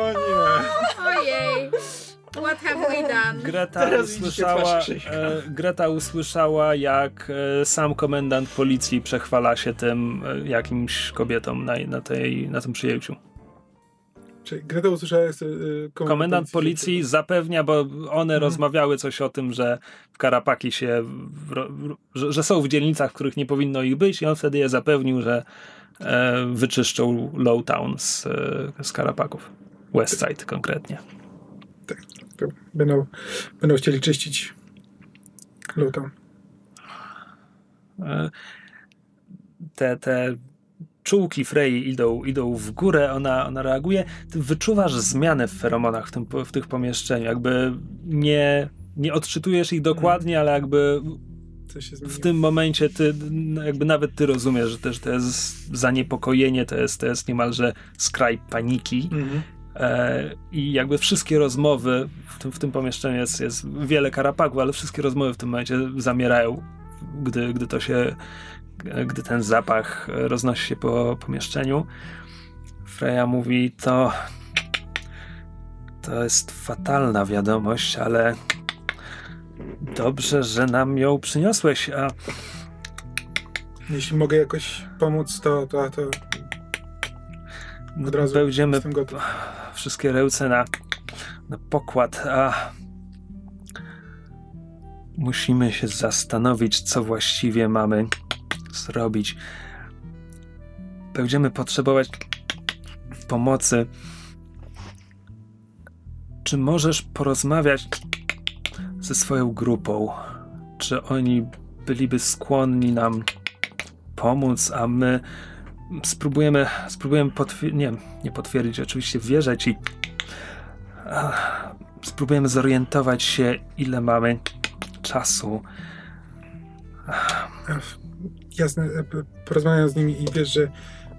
O nie. Ojej. What have we done? Greta Teraz usłyszała, e, Greta usłyszała, jak e, sam komendant policji przechwala się tym e, jakimś kobietom na, na, tej, na tym przyjęciu. Czyli Greta usłyszała, jak chce, y, Komendant policji zapewnia, bo one Mhm. rozmawiały coś o tym, że w Karapaki się, w, w, że, że są w dzielnicach, w których nie powinno ich być i on wtedy je zapewnił, że e, wyczyszczą Lowtown z, e, z Karapaków. Westside konkretnie. Będą, będą chcieli czyścić Luton. E, te, te czułki Frey idą, idą w górę, ona, ona reaguje. Ty wyczuwasz zmianę w feromonach w tym, w tych pomieszczeniu. Jakby nie, nie odczytujesz ich dokładnie, ale jakby w tym momencie ty, no jakby nawet ty rozumiesz, że też to jest zaniepokojenie, to jest, to jest niemalże skraj paniki. Mhm. E, I jakby wszystkie rozmowy w tym, w tym pomieszczeniu jest, jest wiele karapaków, ale wszystkie rozmowy w tym momencie zamierają, gdy, gdy to się, gdy ten zapach roznosi się po pomieszczeniu. Freya mówi, to to jest fatalna wiadomość, ale dobrze, że nam ją przyniosłeś, a Jeśli mogę jakoś pomóc, to, to, to od razu będziemy. Wszystkie ręce na, na pokład, a musimy się zastanowić, co właściwie mamy zrobić. Będziemy potrzebować pomocy. Czy możesz porozmawiać ze swoją grupą? Czy oni byliby skłonni nam pomóc, a my spróbujemy, spróbujemy potwierdzić, nie, nie potwierdzić, oczywiście wierzę ci. Ach, Spróbujemy zorientować się, ile mamy czasu. Jasne, porozmawiam z nimi i wiesz, że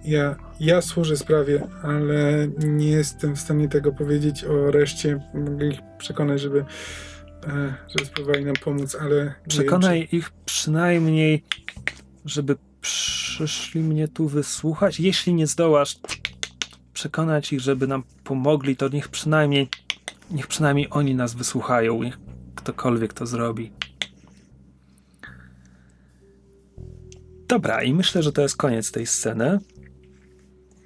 ja, ja służę sprawie, ale nie jestem w stanie tego powiedzieć o reszcie. Mogę ich przekonać, żeby, e, żeby spróbowali nam pomóc, ale nie wiem, Przekonaj ich przynajmniej, żeby przyszli mnie tu wysłuchać. Jeśli nie zdołasz przekonać ich, żeby nam pomogli, to niech przynajmniej, niech przynajmniej oni nas wysłuchają. Niech ktokolwiek to zrobi. Dobra, i myślę, że to jest koniec tej sceny.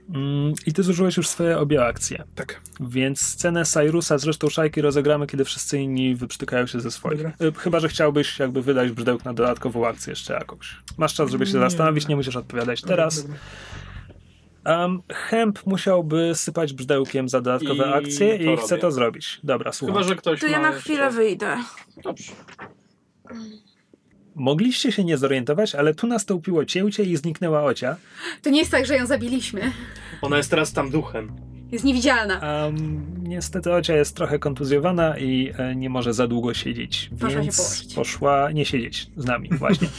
Mm, I ty zużyłeś już swoje obie akcje. Tak, Więc scenę Cyrusa z resztą szajki rozegramy, kiedy wszyscy inni wyprztykają się ze swoich. Dobra. Y, Chyba, że chciałbyś jakby wydać brzydełk na dodatkową akcję jeszcze jakąś. Masz czas, żeby się Nie. zastanowić, nie musisz odpowiadać teraz. Um, Hemp musiałby sypać brzydełkiem za dodatkowe I akcje i chce robię. to zrobić. Dobra, słucham. Chyba, że ktoś To ma ja na jeszcze- chwilę wyjdę. Dobrze. Mogliście się nie zorientować, ale tu nastąpiło cięcie i zniknęła Ocia. To nie jest tak, że ją zabiliśmy. Ona jest teraz tam duchem. Jest niewidzialna. Um, niestety Ocia jest trochę kontuzjowana i e, nie może za długo siedzieć, się więc położyć. poszła nie siedzieć z nami właśnie.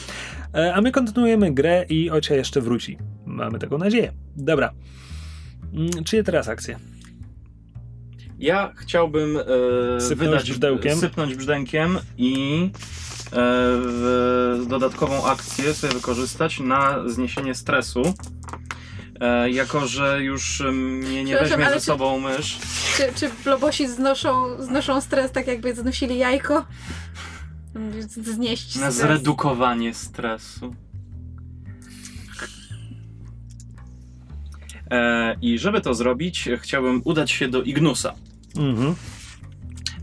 E, a my kontynuujemy grę i Ocia jeszcze wróci. Mamy taką nadzieję. Dobra. Mm, Czyje teraz akcje? Ja chciałbym e, Sypnąć wydać brzdękiem. sypnąć brzdękiem i w dodatkową akcję sobie wykorzystać na zniesienie stresu. E, jako, że już em, mnie nie weźmie ze czy- sobą mysz. Czy, czy blobosi znoszą, znoszą stres tak jakby znosili jajko? Znieść Na stres. zredukowanie stresu. E, I żeby to zrobić, chciałbym udać się do Ignusa. Mhm.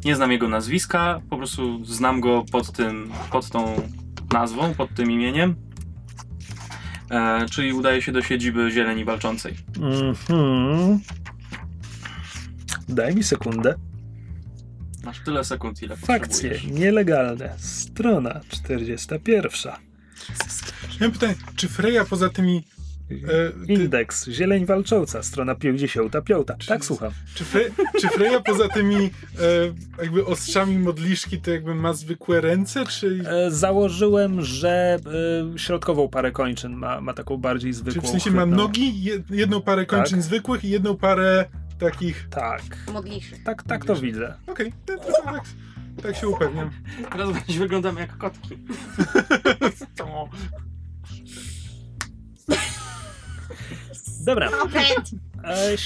Nie znam jego nazwiska, po prostu znam go pod tym, pod tą nazwą, pod tym imieniem. E, czyli udaje się do siedziby Zieleni Walczącej. Mhm. Daj mi sekundę. Masz tyle sekund, ile Fakcje nielegalne. Strona 41. Ja mam pytanie, czy Freya poza tymi... E, ty, Indeks. Zieleń walcząca. Strona 55. Tak, słucham. czy, Fre, czy Freya poza tymi e, jakby ostrzami modliszki to jakby ma zwykłe ręce, czy... E, założyłem, że e, środkową parę kończyn ma, ma taką bardziej Czy zwykłą. w sensie ma nogi, je- jedną parę kończyn Tak. zwykłych i jedną parę takich... Tak, Modliszy. tak, tak to widzę. Okej, to, to, to, tak, tak się upewniam. Teraz właśnie wyglądamy jak kotki. Dobra. E,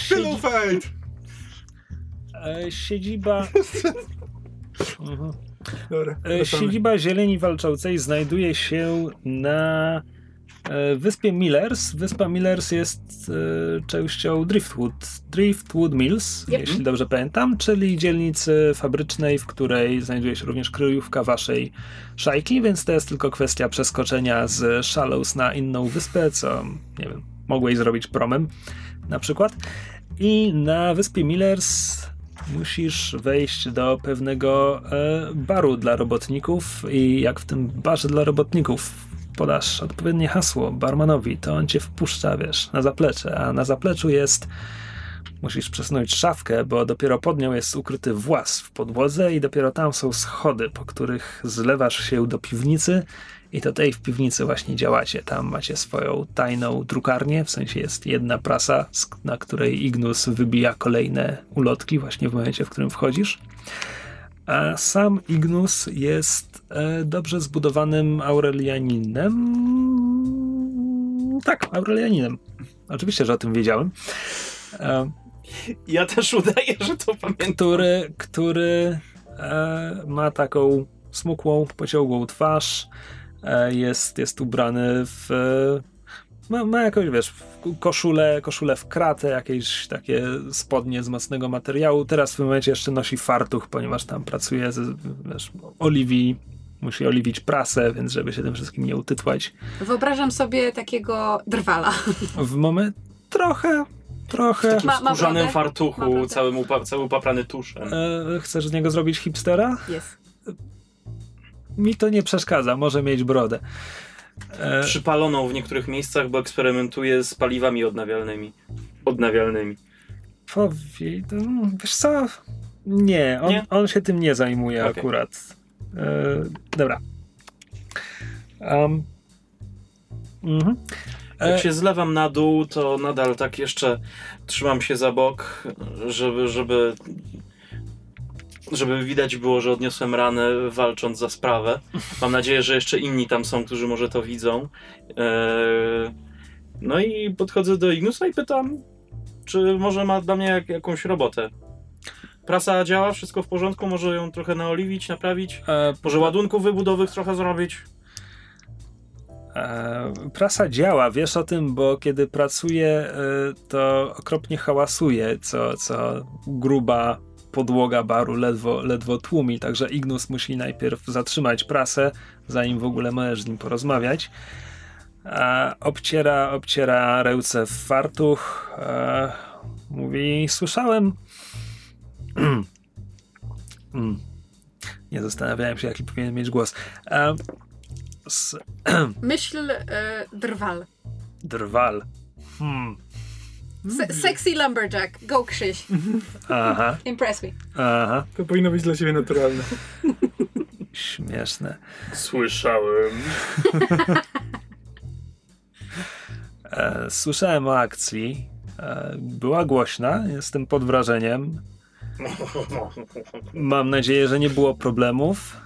Pillow siedzi, fight! e, siedziba. Mhm. Dobra, E, wracamy. Siedziba Zieleni Walczącej znajduje się na e, wyspie Millers. Wyspa Millers jest e, częścią Driftwood, Driftwood Mills, Yep. jeśli dobrze pamiętam, czyli dzielnicy fabrycznej, w której znajduje się również kryjówka waszej szajki, więc to jest tylko kwestia przeskoczenia z Shallows na inną wyspę, co, nie wiem, mogłeś zrobić promem na przykład. I na wyspie Millers musisz wejść do pewnego e, baru dla robotników i jak w tym barze dla robotników podasz odpowiednie hasło barmanowi, to on cię wpuszcza, wiesz, na zaplecze, a na zapleczu jest musisz przesunąć szafkę, bo dopiero pod nią jest ukryty włas w podłodze i dopiero tam są schody, po których zlewasz się do piwnicy i to tej w piwnicy właśnie działacie. Tam macie swoją tajną drukarnię, w sensie jest jedna prasa, na której Ignus wybija kolejne ulotki właśnie w momencie, w którym wchodzisz. A sam Ignus jest e, dobrze zbudowanym Aurelianinem. Tak, Aurelianinem. Oczywiście, że o tym wiedziałem. E, Ja też udaję, że to pamiętam. który, który e, ma taką smukłą, pociągłą twarz, jest, jest ubrany w. E, ma, ma jakąś, wiesz, koszulę, koszulę w kratę, jakieś takie spodnie z mocnego materiału. Teraz w tym momencie jeszcze nosi fartuch, ponieważ tam pracuje, z, wiesz, oliwi, musi oliwić prasę, więc żeby się tym wszystkim nie utytłać. Wyobrażam sobie takiego drwala. W moment trochę, trochę. Ma- ma skórzanym? Ma fartuchu, brodę? całym upa- cały upaprany tuszem. E, chcesz z niego zrobić hipstera? Jest. Mi to nie przeszkadza, może mieć brodę. E, Przypaloną w niektórych miejscach, bo eksperymentuje z paliwami odnawialnymi. Odnawialnymi. powie, mm, wiesz co? Nie, on, Nie? on się tym nie zajmuje Okej. akurat. E, dobra. Um, mhm. E, Jak się zlewam na dół, to nadal tak jeszcze trzymam się za bok, żeby, żeby, żeby widać było, że odniosłem ranę walcząc za sprawę. Mam nadzieję, że jeszcze inni tam są, którzy może to widzą. Eee, No i podchodzę do Ignusa i pytam, czy może ma dla mnie jak, jakąś robotę. Prasa działa, wszystko w porządku, może ją trochę naoliwić, naprawić, e, może ładunków wybudowych trochę zrobić. E, Prasa działa, wiesz o tym, bo kiedy pracuje, e, to okropnie hałasuje, co, co gruba podłoga baru ledwo, ledwo tłumi, także Ignus musi najpierw zatrzymać prasę, zanim w ogóle możesz z nim porozmawiać. A obciera, obciera ręce w fartuch, e, mówi, słyszałem... Mm. Nie zastanawiałem się, jaki powinien mieć głos. E, s- Myśl e, drwal. Drwal. Hmm. Se- sexy lumberjack. Go Krzyś. Aha, Impress me. aha. To powinno być dla siebie naturalne. Śmieszne. Słyszałem. E, słyszałem o akcji. E, była głośna, jestem pod wrażeniem. Mam nadzieję, że nie było problemów.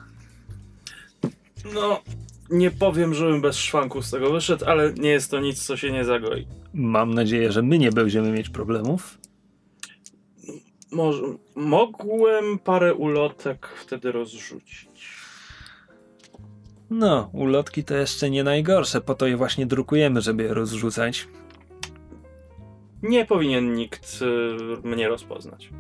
No, nie powiem, żebym bez szwanku z tego wyszedł, ale nie jest to nic, co się nie zagoi. Mam nadzieję, że my nie będziemy mieć problemów. Może, mogłem parę ulotek wtedy rozrzucić. No, ulotki to jeszcze nie najgorsze, po to je właśnie drukujemy, żeby je rozrzucać. Nie powinien nikt y, mnie rozpoznać.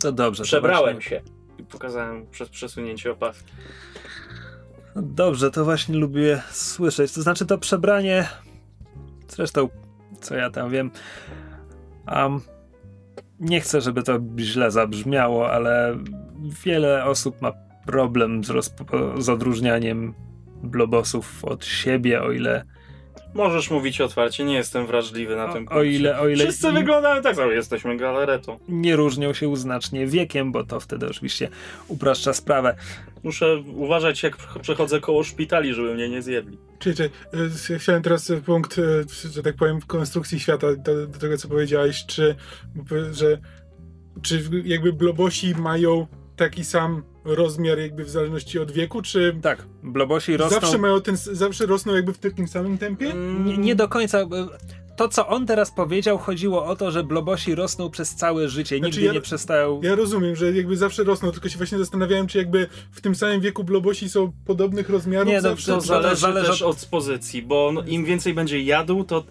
To dobrze. to Przebrałem właśnie- się i pokazałem przez przesunięcie opaski. No Dobrze, to właśnie lubię słyszeć. To znaczy to przebranie. Zresztą, co ja tam wiem. Um, nie chcę, żeby to źle zabrzmiało, ale wiele osób ma problem z, z odróżnianiem blobosów od siebie, o ile. Możesz mówić otwarcie, nie jestem wrażliwy na tym O, o ile, o ile Wszyscy wyglądają tak samo, jesteśmy galaretą. nie różnią się znacznie wiekiem, bo to wtedy oczywiście upraszcza sprawę. Muszę uważać, jak przechodzę koło szpitali, żeby mnie nie zjedli. Czyli, czyli y, ja chciałem teraz punkt, y, że tak powiem, w konstrukcji świata do, do tego, co powiedziałeś, czy, że, czy jakby blobosi mają taki sam rozmiar jakby w zależności od wieku, czy Tak, blobosi rosną. zawsze mają ten, zawsze rosną jakby w takim samym tempie? Nie, nie do końca. E, To, co on teraz powiedział, chodziło o to, że blobosi rosną przez całe życie, Znaczy nigdy ja- nie przestają. Ja rozumiem, że jakby zawsze rosną, tylko się właśnie zastanawiałem, czy jakby w tym samym wieku blobosi są podobnych rozmiarów Nie, no, zawsze. To to zależy, zależy też od pozycji, bo no, im więcej będzie jadł, to,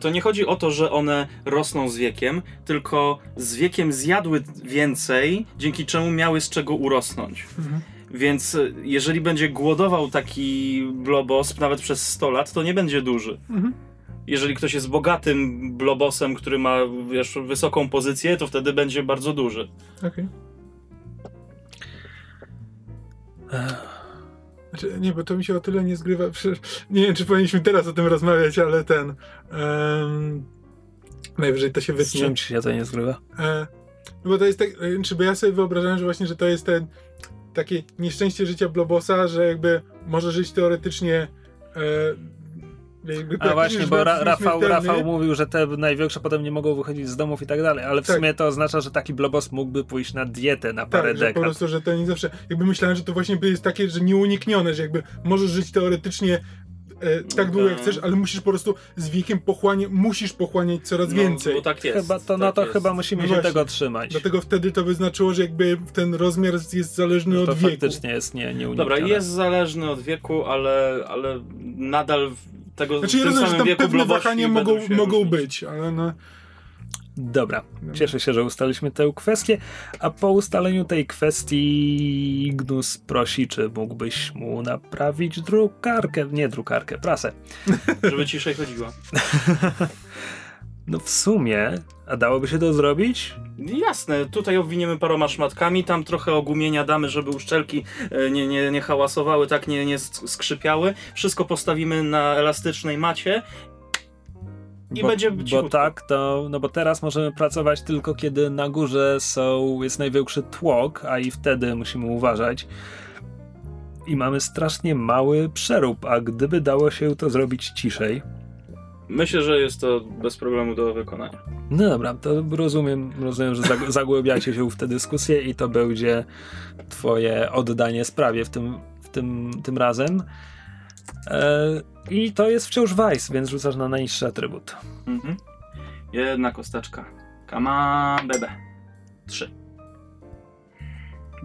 to nie chodzi o to, że one rosną z wiekiem, tylko z wiekiem zjadły więcej, dzięki czemu miały z czego urosnąć. Mhm. Więc y, jeżeli będzie głodował taki blobos nawet przez 100 lat, to nie będzie duży. Mhm. Jeżeli ktoś jest bogatym blobosem, który ma wiesz, wysoką pozycję, to wtedy będzie bardzo duży. Okej. Znaczy, nie, bo to mi się o tyle nie zgrywa. Przecież, nie wiem, czy powinniśmy teraz o tym rozmawiać, ale ten. em, najwyżej to się Z wytnie. czym ci się to nie zgrywa? E, no bo to jest tak, e, czy bo ja sobie wyobrażałem, że właśnie, że to jest ten takie nieszczęście życia Blobosa, że jakby może żyć teoretycznie e, A praktycznie właśnie, bo Ra Rafał. Rafał mówił, że te największe potem nie mogą wychodzić z domów i tak dalej, ale w Tak. sumie to oznacza, że taki blobos mógłby pójść na dietę na parę Tak, że po dekad. prostu, że to nie zawsze. Jakby myślałem, że to właśnie jest takie, że nieuniknione, że jakby możesz żyć teoretycznie e, tak długo jak Tak. chcesz, ale musisz po prostu z wiekiem pochłaniać, musisz pochłaniać coraz No, więcej. Bo tak jest. Chyba to, no tak to jest. chyba musimy No się właśnie. tego trzymać. Dlatego wtedy to by znaczyło, że jakby ten rozmiar jest zależny No to od wieku. faktycznie jest nie, nieuniknione. Dobra, jest zależny od wieku, ale, ale nadal w tego Znaczy ja w tym rozumiem, że samym tam wieku pewne wahania mogą, mogą różnić. być, ale no. Dobra, cieszę się, że ustaliliśmy tę kwestię, a po ustaleniu tej kwestii Gnus prosi, czy mógłbyś mu naprawić drukarkę, nie drukarkę, prasę. Żeby ciszej chodziła. No w sumie, a dałoby się to zrobić? Jasne, tutaj obwiniemy paroma szmatkami, tam trochę ogumienia damy, żeby uszczelki e, nie, nie, nie hałasowały, tak nie, nie sk- skrzypiały. Wszystko postawimy na elastycznej macie i bo, będzie Bo cichutko. tak, to, no bo teraz możemy pracować tylko kiedy na górze są, jest największy tłok, a i wtedy musimy uważać. I mamy strasznie mały przerób, a gdyby dało się to zrobić ciszej, Myślę, że jest to bez problemu do wykonania. No dobra, to rozumiem, rozumiem że zag- zagłębiacie się w tę dyskusję i to będzie twoje oddanie sprawie w tym, w tym, tym razem. E, I to jest wciąż Vice, więc rzucasz na najniższy atrybut. Mhm. Jedna kosteczka. Kama bebe. Trzy.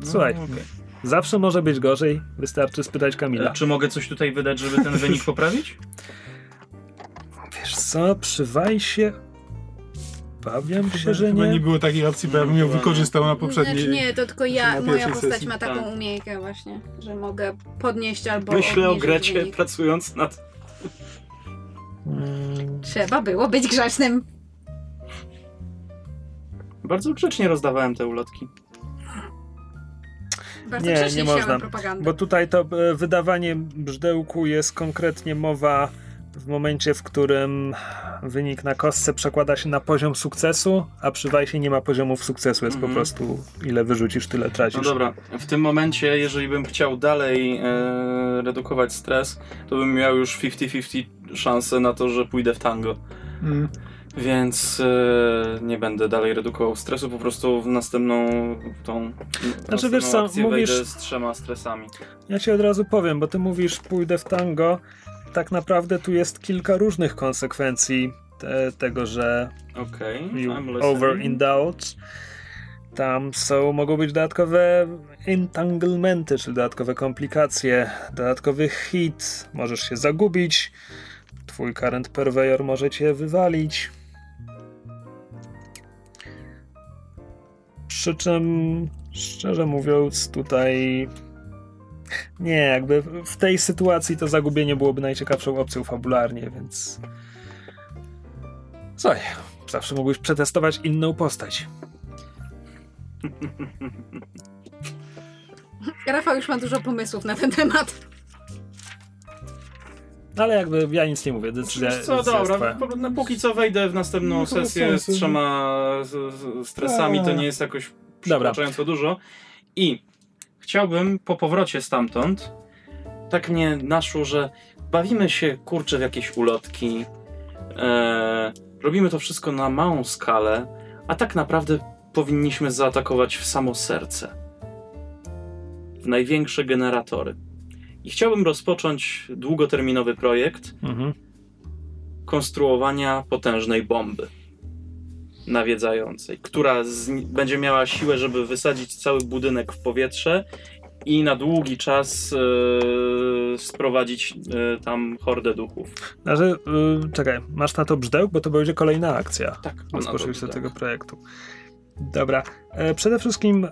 Słuchaj, No, okej. zawsze może być gorzej, wystarczy spytać Kamila. E, Czy mogę coś tutaj wydać, żeby ten wynik poprawić? Co, przy Vice'ie bawiam się, że nie. nie było takiej opcji, bo ja bym ją wykorzystał na poprzedniej. Znaczy nie, to tylko ja, moja postać sesji. ma taką Tak. umiejętkę właśnie, że mogę podnieść albo Myślę o Grecie, wynik. pracując nad... Mm, Trzeba było być grzecznym. Bardzo grzecznie rozdawałem te ulotki. Bardzo Nie, grzecznie nie można, propagandę. Bo tutaj to e, wydawanie brzdełku jest konkretnie mowa w momencie, w którym wynik na kostce przekłada się na poziom sukcesu, a przy Wajsie nie ma poziomów sukcesu, jest Mhm. po prostu ile wyrzucisz, tyle tracisz. No dobra, w tym momencie, jeżeli bym chciał dalej e, redukować stres, to bym miał już 50-50 szansę na to, że pójdę w tango. Mm. Więc e, nie będę dalej redukował stresu, po prostu w następną tą Znaczy, następną wiesz co, mówisz- z trzema stresami. Ja ci od razu powiem, bo ty mówisz pójdę w tango, tak naprawdę tu jest kilka różnych konsekwencji te, tego, że Okej, you I'm listening. overindulge. Tam są, mogą być dodatkowe entanglementy, czyli dodatkowe komplikacje, dodatkowy hit, możesz się zagubić, twój current purveyor może cię wywalić. Przy czym, szczerze mówiąc, tutaj nie, jakby w tej sytuacji to zagubienie byłoby najciekawszą opcją fabularnie, więc Słuchaj, zawsze mógłbyś przetestować inną postać. Rafał już ma dużo pomysłów na ten temat. Ale jakby ja nic nie mówię, decyzja, Wiesz co, decyzja jest dobra, twoja. no, póki co wejdę w następną No sesję z trzema z, z stresami, to nie jest jakoś Dobra. przekraczająco dużo. I chciałbym po powrocie stamtąd, tak mnie naszło, że bawimy się kurczę w jakieś ulotki, e, robimy to wszystko na małą skalę, a tak naprawdę powinniśmy zaatakować w samo serce. W największe generatory. I chciałbym rozpocząć długoterminowy projekt, Mhm. konstruowania potężnej bomby nawiedzającej, która będzie miała siłę, żeby wysadzić cały budynek w powietrze i na długi czas e, sprowadzić e, tam hordę duchów. Znaczy, y, czekaj, masz na to brzdęk, bo to będzie kolejna akcja. Tak, Rozpoczęliście tak. tego projektu. Dobra. E, przede wszystkim e,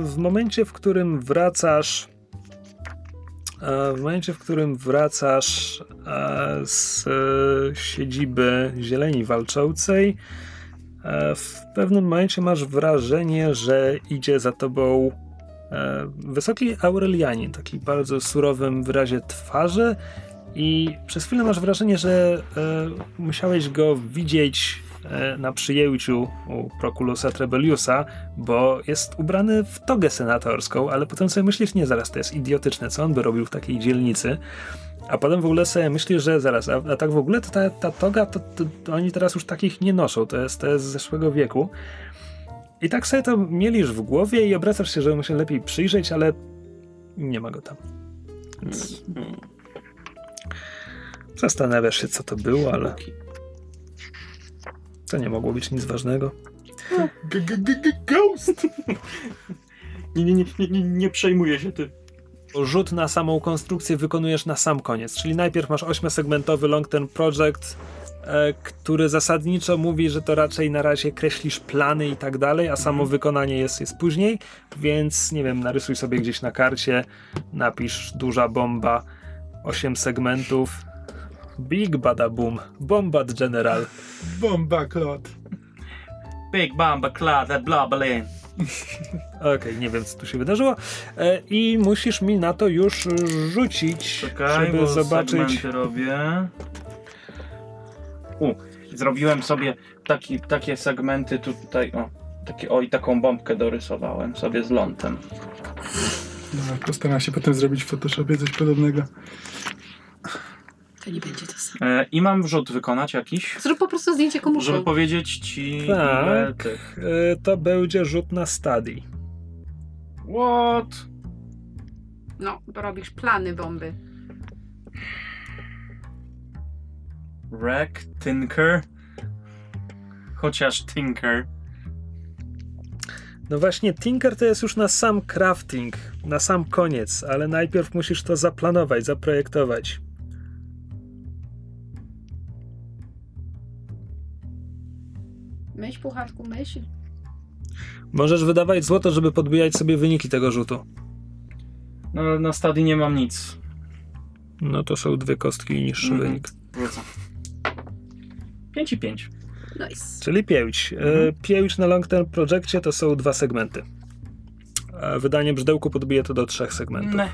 w momencie, w którym wracasz e, w momencie, w którym wracasz z siedziby Zieleni Walczącej, w pewnym momencie masz wrażenie, że idzie za tobą e, wysoki Aurelianin, taki bardzo surowym wyrazie twarzy i przez chwilę masz wrażenie, że e, musiałeś go widzieć e, na przyjęciu u Proculusa Trebeliusa, bo jest ubrany w togę senatorską, ale potem sobie myślisz, nie, zaraz, to jest idiotyczne, co on by robił w takiej dzielnicy. A potem w ogóle sobie myślisz, że zaraz, a, a tak w ogóle to ta, ta toga, to, to, to oni teraz już takich nie noszą, to jest, to jest z zeszłego wieku. I tak sobie to mielisz w głowie i obracasz się, żeby mu się lepiej przyjrzeć, ale nie ma go tam. Więc zastanawiasz się, co to było, ale to nie mogło być nic ważnego. G- g- g- g- Ghost! Nie, nie, nie, nie, nie, nie przejmuję się tym. Rzut na samą konstrukcję wykonujesz na sam koniec, czyli najpierw masz 8-segmentowy long term project, e, który zasadniczo mówi, że to raczej na razie kreślisz plany i tak dalej, a samo wykonanie jest, jest później, więc nie wiem, narysuj sobie gdzieś na karcie, napisz duża bomba, 8 segmentów, Big Bada Boom, Bombard General. Bomba klot. Big Bamba Cloud, that blah Okej, nie wiem co tu się wydarzyło. E, I musisz mi na to już rzucić, Czekaj, żeby bo zobaczyć. segmenty robię. U, zrobiłem sobie taki, takie segmenty tu- tutaj, o. Takie, o, i taką bombkę dorysowałem sobie z lądem. Dobra, postaram się potem zrobić w Photoshopie coś podobnego. To nie będzie to samo. E, I mam wrzut wykonać jakiś, Zrób po prostu zdjęcie komuś. żeby powiedzieć ci Tak. tych... E, To będzie rzut na study. What? No, bo robisz plany bomby. Wreck, Tinker. Chociaż Tinker. No właśnie, Tinker to jest już na sam crafting, na sam koniec, ale najpierw musisz to zaplanować, zaprojektować. Myśl, pucharku, myśl. Możesz wydawać złoto, żeby podbijać sobie wyniki tego rzutu. No, na stadii nie mam nic. No to są dwie kostki i niższy Mhm. wynik. Wrócę. 5 i 5. Nice. Czyli pięć. E, Mhm. Pięć na long term projekcie to są dwa segmenty. A wydanie brzydełku podbije to do trzech segmentów. Ne.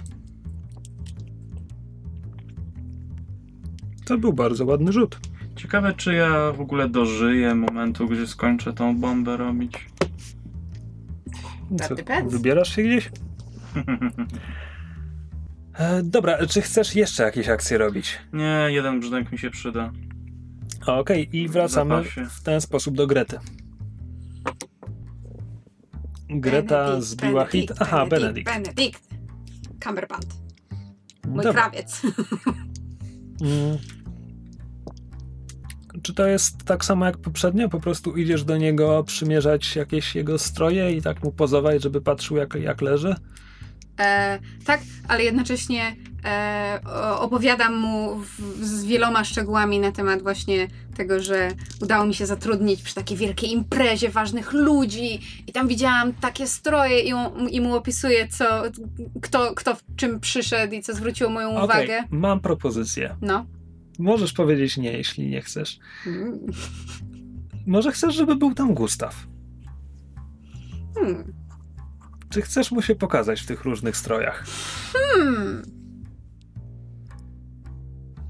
To był bardzo ładny rzut. Ciekawe, czy ja w ogóle dożyję momentu, gdzie skończę tą bombę robić. That depends. wybierasz się gdzieś? E, dobra, czy chcesz jeszcze jakieś akcje robić? Nie, jeden brzdęk mi się przyda. Okej, i wracamy w ten sposób do Grety. Greta Benedict, zbiła hit. Benedict, Aha, Benedict. Benedict. Benedict. Cumberbund. Mój Dobra. krawiec. Mm. Czy to jest tak samo jak poprzednio? Po prostu idziesz do niego przymierzać jakieś jego stroje i tak mu pozować, żeby patrzył jak, jak leży? E, tak, ale jednocześnie e, opowiadam mu w, z wieloma szczegółami na temat właśnie tego, że udało mi się zatrudnić przy takiej wielkiej imprezie ważnych ludzi i tam widziałam takie stroje i, mu- i mu opisuję, co, kto, kto w czym przyszedł i co zwróciło moją Okej, uwagę. mam propozycję. No. Możesz powiedzieć nie, jeśli nie chcesz. Mm. Może chcesz, żeby był tam Gustaw? Hmm. Czy chcesz mu się pokazać w tych różnych strojach? Hmm.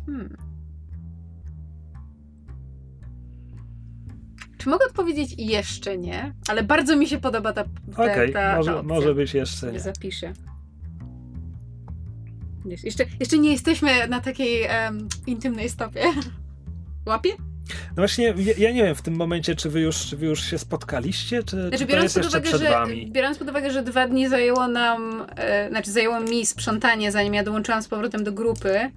Hmm. Czy mogę odpowiedzieć jeszcze nie? Ale bardzo mi się podoba ta, ta, Okej, ta może, może być jeszcze nie. Zapiszę. Wiesz, Jeszcze, jeszcze nie jesteśmy na takiej em, intymnej stopie. Łapie? No właśnie, ja, ja nie wiem w tym momencie, czy wy już, czy wy już się spotkaliście, czy, Znaczy, czy to biorąc jest pod, jeszcze uwagę, przed że, wami? biorąc pod uwagę, że dwa dni zajęło nam, e, znaczy zajęło mi sprzątanie, zanim ja dołączyłam z powrotem do grupy,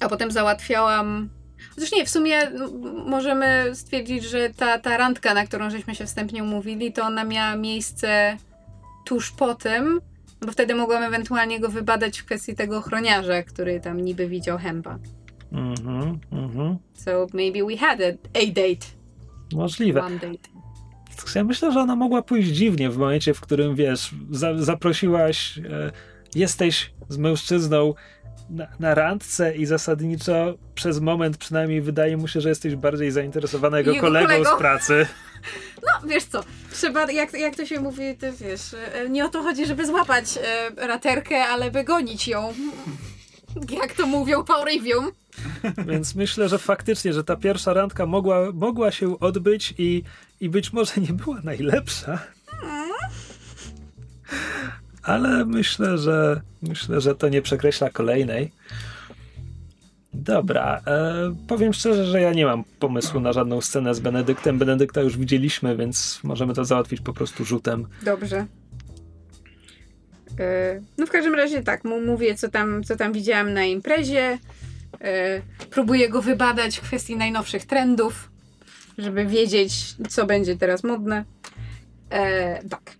a potem załatwiałam. Chociaż nie, w sumie m, możemy stwierdzić, że ta, ta randka, na którą żeśmy się wstępnie umówili, to ona miała miejsce tuż po tym, bo wtedy mogłam ewentualnie go wybadać w kwestii tego ochroniarza, który tam niby widział Hempa. Mhm, mhm. So maybe we had a, a date. Możliwe. One date. Ja myślę, że ona mogła pójść dziwnie w momencie, w którym wiesz, za, zaprosiłaś e, jesteś z mężczyzną na, na randce i zasadniczo przez moment przynajmniej wydaje mu się, że jesteś bardziej zainteresowana jego, kolegą kolegą. z pracy. No, wiesz co, trzeba, jak, jak to się mówi, ty wiesz, e, nie o to chodzi, żeby złapać e, raterkę, ale by gonić ją. Jak to mówią Paurivium. Więc myślę, że faktycznie, że ta pierwsza randka mogła, mogła się odbyć i, i być może nie była najlepsza. Ale myślę, że myślę, że to nie przekreśla kolejnej. Dobra, e, powiem szczerze, że ja nie mam pomysłu na żadną scenę z Benedyktem. Benedykta już widzieliśmy, więc możemy to załatwić po prostu rzutem. Dobrze. E, No w każdym razie tak, mu mówię, co tam, co tam widziałam na imprezie. E, Próbuję go wybadać w kwestii najnowszych trendów, żeby wiedzieć, co będzie teraz modne. E, tak.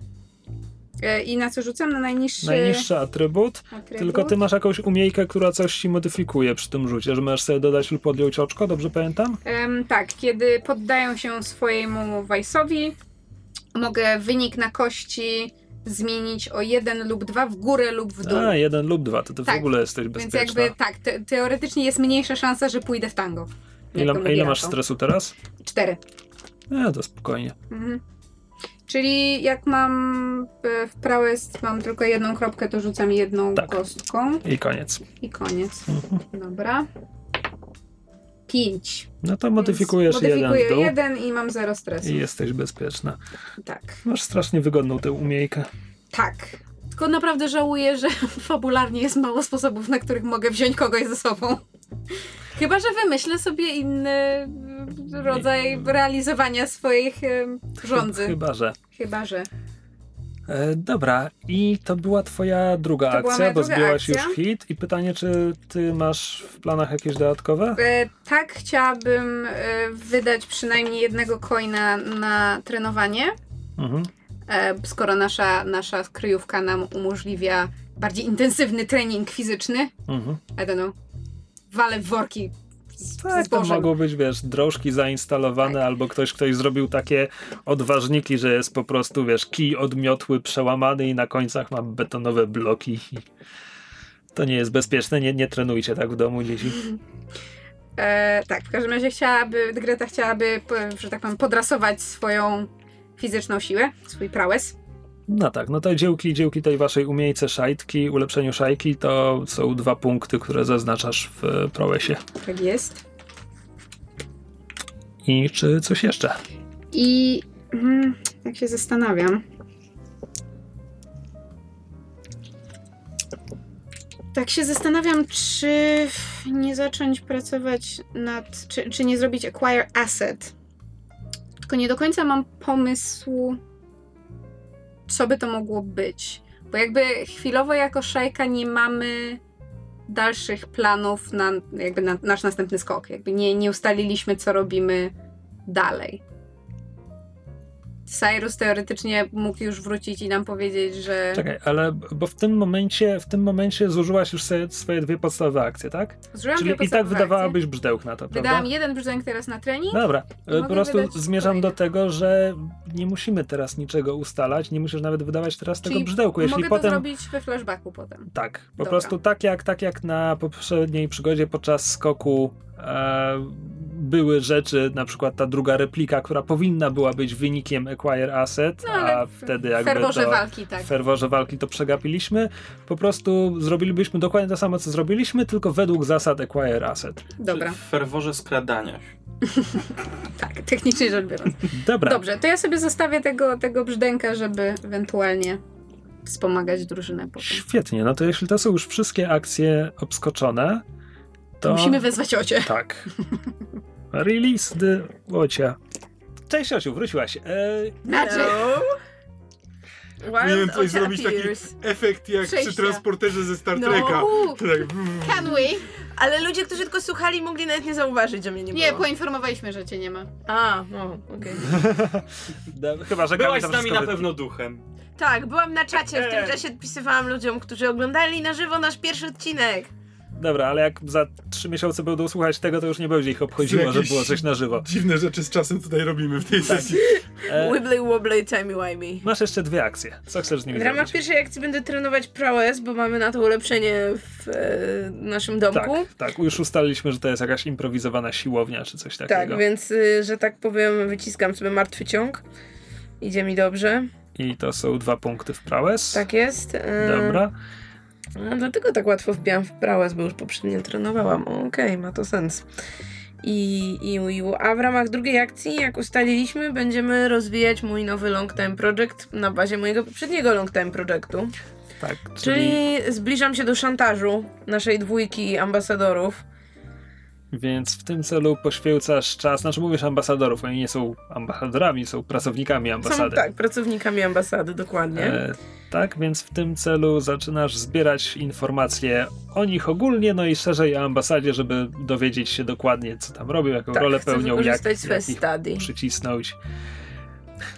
E, I na co rzucam? Na najniższy Najniższy atrybut, atrybut. tylko ty masz jakąś umiejkę, która coś ci modyfikuje przy tym rzucie, że możesz sobie dodać lub odjąć oczko, dobrze pamiętam? Em, tak, kiedy poddają się swojemu Weissowi, mogę wynik na kości zmienić o jeden lub dwa w górę lub w dół. A, jeden lub dwa, to ty w Tak, ogóle jesteś Więc bezpieczna. jakby tak, te, teoretycznie jest mniejsza szansa, że pójdę w tango. Ile, ile masz stresu teraz? Cztery. Nie, to spokojnie. Mhm. Czyli jak mam e, w prałes, mam tylko jedną kropkę, to rzucam jedną Tak. kostką I koniec. i koniec. Mhm. Dobra. Pięć. No to modyfikujesz Więc jeden modyfikuję jeden i mam zero stresu. i jesteś bezpieczna. Tak. Masz strasznie wygodną tę umiejkę. Tak. Tylko naprawdę żałuję, że fabularnie jest mało sposobów, na których mogę wziąć kogoś ze sobą. Chyba, że wymyślę sobie inny rodzaj realizowania swoich rządzy. Chyba, że. Chyba, że. E, dobra, i to była twoja druga To akcja, bo zbiłaś akcja. już hit. I pytanie, czy ty masz w planach jakieś dodatkowe? E, tak, chciałabym e, wydać przynajmniej jednego coina na trenowanie, Mhm. e, skoro nasza, nasza kryjówka nam umożliwia bardziej intensywny trening fizyczny. Mhm. I don't know. Walę w worki Tak, to mogą być, wiesz, drążki zainstalowane, Tak. albo ktoś, ktoś zrobił takie odważniki, że jest po prostu, wiesz, kij odmiotły przełamany i na końcach ma betonowe bloki. To nie jest bezpieczne, nie, nie trenujcie tak w domu, dzieci. E, tak, w każdym razie chciałaby, Greta chciałaby, że tak powiem, podrasować swoją fizyczną siłę, swój prałes. No tak, no to dziełki, dziełki tej waszej umiejce szajtki, ulepszeniu szajki, to są dwa punkty, które zaznaczasz w prowesie. Tak jest. I czy coś jeszcze? I mm, jak się zastanawiam. Tak się zastanawiam, czy nie zacząć pracować nad. Czy, czy nie zrobić acquire asset. Tylko nie do końca mam pomysłu, co by to mogło być. Bo jakby chwilowo jako szajka nie mamy dalszych planów na jakby na nasz następny skok. Jakby nie, nie ustaliliśmy, co robimy dalej. Cyrus teoretycznie mógł już wrócić i nam powiedzieć, że Czekaj, ale bo w tym momencie, w tym momencie zużyłaś już swoje, swoje dwie podstawowe akcje, tak? zużyłam Czyli dwie i tak wydawałabyś brzdęk na to, akcje. prawda? Wydałam jeden brzdęk teraz na trening. Dobra, e, po prostu zmierzam kolejny. do tego, że nie musimy teraz niczego ustalać, nie musisz nawet wydawać teraz tego Czyli brzdęku. Jeśli mogę potem. to zrobić we flashbacku potem. Tak, po Dobra. prostu tak jak, tak jak na poprzedniej przygodzie podczas skoku były rzeczy, na przykład ta druga replika, która powinna była być wynikiem Acquire Asset, No, a wtedy jakby ferworze to, walki, tak. w ferworze walki to przegapiliśmy. Po prostu zrobilibyśmy dokładnie to samo, co zrobiliśmy, tylko według zasad Acquire Asset. Dobra, W ferworze skradania się. tak, technicznie rzecz biorąc. Dobra, Dobrze, to ja sobie zostawię tego, tego brzdęka, żeby ewentualnie wspomagać drużynę potem. świetnie. No to jeśli to są już wszystkie akcje obskoczone, to... Musimy wezwać ocie. Tak. Release the Łocia. Cześć Osiu, wróciłaś. E, Znaczy, Powinienem Wild coś Ocia zrobić taki efekt jak Przejścia. przy transporterze ze Star No. Treka. Tak. can we? Ale ludzie, którzy tylko słuchali, mogli nawet nie zauważyć, że mnie nie było. Nie, poinformowaliśmy, że cię nie ma. A, no, okej. da- chyba, że Byłaś z nami na pewno duchem. Tak, byłam na czacie, w tym Ej. czasie odpisywałam ludziom, którzy oglądali na żywo nasz pierwszy odcinek. Dobra, ale jak za trzy miesiące będą słuchać tego, to już nie będzie ich obchodziło, że było coś na żywo. Dziwne rzeczy z czasem tutaj robimy w tej sesji. E, Wibbly wobbly timey wimey. masz jeszcze dwie akcje. Co chcesz z nimi W ramach zrobić? pierwszej akcji będę trenować prowess, bo mamy na to ulepszenie w e, naszym domku. Tak, tak. Już ustaliliśmy, że to jest jakaś improwizowana siłownia czy coś takiego. Tak, więc, y, że tak powiem, wyciskam sobie martwy ciąg. Idzie mi dobrze. I to są dwa punkty w prowess. Tak jest. y, Dobra. No, dlatego tak łatwo wbijam w prałas, bo już poprzednio trenowałam. Okej, ma to sens. I, i, i, a w ramach drugiej akcji, jak ustaliliśmy, będziemy rozwijać mój nowy long time project na bazie mojego poprzedniego long time projektu. Tak, Czyli zbliżam się do szantażu naszej dwójki ambasadorów. Więc w tym celu poświęcasz czas, znaczy mówisz ambasadorów, oni nie są ambasadorami, są pracownikami Są ambasady. tak, pracownikami ambasady, dokładnie. E, tak, więc w tym celu zaczynasz zbierać informacje o nich ogólnie, no i szerzej o ambasadzie, żeby dowiedzieć się dokładnie, co tam robią, jaką tak, rolę pełnią, jak, jak ich study. przycisnąć.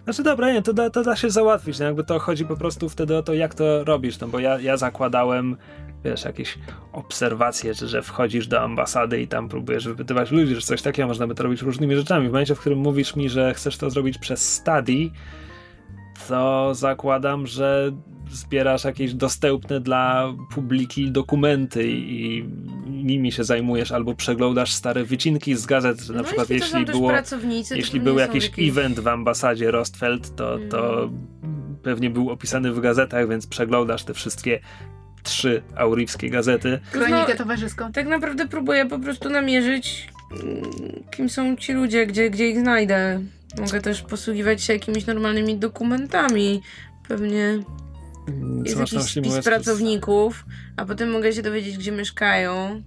Znaczy dobra, nie, to da, to da się załatwić, no jakby to chodzi po prostu wtedy o to, jak to robisz, no bo ja, ja zakładałem, wiesz, jakieś obserwacje, że, że wchodzisz do ambasady i tam próbujesz wypytywać ludzi, że coś takiego można by to robić różnymi rzeczami. W momencie, w którym mówisz mi, że chcesz to zrobić przez study, to zakładam, że zbierasz jakieś dostępne dla publiki dokumenty i nimi się zajmujesz, albo przeglądasz stare wycinki z gazet, na no, przykład jeśli, jeśli było jeśli był jakiś jakieś- event w ambasadzie Rostfeld, to, to pewnie był opisany w gazetach, więc przeglądasz te wszystkie trzy aurywskie gazety. Kronikę towarzyską. Tak naprawdę próbuję po prostu namierzyć, mm, kim są ci ludzie, gdzie, gdzie ich znajdę. Mogę też posługiwać się jakimiś normalnymi dokumentami. Pewnie Co jest masz na jakiś spis pracowników, a potem mogę się dowiedzieć, gdzie mieszkają.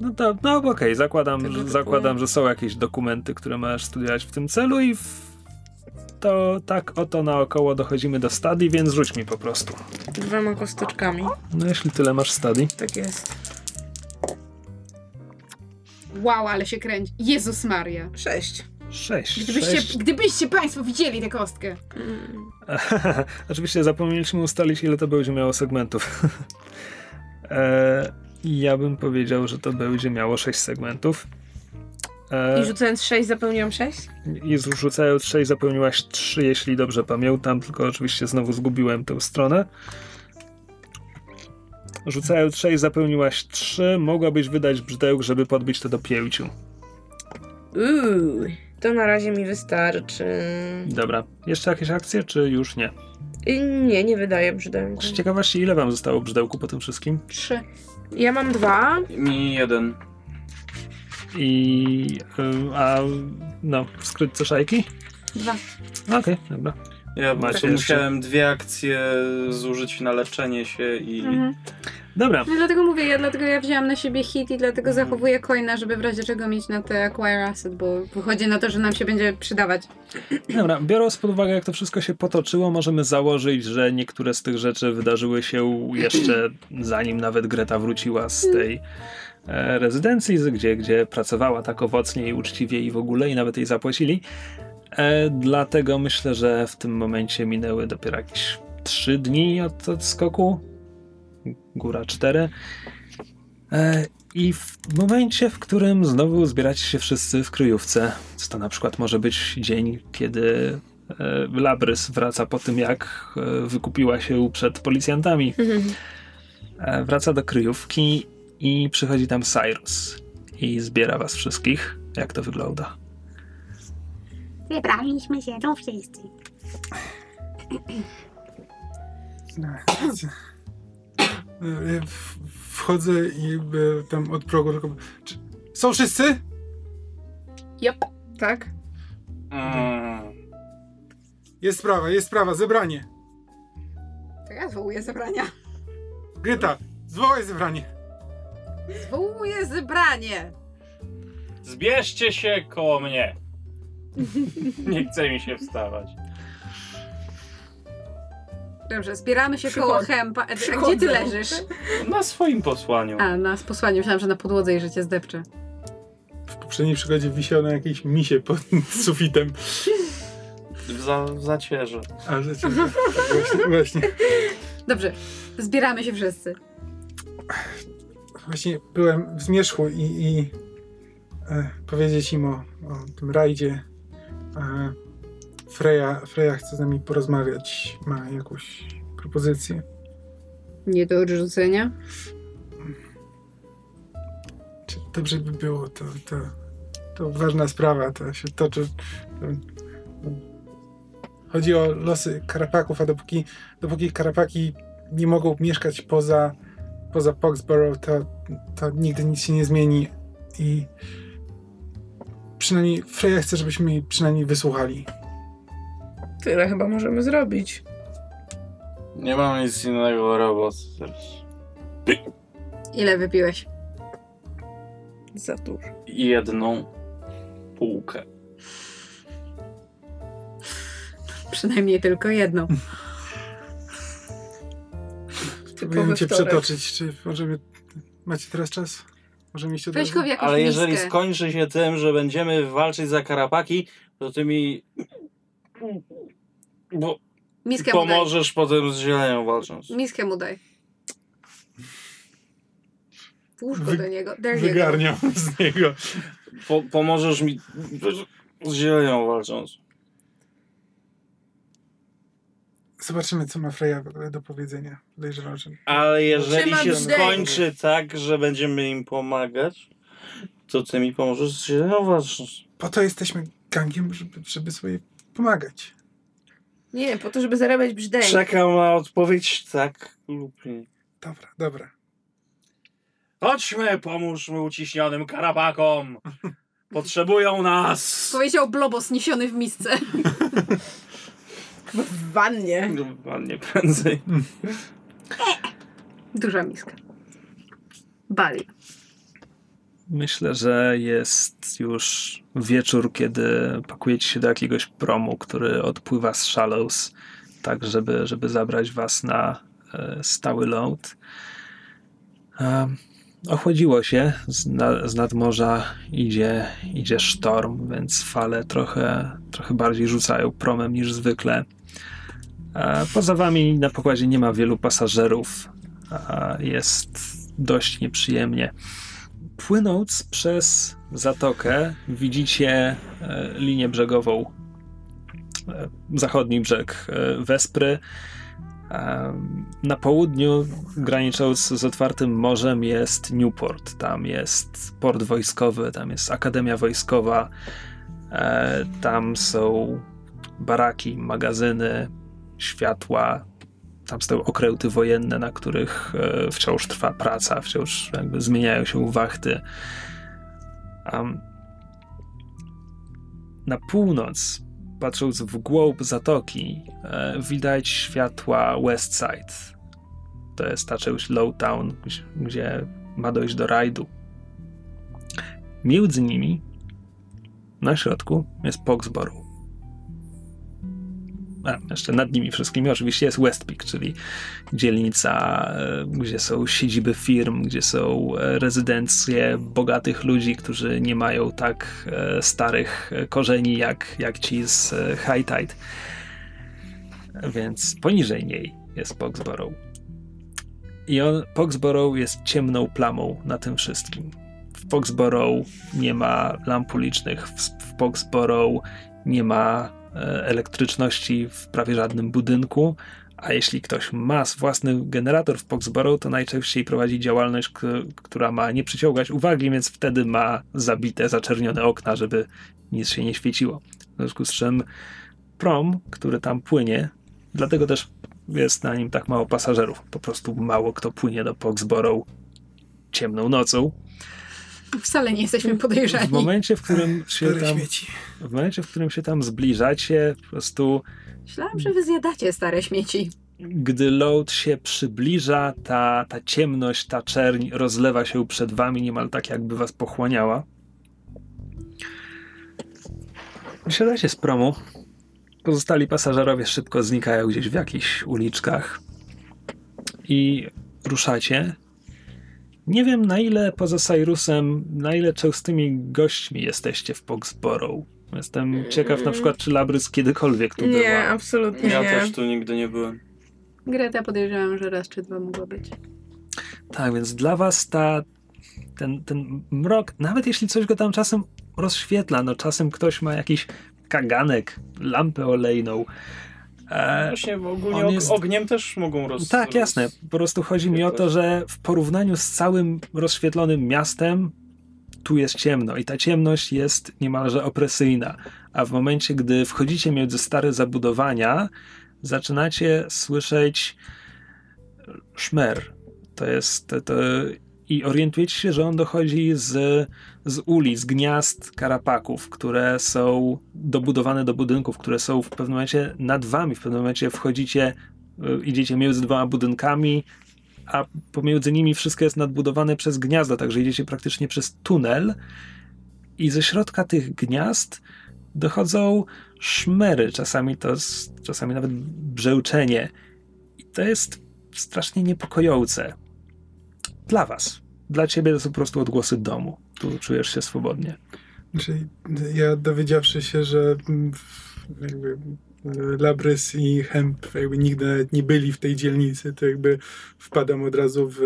No to, no okej, zakładam, Tego że, zakładam, że są jakieś dokumenty, które masz studiować w tym celu i w, to tak oto naokoło dochodzimy do stadii, więc rzuć mi po prostu. Dwoma kosteczkami. No jeśli tyle masz stadii. Tak jest. Wow, ale się kręci. Jezus Maria. Sześć. Sześć. Gdybyście, sześć. gdybyście Państwo widzieli tę kostkę. Mm. Oczywiście zapomnieliśmy ustalić, ile to będzie miało segmentów. e, ja bym powiedział, że to będzie miało 6 segmentów. E, I rzucając sześć zapełniłam sześć? I rzucając 6 zapełniłaś 3, jeśli dobrze pamiętam, tylko oczywiście znowu zgubiłem tę stronę. Rzucając 6 zapełniłaś 3, mogłabyś wydać brzydełk, żeby podbić to do 5. Uuu, to na razie mi wystarczy. Dobra, jeszcze jakieś akcje, czy już nie? I nie, nie wydaje brzydełku. Z ciekawości, ile wam zostało brzydełku po tym wszystkim? Trzy. Ja mam dwa. Mi jeden. I. y, a. no, w skrytce szajki? Dwa. Okej, dobra. Ja Macie jeszcze? musiałem dwie akcje zużyć na leczenie się i Mhm. Dobra, No dlatego mówię, ja dlatego ja wzięłam na siebie hit i dlatego zachowuję coina, żeby w razie czego mieć na te acquire asset, bo wychodzi na to, że nam się będzie przydawać. dobra. Biorąc pod uwagę, jak to wszystko się potoczyło, możemy założyć, że niektóre z tych rzeczy wydarzyły się jeszcze zanim nawet Greta wróciła z tej e, rezydencji, z- gdzie, gdzie pracowała tak owocnie i uczciwie i w ogóle, i nawet jej zapłacili. E, dlatego myślę, że w tym momencie minęły dopiero jakieś trzy dni od odskoku. Góra cztery. E, I w momencie, w którym znowu zbieracie się wszyscy w kryjówce, co to na przykład może być dzień, kiedy e, Labrys wraca po tym, jak e, wykupiła się przed policjantami, e, wraca do kryjówki i przychodzi tam Cyrus i zbiera was wszystkich. Jak to wygląda? Wybraliśmy się tu wszyscy. W- Wchodzę i e, tam od progu tylko... Czy, są wszyscy? Yep. Tak? Mm. Jest sprawa, jest sprawa, zebranie. To ja zwołuję zebrania. Gryta, zwołaj zebranie. Zwołuję zebranie! Zbierzcie się koło mnie. Nie chce mi się wstawać. Dobrze, zbieramy się Przychod- koło Hempa. A, a gdzie Przychodzę. ty leżysz? Na swoim posłaniu. A, na posłaniu. Myślałam, że na podłodze i że cię zdepczę. W poprzedniej przygodzie wisiał na jakiejś misie pod sufitem. W, za, w zacierze. A rzeczywiście, tak właśnie, właśnie. Dobrze, zbieramy się wszyscy. Właśnie byłem w zmierzchu i, i e, powiedzieć im o, o tym rajdzie. E, Freya, Freya chce z nami porozmawiać. Ma jakąś propozycję. Nie do odrzucenia? Czy dobrze by było, to, to, to ważna sprawa, to się toczy. To, chodzi o losy karapaków, a dopóki, dopóki karapaki nie mogą mieszkać poza, poza Poxborough, to, to nigdy nic się nie zmieni i przynajmniej Freya chce, żebyśmy jej przynajmniej wysłuchali. Tyle chyba możemy zrobić. Nie mam nic innego roboty teraz. Ile wypiłeś? Za dużo. Jedną półkę. Przynajmniej tylko jedną. Próbujemy cię wtorek. przetoczyć, czy możemy... Macie teraz czas? Możemy iść od Weź go w jakąś Ale jeżeli miskę. skończy się tym, że będziemy walczyć za karapaki, to ty mi bo Miskę mu daj. pomożesz potem z zielenią walcząc. Miskę mu daj. Włóż go Wy- do niego. There you go. Wygarniam z niego. Po, pomożesz mi z zielenią walcząc. Zobaczymy, co ma Freya do powiedzenia. Podejrzewam, że... Ale jeżeli się skończy tak, że będziemy im pomagać, to ty mi pomożesz z zielenią walcząc. Po to jesteśmy gangiem, żeby, żeby sobie pomagać. Nie, po to, żeby zarabiać brzdęk. Czekam na odpowiedź tak lub nie. Dobra, dobra. Chodźmy, pomóżmy uciśnionym karapakom. Potrzebują nas. Powiedział blobos niesiony w misce. W wannie. No, nie prędzej. Duża miska. Bali. Myślę, że jest już wieczór, kiedy pakujecie się do jakiegoś promu, który odpływa z Shallows, tak żeby, żeby zabrać was na e, stały load. Um, ochłodziło się, z, na, z nadmorza idzie, idzie sztorm, więc fale trochę, trochę bardziej rzucają promem niż zwykle. A poza wami na pokładzie nie ma wielu pasażerów. A jest dość nieprzyjemnie. Płynąc przez zatokę, widzicie e, linię brzegową. E, zachodni brzeg e, Wespry. E, Na południu, granicząc z otwartym morzem, jest Newport. Tam jest port wojskowy, tam jest akademia wojskowa. E, Tam są baraki, magazyny, światła. Tam stoją okręty wojenne, na których e, wciąż trwa praca, wciąż jakby zmieniają się wachty. Am, na północ, patrząc w głąb zatoki, e, widać światła Westside. To jest ta część Lowtown, gdzie ma dojść do rajdu. Między nimi, na środku, jest Poxborough. Jeszcze nad nimi wszystkimi oczywiście jest Westpeak, czyli dzielnica, e, gdzie są siedziby firm, gdzie są e, rezydencje bogatych ludzi, którzy nie mają tak e, starych korzeni jak, jak ci z High Tide. Więc poniżej niej jest Poxborough. I on, Poxborough jest ciemną plamą na tym wszystkim. W Poxborough nie ma lamp ulicznych, w, w nie ma elektryczności w prawie żadnym budynku, a jeśli ktoś ma własny generator w Poxborough, to najczęściej prowadzi działalność, która ma nie przyciągać uwagi, więc wtedy ma zabite, zaczernione okna, żeby nic się nie świeciło. W związku z czym prom, który tam płynie, dlatego też jest na nim tak mało pasażerów. Po prostu mało kto płynie do Poxborough ciemną nocą. Wcale nie jesteśmy podejrzani. W momencie, w którym się tam, w momencie, w którym się tam zbliżacie, po prostu Myślałam, że wy zjadacie stare śmieci. gdy load się przybliża, ta, ta ciemność, ta czerń rozlewa się przed wami, niemal tak jakby was pochłaniała. Wysiadacie z promu. Pozostali pasażerowie szybko znikają gdzieś w jakichś uliczkach i ruszacie. Nie wiem na ile poza Cyrusem, na ile częstymi gośćmi jesteście w Poxborough. Jestem ciekaw na przykład, czy Labrys kiedykolwiek tu była. Nie, absolutnie Ja nie. też tu nigdy nie byłem. Greta podejrzewam, że raz czy dwa mogła być. Tak, więc dla was ta, ten, ten mrok, nawet jeśli coś go tam czasem rozświetla, no czasem ktoś ma jakiś kaganek, lampę olejną. E, Właśnie ogólnie on og- jest- ogniem też mogą roz... tak, jasne. Po prostu chodzi mi o to, że w porównaniu z całym rozświetlonym miastem, tu jest ciemno i ta ciemność jest niemalże opresyjna. A w momencie, gdy wchodzicie między stare zabudowania, zaczynacie słyszeć szmer. To jest. To, to, I orientujecie się, że on dochodzi z, z ulic, gniazd karapaków, które są dobudowane do budynków, które są w pewnym momencie nad wami. W pewnym momencie wchodzicie, y, idziecie między dwoma budynkami, a pomiędzy nimi wszystko jest nadbudowane przez gniazda, także idziecie praktycznie przez tunel i ze środka tych gniazd dochodzą szmery, czasami to, czasami nawet brzęczenie. I to jest strasznie niepokojące. Dla was. Dla ciebie to są po prostu odgłosy domu. Tu czujesz się swobodnie. Znaczy, ja dowiedziawszy się, że mm, jakby e, Labrys i Hemp jakby nigdy nie byli w tej dzielnicy, to jakby wpadam od razu w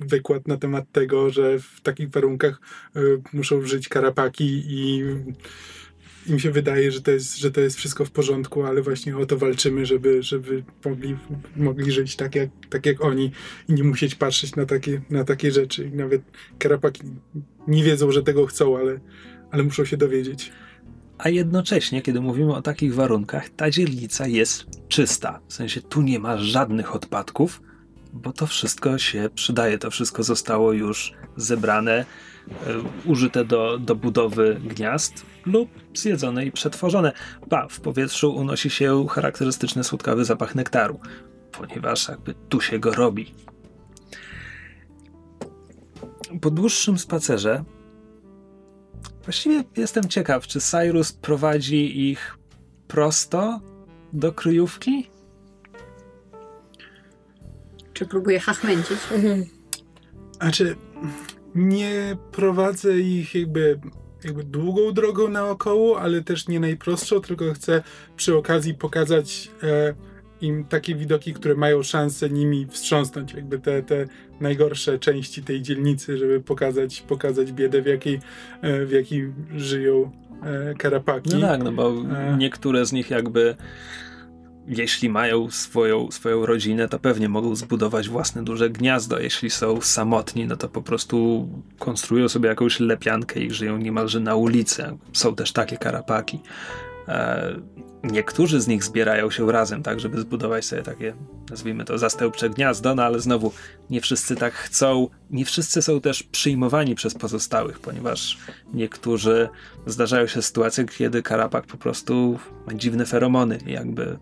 wykład na temat tego, że w takich warunkach e, muszą żyć karapaki i im się wydaje, że to jest, że to jest wszystko w porządku, ale właśnie o to walczymy, żeby, żeby mogli, mogli żyć tak jak, tak jak oni i nie musieć patrzeć na takie, na takie rzeczy. I nawet karapaki nie wiedzą, że tego chcą, ale, ale muszą się dowiedzieć. A jednocześnie, kiedy mówimy o takich warunkach, ta dzielnica jest czysta. W sensie tu nie ma żadnych odpadków, bo to wszystko się przydaje. To wszystko zostało już zebrane, użyte do, do budowy gniazd lub zjedzone i przetworzone. Ba, w powietrzu unosi się charakterystyczny słodkawy zapach nektaru, ponieważ jakby tu się go robi. Po dłuższym spacerze Właściwie jestem ciekaw, czy Cyrus prowadzi ich prosto do kryjówki? Czy próbuję hachmęcić? Znaczy, nie prowadzę ich jakby, jakby długą drogą naokoło, ale też nie najprostszą, tylko chcę przy okazji pokazać e, im takie widoki, które mają szansę nimi wstrząsnąć, jakby te, te najgorsze części tej dzielnicy, żeby pokazać, pokazać biedę, w jakiej, e, w jakiej żyją e, karapaki. No tak, no bo E. niektóre z nich jakby jeśli mają swoją, swoją rodzinę, to pewnie mogą zbudować własne duże gniazdo. Jeśli są samotni, no to po prostu konstruują sobie jakąś lepiankę i żyją niemalże na ulicy. Są też takie karapaki. E, niektórzy z nich zbierają się razem, tak, żeby zbudować sobie takie, nazwijmy to, zastępcze gniazdo, no ale znowu nie wszyscy tak chcą. Nie wszyscy są też przyjmowani przez pozostałych, ponieważ niektórzy zdarzają się sytuacje, kiedy karapak po prostu ma dziwne feromony jakby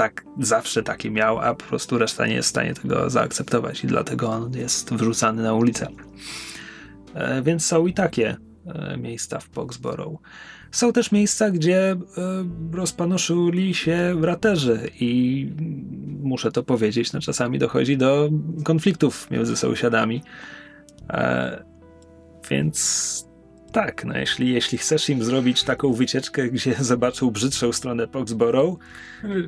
tak zawsze takie miał, a po prostu reszta nie jest w stanie tego zaakceptować i dlatego on jest wrzucany na ulicę. E, więc są i takie e, miejsca w Foxborough. Są też miejsca, gdzie e, rozpanoszyli się raterzy i muszę to powiedzieć, no czasami dochodzi do konfliktów między sąsiadami. E, więc tak, no jeśli, jeśli chcesz im zrobić taką wycieczkę, gdzie zobaczą brzydszą stronę Foxborough,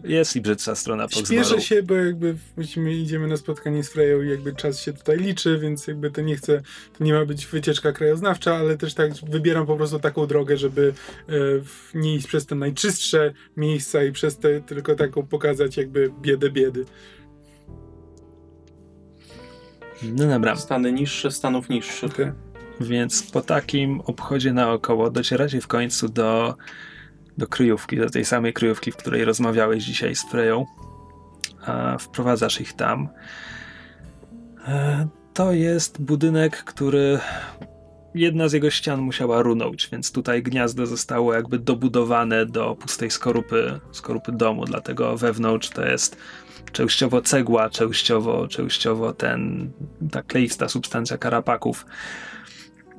jest i brzydsza strona Foxborough. Śpieszę się, bo jakby musimy, idziemy na spotkanie z Freją i jakby czas się tutaj liczy, więc jakby to nie chcę, to nie ma być wycieczka krajoznawcza, ale też tak wybieram po prostu taką drogę, żeby e, nie iść przez te najczystsze miejsca i przez te tylko taką pokazać jakby biedę biedy. No dobra, Stany niższe, stanów niższych. Okay. Więc po takim obchodzie naokoło docieracie w końcu do, do kryjówki, do tej samej kryjówki, w której rozmawiałeś dzisiaj z Freją. A wprowadzasz ich tam. E, To jest budynek, który jedna z jego ścian musiała runąć, więc tutaj gniazdo zostało jakby dobudowane do pustej skorupy, skorupy domu, dlatego wewnątrz to jest częściowo cegła, częściowo, częściowo ten, ta kleista substancja karapaków.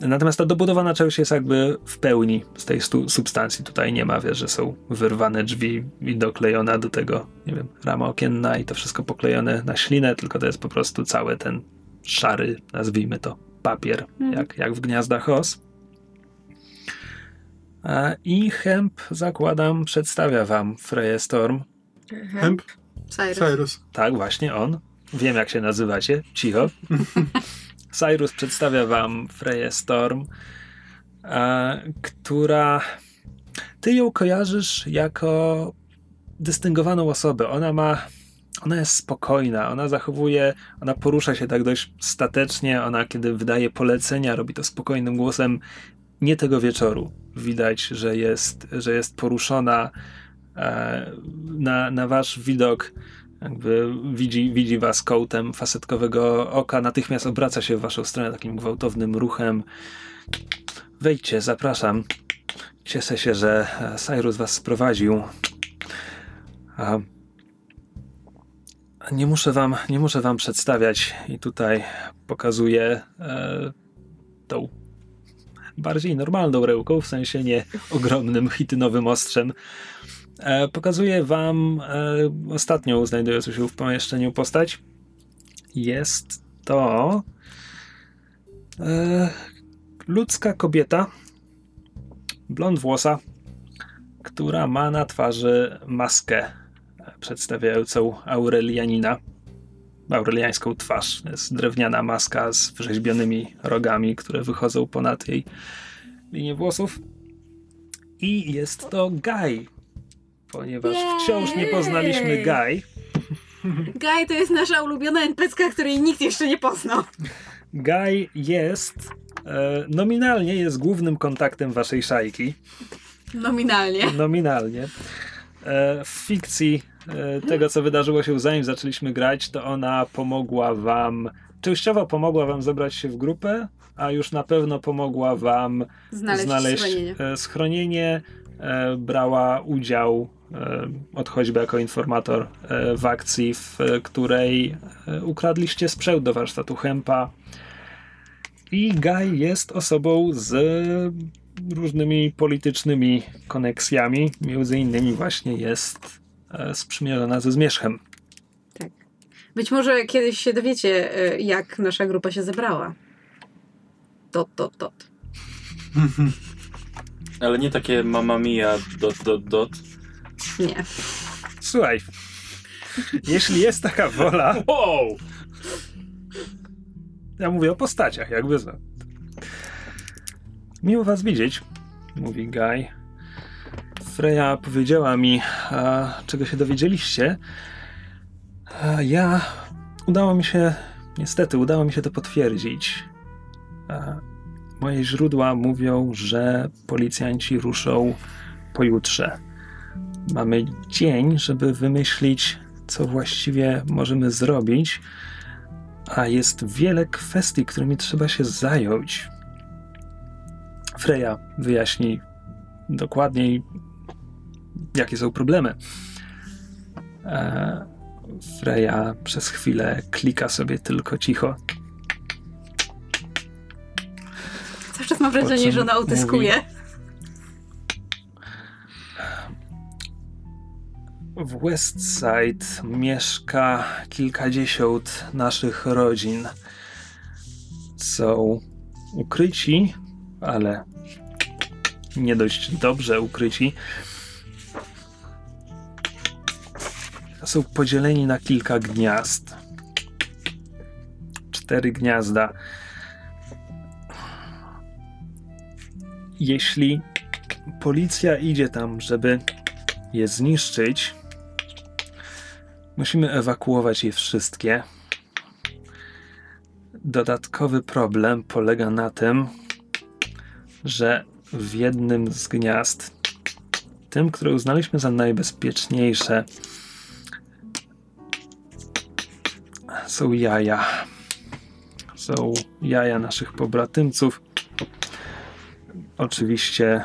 Natomiast ta dobudowana część jest jakby w pełni z tej stu, substancji. Tutaj nie ma, wiesz, że są wyrwane drzwi i doklejona do tego, nie wiem, rama okienna i to wszystko poklejone na ślinę, tylko to jest po prostu cały ten szary, nazwijmy to, papier, jak, jak w gniazdach os. A, I Hemp, zakładam, przedstawia wam Freya Storm. Hemp? Cyrus. Cyrus. Tak, właśnie on. wiem jak się nazywacie, cicho. Cyrus przedstawia wam Freję Storm, e, która ty ją kojarzysz jako dystyngowaną osobę. Ona ma ona jest spokojna, ona zachowuje, ona porusza się tak dość statecznie, ona kiedy wydaje polecenia, robi to spokojnym głosem. Nie tego wieczoru. Widać, że jest, że jest poruszona e, na, na wasz widok. Jakby widzi, widzi was kołtem fasetkowego oka, natychmiast obraca się w waszą stronę takim gwałtownym ruchem. Wejdźcie, zapraszam. Cieszę się, że Cyrus was sprowadził. A nie muszę wam, nie muszę wam przedstawiać i tutaj pokazuję e, tą bardziej normalną rełką, w sensie nie ogromnym hitynowym ostrzem. E, pokazuję wam e, ostatnią znajdującą się w pomieszczeniu postać. Jest to e, ludzka kobieta, blond włosa, która ma na twarzy maskę przedstawiającą Aurelianina. Aureliańską twarz. Jest drewniana maska z wrzeźbionymi rogami, które wychodzą ponad jej linię włosów. I jest to Guy, ponieważ wciąż nie poznaliśmy Guy. Guy to jest nasza ulubiona NPC, której nikt jeszcze nie poznał. Guy jest, e, nominalnie jest głównym kontaktem waszej szajki. Nominalnie. Nominalnie. E, w fikcji e, tego, co wydarzyło się zanim zaczęliśmy grać, to ona pomogła wam, częściowo pomogła wam zebrać się w grupę, a już na pewno pomogła wam Znaleźć, znaleźć schronienie. e, schronienie. E, Brała udział od choćby jako informator e, w akcji, w e, której e, ukradliście sprzęt do warsztatu Hempa. I Guy jest osobą z różnymi politycznymi koneksjami. Między innymi właśnie jest e, sprzymierzona ze Zmierzchem. Być może kiedyś się dowiecie, e, jak nasza grupa się zebrała. Dot, dot, dot. Ale nie takie Mamma Mia, dot, dot, dot. Nie. Słuchaj, jeśli jest taka wola, Wow! ja mówię o postaciach, jakby za. Miło was widzieć, mówi Guy. Freya powiedziała mi, a, czego się dowiedzieliście. A ja udało mi się, niestety, udało mi się to potwierdzić. A, moje źródła mówią, że policjanci ruszą pojutrze. Mamy dzień, żeby wymyślić, co właściwie możemy zrobić, a jest wiele kwestii, którymi trzeba się zająć. Freya wyjaśni dokładniej, jakie są problemy. E, Freya przez chwilę klika sobie tylko cicho. Cały czas mam wrażenie, że ona utyskuje. W Westside mieszka kilkadziesiąt naszych rodzin. Są ukryci, ale nie dość dobrze ukryci. Są podzieleni na kilka gniazd. Cztery gniazda. Jeśli policja idzie tam, żeby je zniszczyć, musimy ewakuować je wszystkie. Dodatkowy problem polega na tym, że w jednym z gniazd, tym, które uznaliśmy za najbezpieczniejsze, są jaja. Są jaja naszych pobratymców. Oczywiście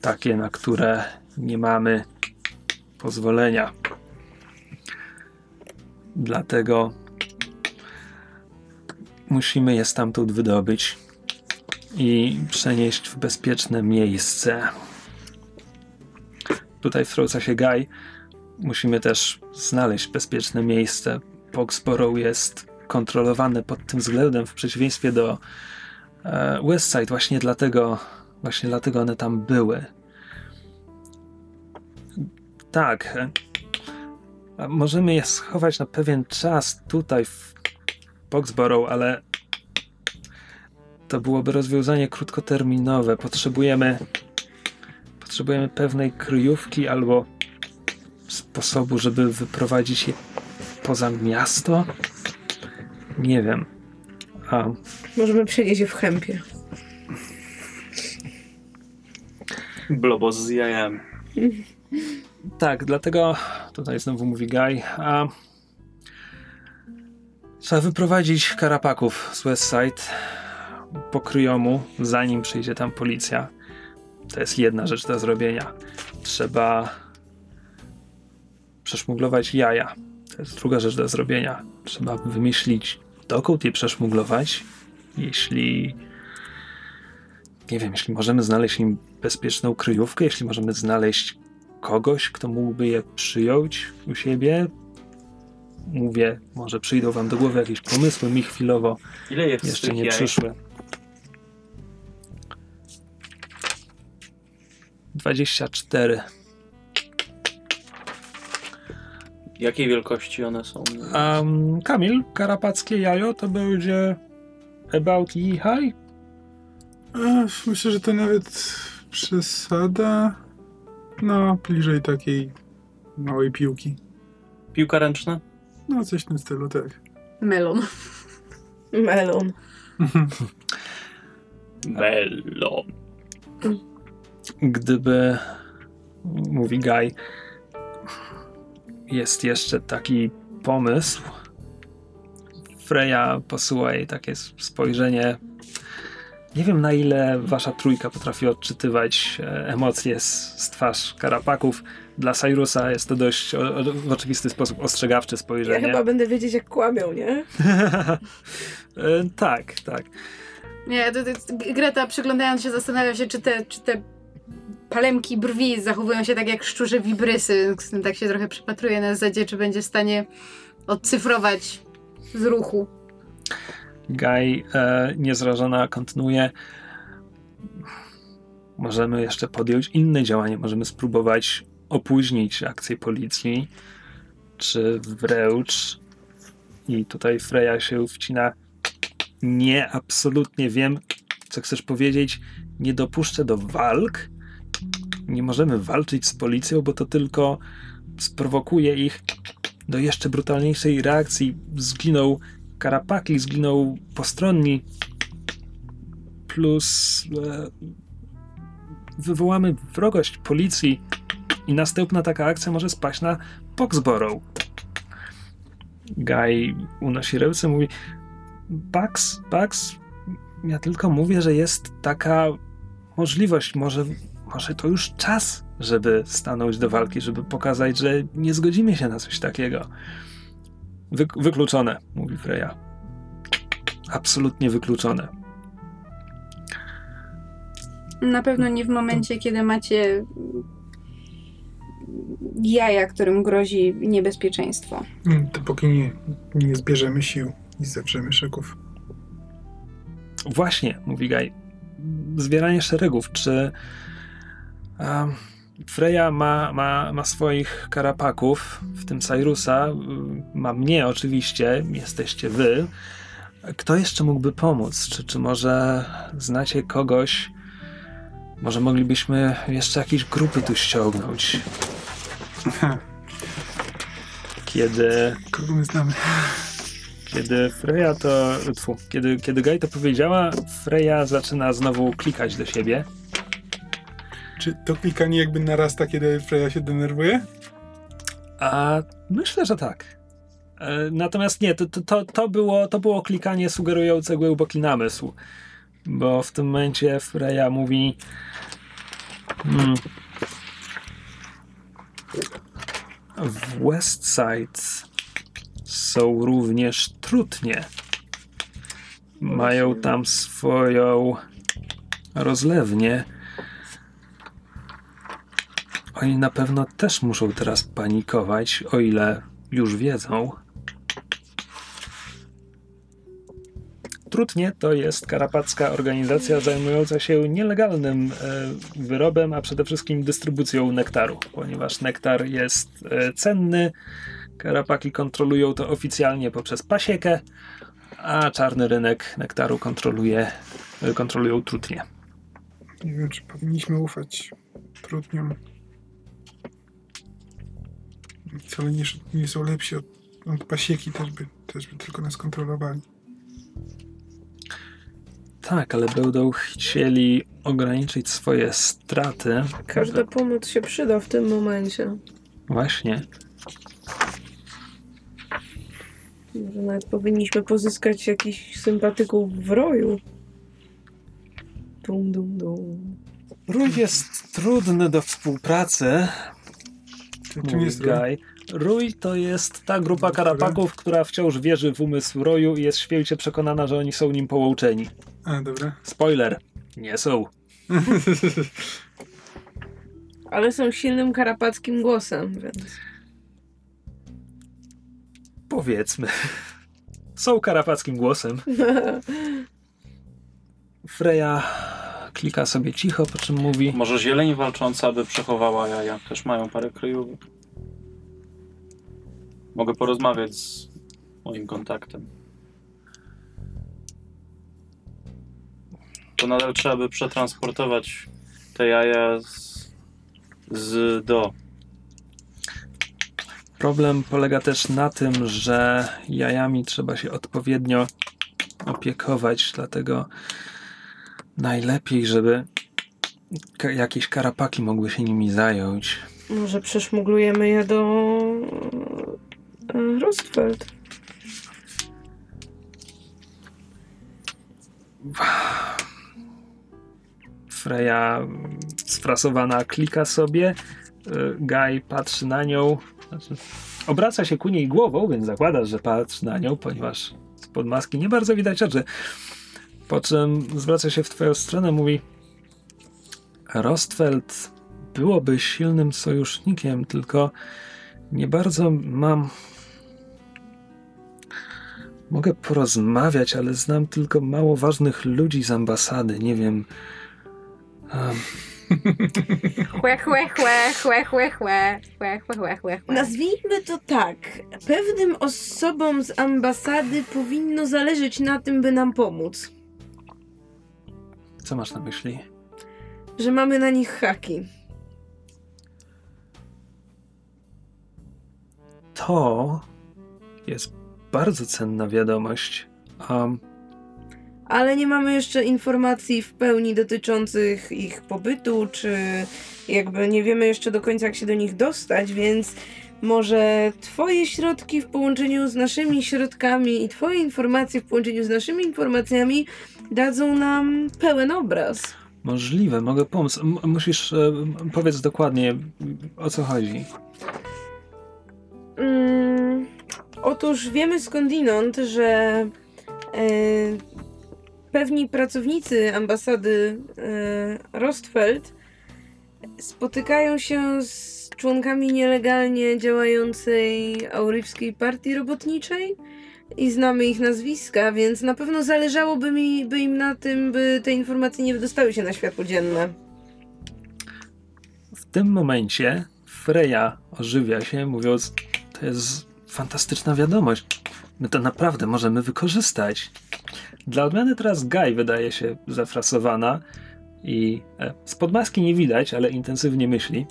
takie, na które nie mamy pozwolenia. Dlatego musimy je stamtąd wydobyć i przenieść w bezpieczne miejsce. Tutaj wtrąca się Guy. Musimy też znaleźć bezpieczne miejsce. Foxborough jest kontrolowane pod tym względem w przeciwieństwie do e, Westside. Właśnie dlatego, właśnie dlatego one tam były. Tak. A możemy je schować na pewien czas tutaj w Boxborough, ale to byłoby rozwiązanie krótkoterminowe. Potrzebujemy potrzebujemy pewnej kryjówki albo sposobu, żeby wyprowadzić je poza miasto. Nie wiem. A Możemy przenieść je w chępie. Blobos z jajami. Tak, dlatego tutaj znowu mówi Guy. A trzeba wyprowadzić karapaków z Westside po kryjomu, zanim przyjdzie tam policja. To jest jedna rzecz do zrobienia. Trzeba przeszmuglować jaja. To jest druga rzecz do zrobienia. Trzeba wymyślić, dokąd je przeszmuglować. Jeśli nie wiem, jeśli możemy znaleźć im bezpieczną kryjówkę, jeśli możemy znaleźć kogoś, kto mógłby je przyjąć u siebie. Mówię, może przyjdą wam do głowy jakieś pomysły, mi chwilowo Ile jest jeszcze nie jaj? przyszły. 24. Jakiej wielkości one są? Um, Kamil, karapackie jajo to będzie about knee high? Myślę, że to nawet przesada. No, bliżej takiej małej piłki. Piłka ręczna? No, coś w tym stylu, tak. Melon. Melon. Melon. Gdyby, mówi Guy, jest jeszcze taki pomysł, Freya posyła jej takie spojrzenie. Nie wiem na ile wasza trójka potrafi odczytywać e, emocje z, z twarz karapaków. Dla Cyrusa jest to dość o, o, w oczywisty sposób ostrzegawcze Ja spojrzenie. chyba będę wiedzieć, jak kłamią, nie? E, tak, tak. Nie, to, to, Greta przyglądając się zastanawia się, czy te, czy te palemki brwi zachowują się tak jak szczurze wibrysy. Z tym tak się trochę przypatruje na zasadzie, czy będzie w stanie odcyfrować z ruchu. Guy e, niezrażona kontynuuje. Możemy jeszcze podjąć inne działanie. Możemy spróbować opóźnić akcję policji, czy wręcz. I tutaj Freya się wcina. Nie, absolutnie wiem, co chcesz powiedzieć. Nie dopuszczę do walk. Nie możemy walczyć z policją, bo to tylko sprowokuje ich do jeszcze brutalniejszej reakcji. Zginął Karapaki, zginął postronni. Plus e, wywołamy wrogość policji i następna taka akcja może spaść na Boxborough. Guy unosi ręce, mówi Bugs, Bugs, ja tylko mówię, że jest taka możliwość, może, może to już czas, żeby stanąć do walki, żeby pokazać, że nie zgodzimy się na coś takiego. Wy, wykluczone, mówi Freya. Absolutnie wykluczone. Na pewno nie w momencie, kiedy macie jaja, którym grozi niebezpieczeństwo. Mm, Dopóki nie, nie zbierzemy sił i zewrzemy szyków. Właśnie, mówi Gaj. Zbieranie szeregów. Czy um, Freya ma, ma, ma swoich karapaków, w tym Cyrusa, ma mnie oczywiście, jesteście wy. Kto jeszcze mógłby pomóc? Czy, czy może znacie kogoś? Może moglibyśmy jeszcze jakieś grupy tu ściągnąć? Kiedy Kogo my znamy? Kiedy Freya to. Tfu, kiedy, kiedy Gaj to powiedziała, Freya zaczyna znowu klikać do siebie. Czy to klikanie jakby narasta, kiedy Freya się denerwuje? A myślę, że tak. E, Natomiast nie, to, to- to, było, to było klikanie sugerujące głęboki namysł. Bo w tym momencie Freya mówi. Hmm, w Westside są również trutnie. Mają tam swoją rozlewnię. Oni na pewno też muszą teraz panikować, o ile już wiedzą. Trudnie to jest karapacka organizacja zajmująca się nielegalnym e, wyrobem, a przede wszystkim dystrybucją nektaru, ponieważ nektar jest e, cenny Karapaki kontrolują to oficjalnie poprzez pasiekę, a czarny rynek nektaru kontroluje, kontrolują trutnie. Nie wiem, czy powinniśmy ufać trudniom. Wcale nie, nie są lepsi od, od pasieki, też by, też by tylko nas kontrolowali. Tak, ale będą chcieli ograniczyć swoje straty. Każda pomoc się przyda w tym momencie. Właśnie. Może nawet powinniśmy pozyskać jakichś sympatyków w roju. Dum, dum, dum. Rój jest trudny do współpracy. Czym jest rój? Rój to jest ta grupa karapaków, która wciąż wierzy w umysł roju i jest święcie przekonana, że oni są nim połączeni. A, dobra. Spoiler. Nie są. Ale są silnym karapackim głosem, więc. Powiedzmy. Są karapackim głosem. Freya klika sobie cicho, po czym mówi Może zieleń walcząca by przechowała jaja. Też mają parę kryjówek. Mogę porozmawiać z moim kontaktem. To nadal trzeba by przetransportować te jaja z, z do. Problem polega też na tym, że jajami trzeba się odpowiednio opiekować, dlatego najlepiej, żeby jakieś karapaki mogły się nimi zająć. Może przeszmuglujemy je do. e, Rostfeld. Freya mm, sfrasowana klika sobie, y, Guy patrzy na nią, znaczy, obraca się ku niej głową, więc zakładasz, że patrzy na nią, ponieważ spod maski nie bardzo widać oczy. Po czym zwraca się w twoją stronę, mówi Rostfeld byłoby silnym sojusznikiem, tylko nie bardzo mam... Mogę porozmawiać, ale znam tylko mało ważnych ludzi z ambasady. Nie wiem. Um, Chłe, chłe, chłe, chłe, chłe, chłe, chłe, chłe, chłe, chłe, chłe. Nazwijmy to tak. Pewnym osobom z ambasady powinno zależeć na tym, by nam pomóc. Co masz na myśli? Że mamy na nich haki. To jest bardzo cenna wiadomość. Um, Ale nie mamy jeszcze informacji w pełni dotyczących ich pobytu, czy jakby nie wiemy jeszcze do końca, jak się do nich dostać, więc może Twoje środki w połączeniu z naszymi środkami i Twoje informacje w połączeniu z naszymi informacjami dadzą nam pełen obraz. możliwe, mogę pomóc. M- musisz e, powiedz dokładnie o co chodzi. Mm, otóż wiemy skądinąd, że e, pewni pracownicy ambasady e, Rostfeld spotykają się z członkami nielegalnie działającej aurywskiej partii robotniczej i znamy ich nazwiska, więc na pewno zależałoby mi by im na tym, by te informacje nie wydostały się na światło dzienne. W tym momencie Freya ożywia się, mówiąc: To jest fantastyczna wiadomość. My to naprawdę możemy wykorzystać. Dla odmiany teraz Guy wydaje się zafrasowana i e, spod maski nie widać, ale intensywnie myśli.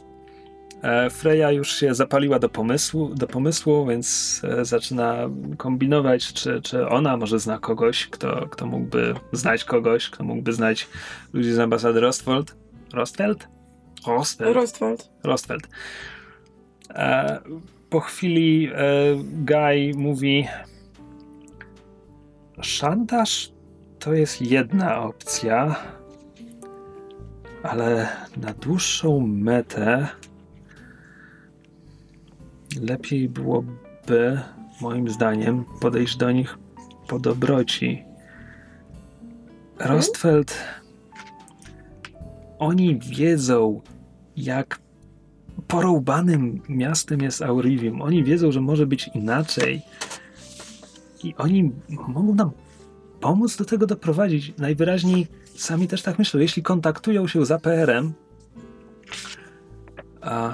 E, Freya już się zapaliła do pomysłu, do pomysłu więc e, zaczyna kombinować, czy, czy ona może zna kogoś, kto, kto mógłby znać kogoś, kto mógłby znać ludzi z ambasady Rostfeld. Rostfeld? Rostfeld. Rostfeld. Rostfeld. E, po chwili e, Guy mówi: Szantaż to jest jedna opcja, ale na dłuższą metę lepiej byłoby, moim zdaniem, podejść do nich po dobroci. Rostfeld. Oni wiedzą, jak porąbanym miastem jest Aurivium. Oni wiedzą, że może być inaczej. I oni mogą nam pomóc do tego doprowadzić. Najwyraźniej sami też tak myślą. Jeśli kontaktują się z APR-em, a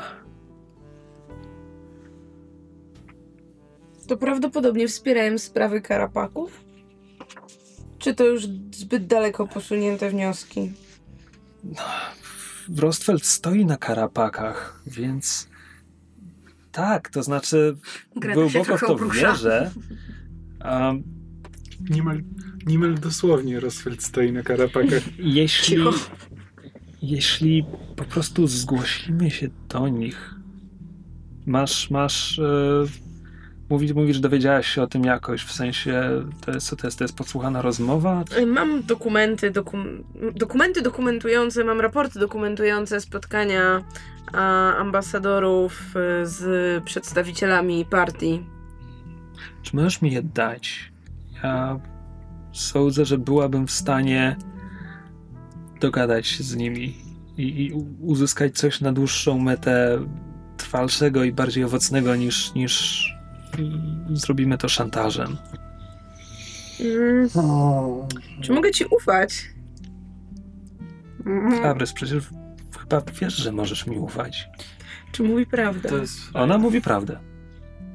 to prawdopodobnie wspierają sprawy karapaków? Czy to już zbyt daleko posunięte wnioski? Rostfeld stoi na karapakach, więc tak, to znaczy Greta głęboko w to obrusza. wierzę. A Niemal, niemal dosłownie Rosfeld stoi na karapakach. jeśli, Cicho. jeśli po prostu zgłosimy się do nich, masz, masz, e, mówisz, mówisz, dowiedziałaś się o tym jakoś, w sensie, to jest, co to jest, to jest podsłuchana rozmowa? Y, Mam dokumenty, dokum, dokumenty dokumentujące, mam raporty dokumentujące spotkania a, ambasadorów y, z przedstawicielami partii. Czy możesz mi je dać? Ja sądzę, że byłabym w stanie dogadać się z nimi i, i uzyskać coś na dłuższą metę trwalszego i bardziej owocnego niż, niż zrobimy to szantażem. Mm, czy mogę ci ufać? Mhm. Fabrys, przecież chyba wiesz, że możesz mi ufać. Czy mówi prawdę? To jest... Ona mówi prawdę.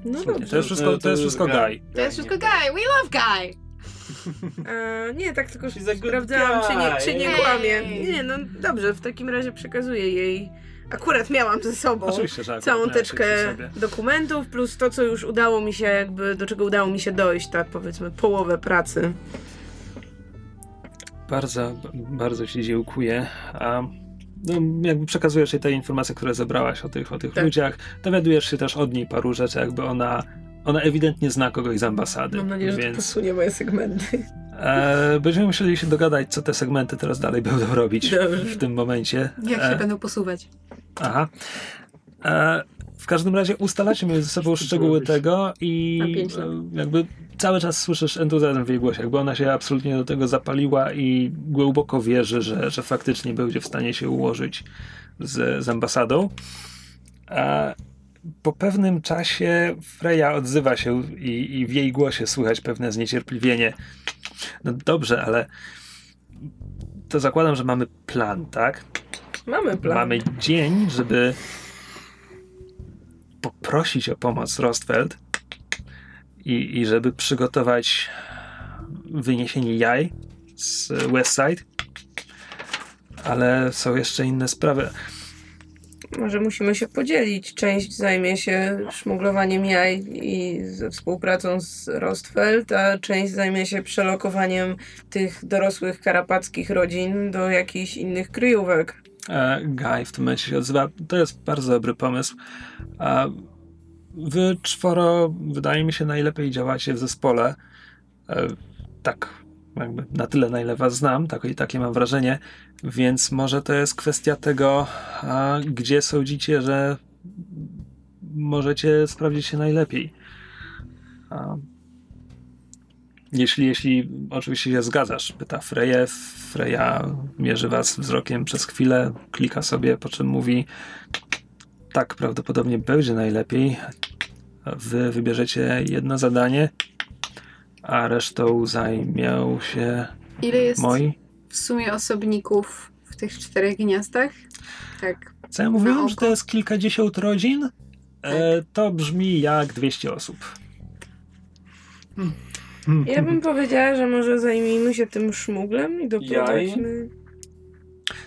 No To dobrze. jest wszystko, to jest wszystko gaj. To jest wszystko guy, we love guy! E, nie, tak tylko sprawdzałam, czy nie, czy nie guy. kłamie. Nie, no dobrze, w takim razie przekazuję jej. Akurat miałam ze sobą całą teczkę dokumentów, plus to, co już udało mi się, jakby do czego udało mi się dojść, tak powiedzmy, połowę pracy. Bardzo, bardzo ci dziękuję. A no, jakby przekazujesz jej te informacje, które zebrałaś o tych, o tych Tak. ludziach. Dowiadujesz się też od niej paru rzeczy, jakby ona, ona ewidentnie zna kogoś z ambasady. Mam nadzieję, że to więc posunie moje segmenty. e, będziemy musieli się dogadać, co te segmenty teraz dalej będą robić Dobrze. w tym momencie. Jak się E, będą posuwać? Aha. E, w każdym razie ustalacie między sobą szczegóły tego i e, jakby cały czas słyszysz entuzjazm w jej głosie, jakby ona się absolutnie do tego zapaliła i głęboko wierzy, że, że faktycznie będzie w stanie się ułożyć z, z ambasadą. A po pewnym czasie Freya odzywa się i, i w jej głosie słychać pewne zniecierpliwienie. No dobrze, ale to zakładam, że mamy plan, tak? Mamy plan. Mamy dzień, żeby poprosić o pomoc Rostfeld i, i żeby przygotować wyniesienie jaj z Westside. Ale są jeszcze inne sprawy. Może musimy się podzielić. Część zajmie się szmuglowaniem jaj i ze współpracą z Rostfeld, a część zajmie się przelokowaniem tych dorosłych karapackich rodzin do jakichś innych kryjówek. E, w tym momencie się odzywa. To jest bardzo dobry pomysł. A wy czworo, wydaje mi się, najlepiej działacie w zespole. E, tak, na tyle, na ile was znam, tak, i takie mam wrażenie. Więc może to jest kwestia tego, a, gdzie sądzicie, że możecie sprawdzić się najlepiej. A, jeśli, jeśli oczywiście się zgadzasz, pyta Freję. Freja mierzy was wzrokiem przez chwilę, klika sobie, po czym mówi tak, prawdopodobnie będzie najlepiej. Wy wybierzecie jedno zadanie, a resztą zajmią się Ile jest moi. w sumie osobników w tych czterech gniazdach? Tak. Co ja mówiłem, że to jest kilkadziesiąt rodzin? E, to brzmi jak 200 osób. Ja bym powiedziała, że może zajmijmy się tym szmuglem i doprowadźmy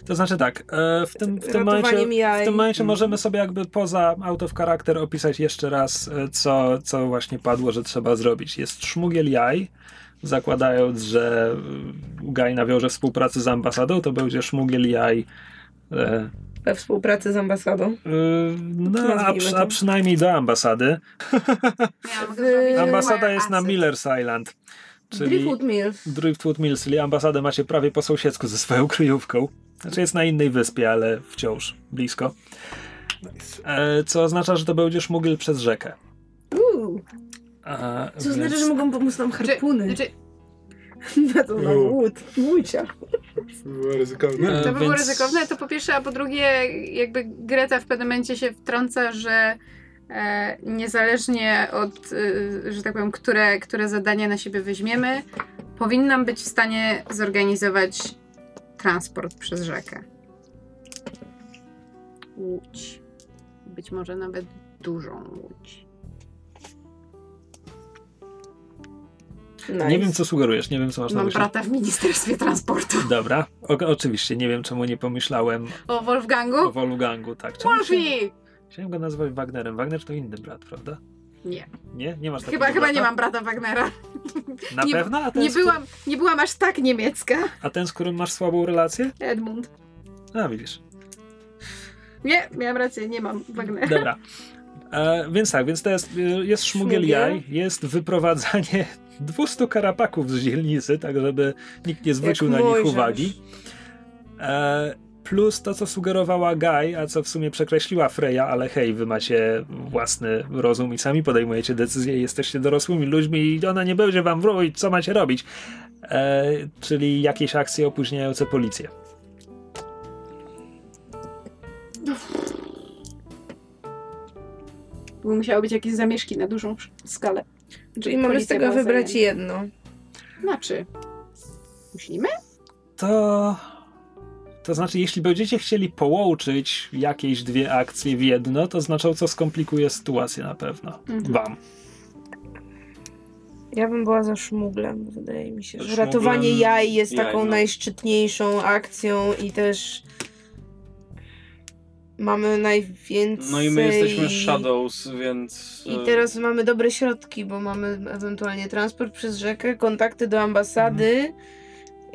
To znaczy tak, e, w tym, w tym momencie jaj. W tym momencie możemy sobie jakby poza out of character opisać jeszcze raz, e, co, co właśnie padło, że trzeba zrobić. Jest szmugiel jaj, zakładając, że e, Gaj nawiąże współpracę z ambasadą, to będzie szmugiel jaj e, we współpracy z ambasadą. no, a, przy, a przynajmniej do ambasady. Ambasada jest na. Miller's Island. Czyli Driftwood Mills. Driftwood Mills, czyli ambasadę macie prawie po sąsiedzku ze swoją kryjówką. Znaczy jest na innej wyspie, ale wciąż blisko. E, co oznacza, że to będzie szmugiel przez rzekę. Uuu, A, co znaczy, że mogą pomóc nam Znaczy, harpuny. znaczy, Na to na łód, łódźcia. Było ryzykowne. E, to by było więc- ryzykowne, to po pierwsze, a po drugie, jakby Greta w pewnym momencie się wtrąca, że e, niezależnie od, e, że tak powiem, które, które zadanie na siebie weźmiemy, powinnam być w stanie zorganizować transport przez rzekę. Łódź. Być może nawet dużą łódź. Nice. Nie wiem, co sugerujesz, nie wiem, co masz na Mam myśli. brata w Ministerstwie Transportu. Dobra, o, oczywiście, nie wiem, czemu nie pomyślałem O o Wolfgangu? Wolfgangu, tak. Czemu Wolfie! Chciałem go nazwać Wagnerem. Wagner to inny brat, prawda? Nie. Nie? Nie masz takiego Chyba, chyba brata? nie mam brata Wagnera. Na nie- pewno? A ten, Nie z byłam, nie byłam aż tak niemiecka. A ten, z którym masz słabą relację? Edmund. A, widzisz. Nie, miałam rację, nie mam Wagnera. Dobra. E, więc tak, więc to jest, e, jest szmugiel jaj, jest wyprowadzanie 200 karapaków z dzielnicy, tak żeby nikt nie zwrócił Jak na nich uwagi. E, plus to, co sugerowała Guy, a co w sumie przekreśliła Freya, ale hej, wy macie własny rozum i sami podejmujecie decyzje i jesteście dorosłymi ludźmi i ona nie będzie wam mówić, co macie robić. E, czyli jakieś akcje opóźniające policję. Bo musiały być jakieś zamieszki na dużą skalę. Czyli mamy z tego wybrać zajęta. jedno. Znaczy, musimy? To. To znaczy, jeśli będziecie chcieli połączyć jakieś dwie akcje w jedno, to znacząco skomplikuje sytuację na pewno. Mhm. Wam. Ja bym była za szmuglem, wydaje mi się, że Szmuglem ratowanie jaj jest jaj, taką no. najszczytniejszą akcją i też mamy najwięcej... No i my jesteśmy Shadows, więc... I e, teraz mamy dobre środki, bo mamy ewentualnie transport przez rzekę, kontakty do ambasady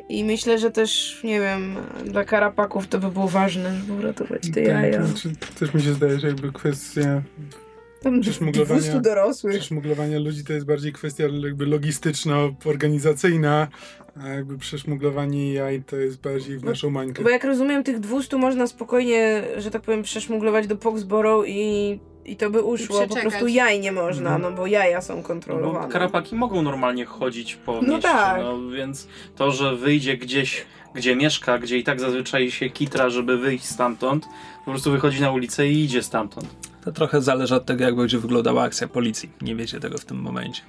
i myślę, że też, nie wiem, dla karapaków to by było ważne, żeby uratować te jaja. Tak, znaczy, też mi się zdaje, że jakby kwestia Tam przeszmuglowania- 200 dorosłych. przeszmuglowania ludzi to jest bardziej kwestia jakby logistyczno-organizacyjna, a jakby przeszmuglowanie jaj to jest bardziej w No, naszą mańkę. Bo jak rozumiem, tych 200 można spokojnie, że tak powiem, przeszmuglować do Foxborough i, i to by uszło. Po prostu jaj nie można, Mhm. no bo jaja są No kontrolowane. karapaki mogą normalnie chodzić po No mieście, tak. no więc to, że wyjdzie gdzieś, gdzie mieszka, gdzie i tak zazwyczaj się kitra, żeby wyjść stamtąd, po prostu wychodzi na ulicę i idzie stamtąd. To trochę zależy od tego, jak będzie wyglądała akcja policji. Nie wiecie tego w tym momencie.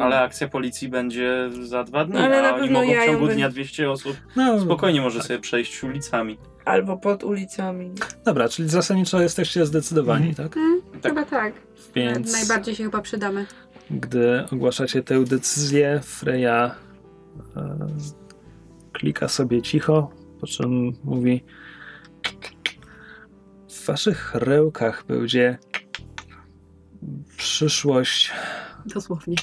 Ale akcja policji będzie za dwa dni, Ale na a oni mogą w jają ciągu dnia 200 osób No, spokojnie może sobie przejść ulicami. Albo pod ulicami. Dobra, czyli zasadniczo jesteście zdecydowani, tak? Tak. Chyba tak. Więc Najbardziej się chyba przydamy. gdy ogłaszacie tę decyzję, Freya e, klika sobie cicho, po czym mówi w waszych rełkach będzie przyszłość, Dosłownie.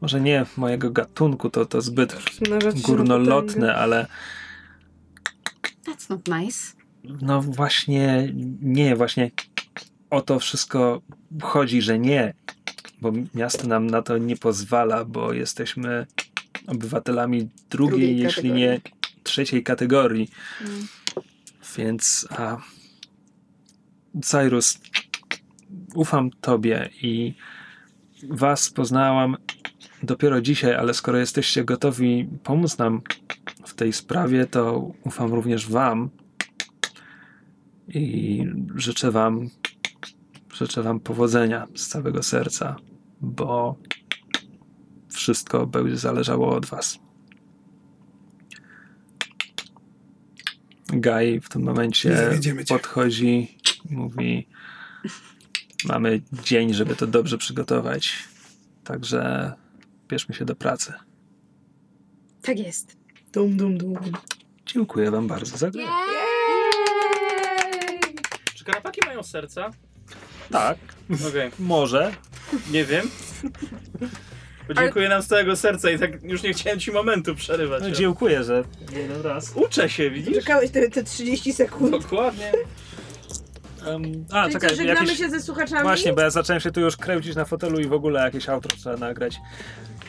Może nie mojego gatunku, to, to zbyt górnolotne, ale That's not nice. no właśnie nie, właśnie o to wszystko chodzi, że nie, bo miasto nam na to nie pozwala, bo jesteśmy obywatelami drugiej, Drugiej jeśli nie trzeciej kategorii. Więc a, Cyrus, ufam tobie i was poznałam dopiero dzisiaj, ale skoro jesteście gotowi pomóc nam w tej sprawie, to ufam również wam i życzę wam życzę wam powodzenia z całego serca, bo wszystko będzie zależało od was. Guy w tym momencie podchodzi i mówi mamy dzień, żeby to dobrze przygotować, także bierzmy się do pracy. Tak jest. Dum, dum, dum. Dziękuję wam bardzo za grę. Czy karapaki mają serca? Tak, Okej, może. nie wiem. Podziękuję nam z całego serca i tak już nie chciałem ci momentu przerywać. No, dziękuję, że jeden raz. Uczę się, widzisz? Czekałeś te, te 30 sekund. Dokładnie. Um, a, Czyli czekaj, żegnamy jakieś... się ze słuchaczami? Właśnie, bo ja zacząłem się tu już kręcić na fotelu i w ogóle jakieś outro trzeba nagrać.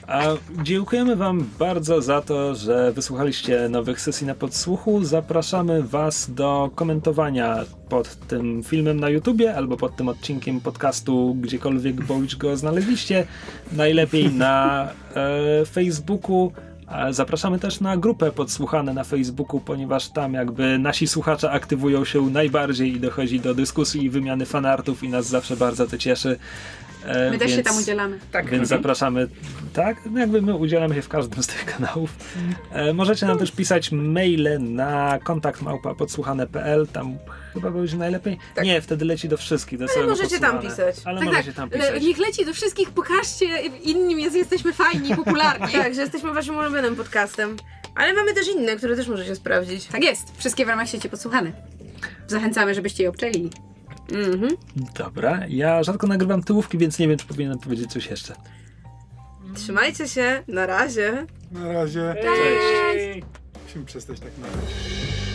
A dziękujemy Wam bardzo za to, że wysłuchaliście nowych sesji na podsłuchu. Zapraszamy Was do komentowania pod tym filmem na YouTubie albo pod tym odcinkiem podcastu, gdziekolwiek bądź go znaleźliście. Najlepiej na e, Facebooku Zapraszamy też na grupę Podsłuchane na Facebooku, ponieważ tam jakby nasi słuchacze aktywują się najbardziej i dochodzi do dyskusji i wymiany fanartów i nas zawsze bardzo to cieszy. E, My też się więc- tam udzielamy. Tak. Więc zapraszamy, tak? No Jakby my udzielamy się w każdym z tych kanałów. E, możecie nam też pisać maile na kontakt podsłuchane.pl, tam chyba będzie najlepiej. Tak. Nie, wtedy leci do wszystkich, do całego możecie tam pisać. Ale Tak, możecie tak. tam Le, pisać. niech leci do wszystkich, pokażcie innym, jest, jesteśmy fajni, popularni. Tak, że jesteśmy waszym ulubionym podcastem. Ale mamy też inne, które też możecie sprawdzić. Tak jest. Wszystkie w ramach sieci podsłuchane. Zachęcamy, żebyście je obczeli. Mhm. Dobra, ja rzadko nagrywam tyłówki, więc nie wiem, czy powinienem powiedzieć coś jeszcze. Trzymajcie się, na razie. Na razie. Cześć! Musimy przestać tak na razie.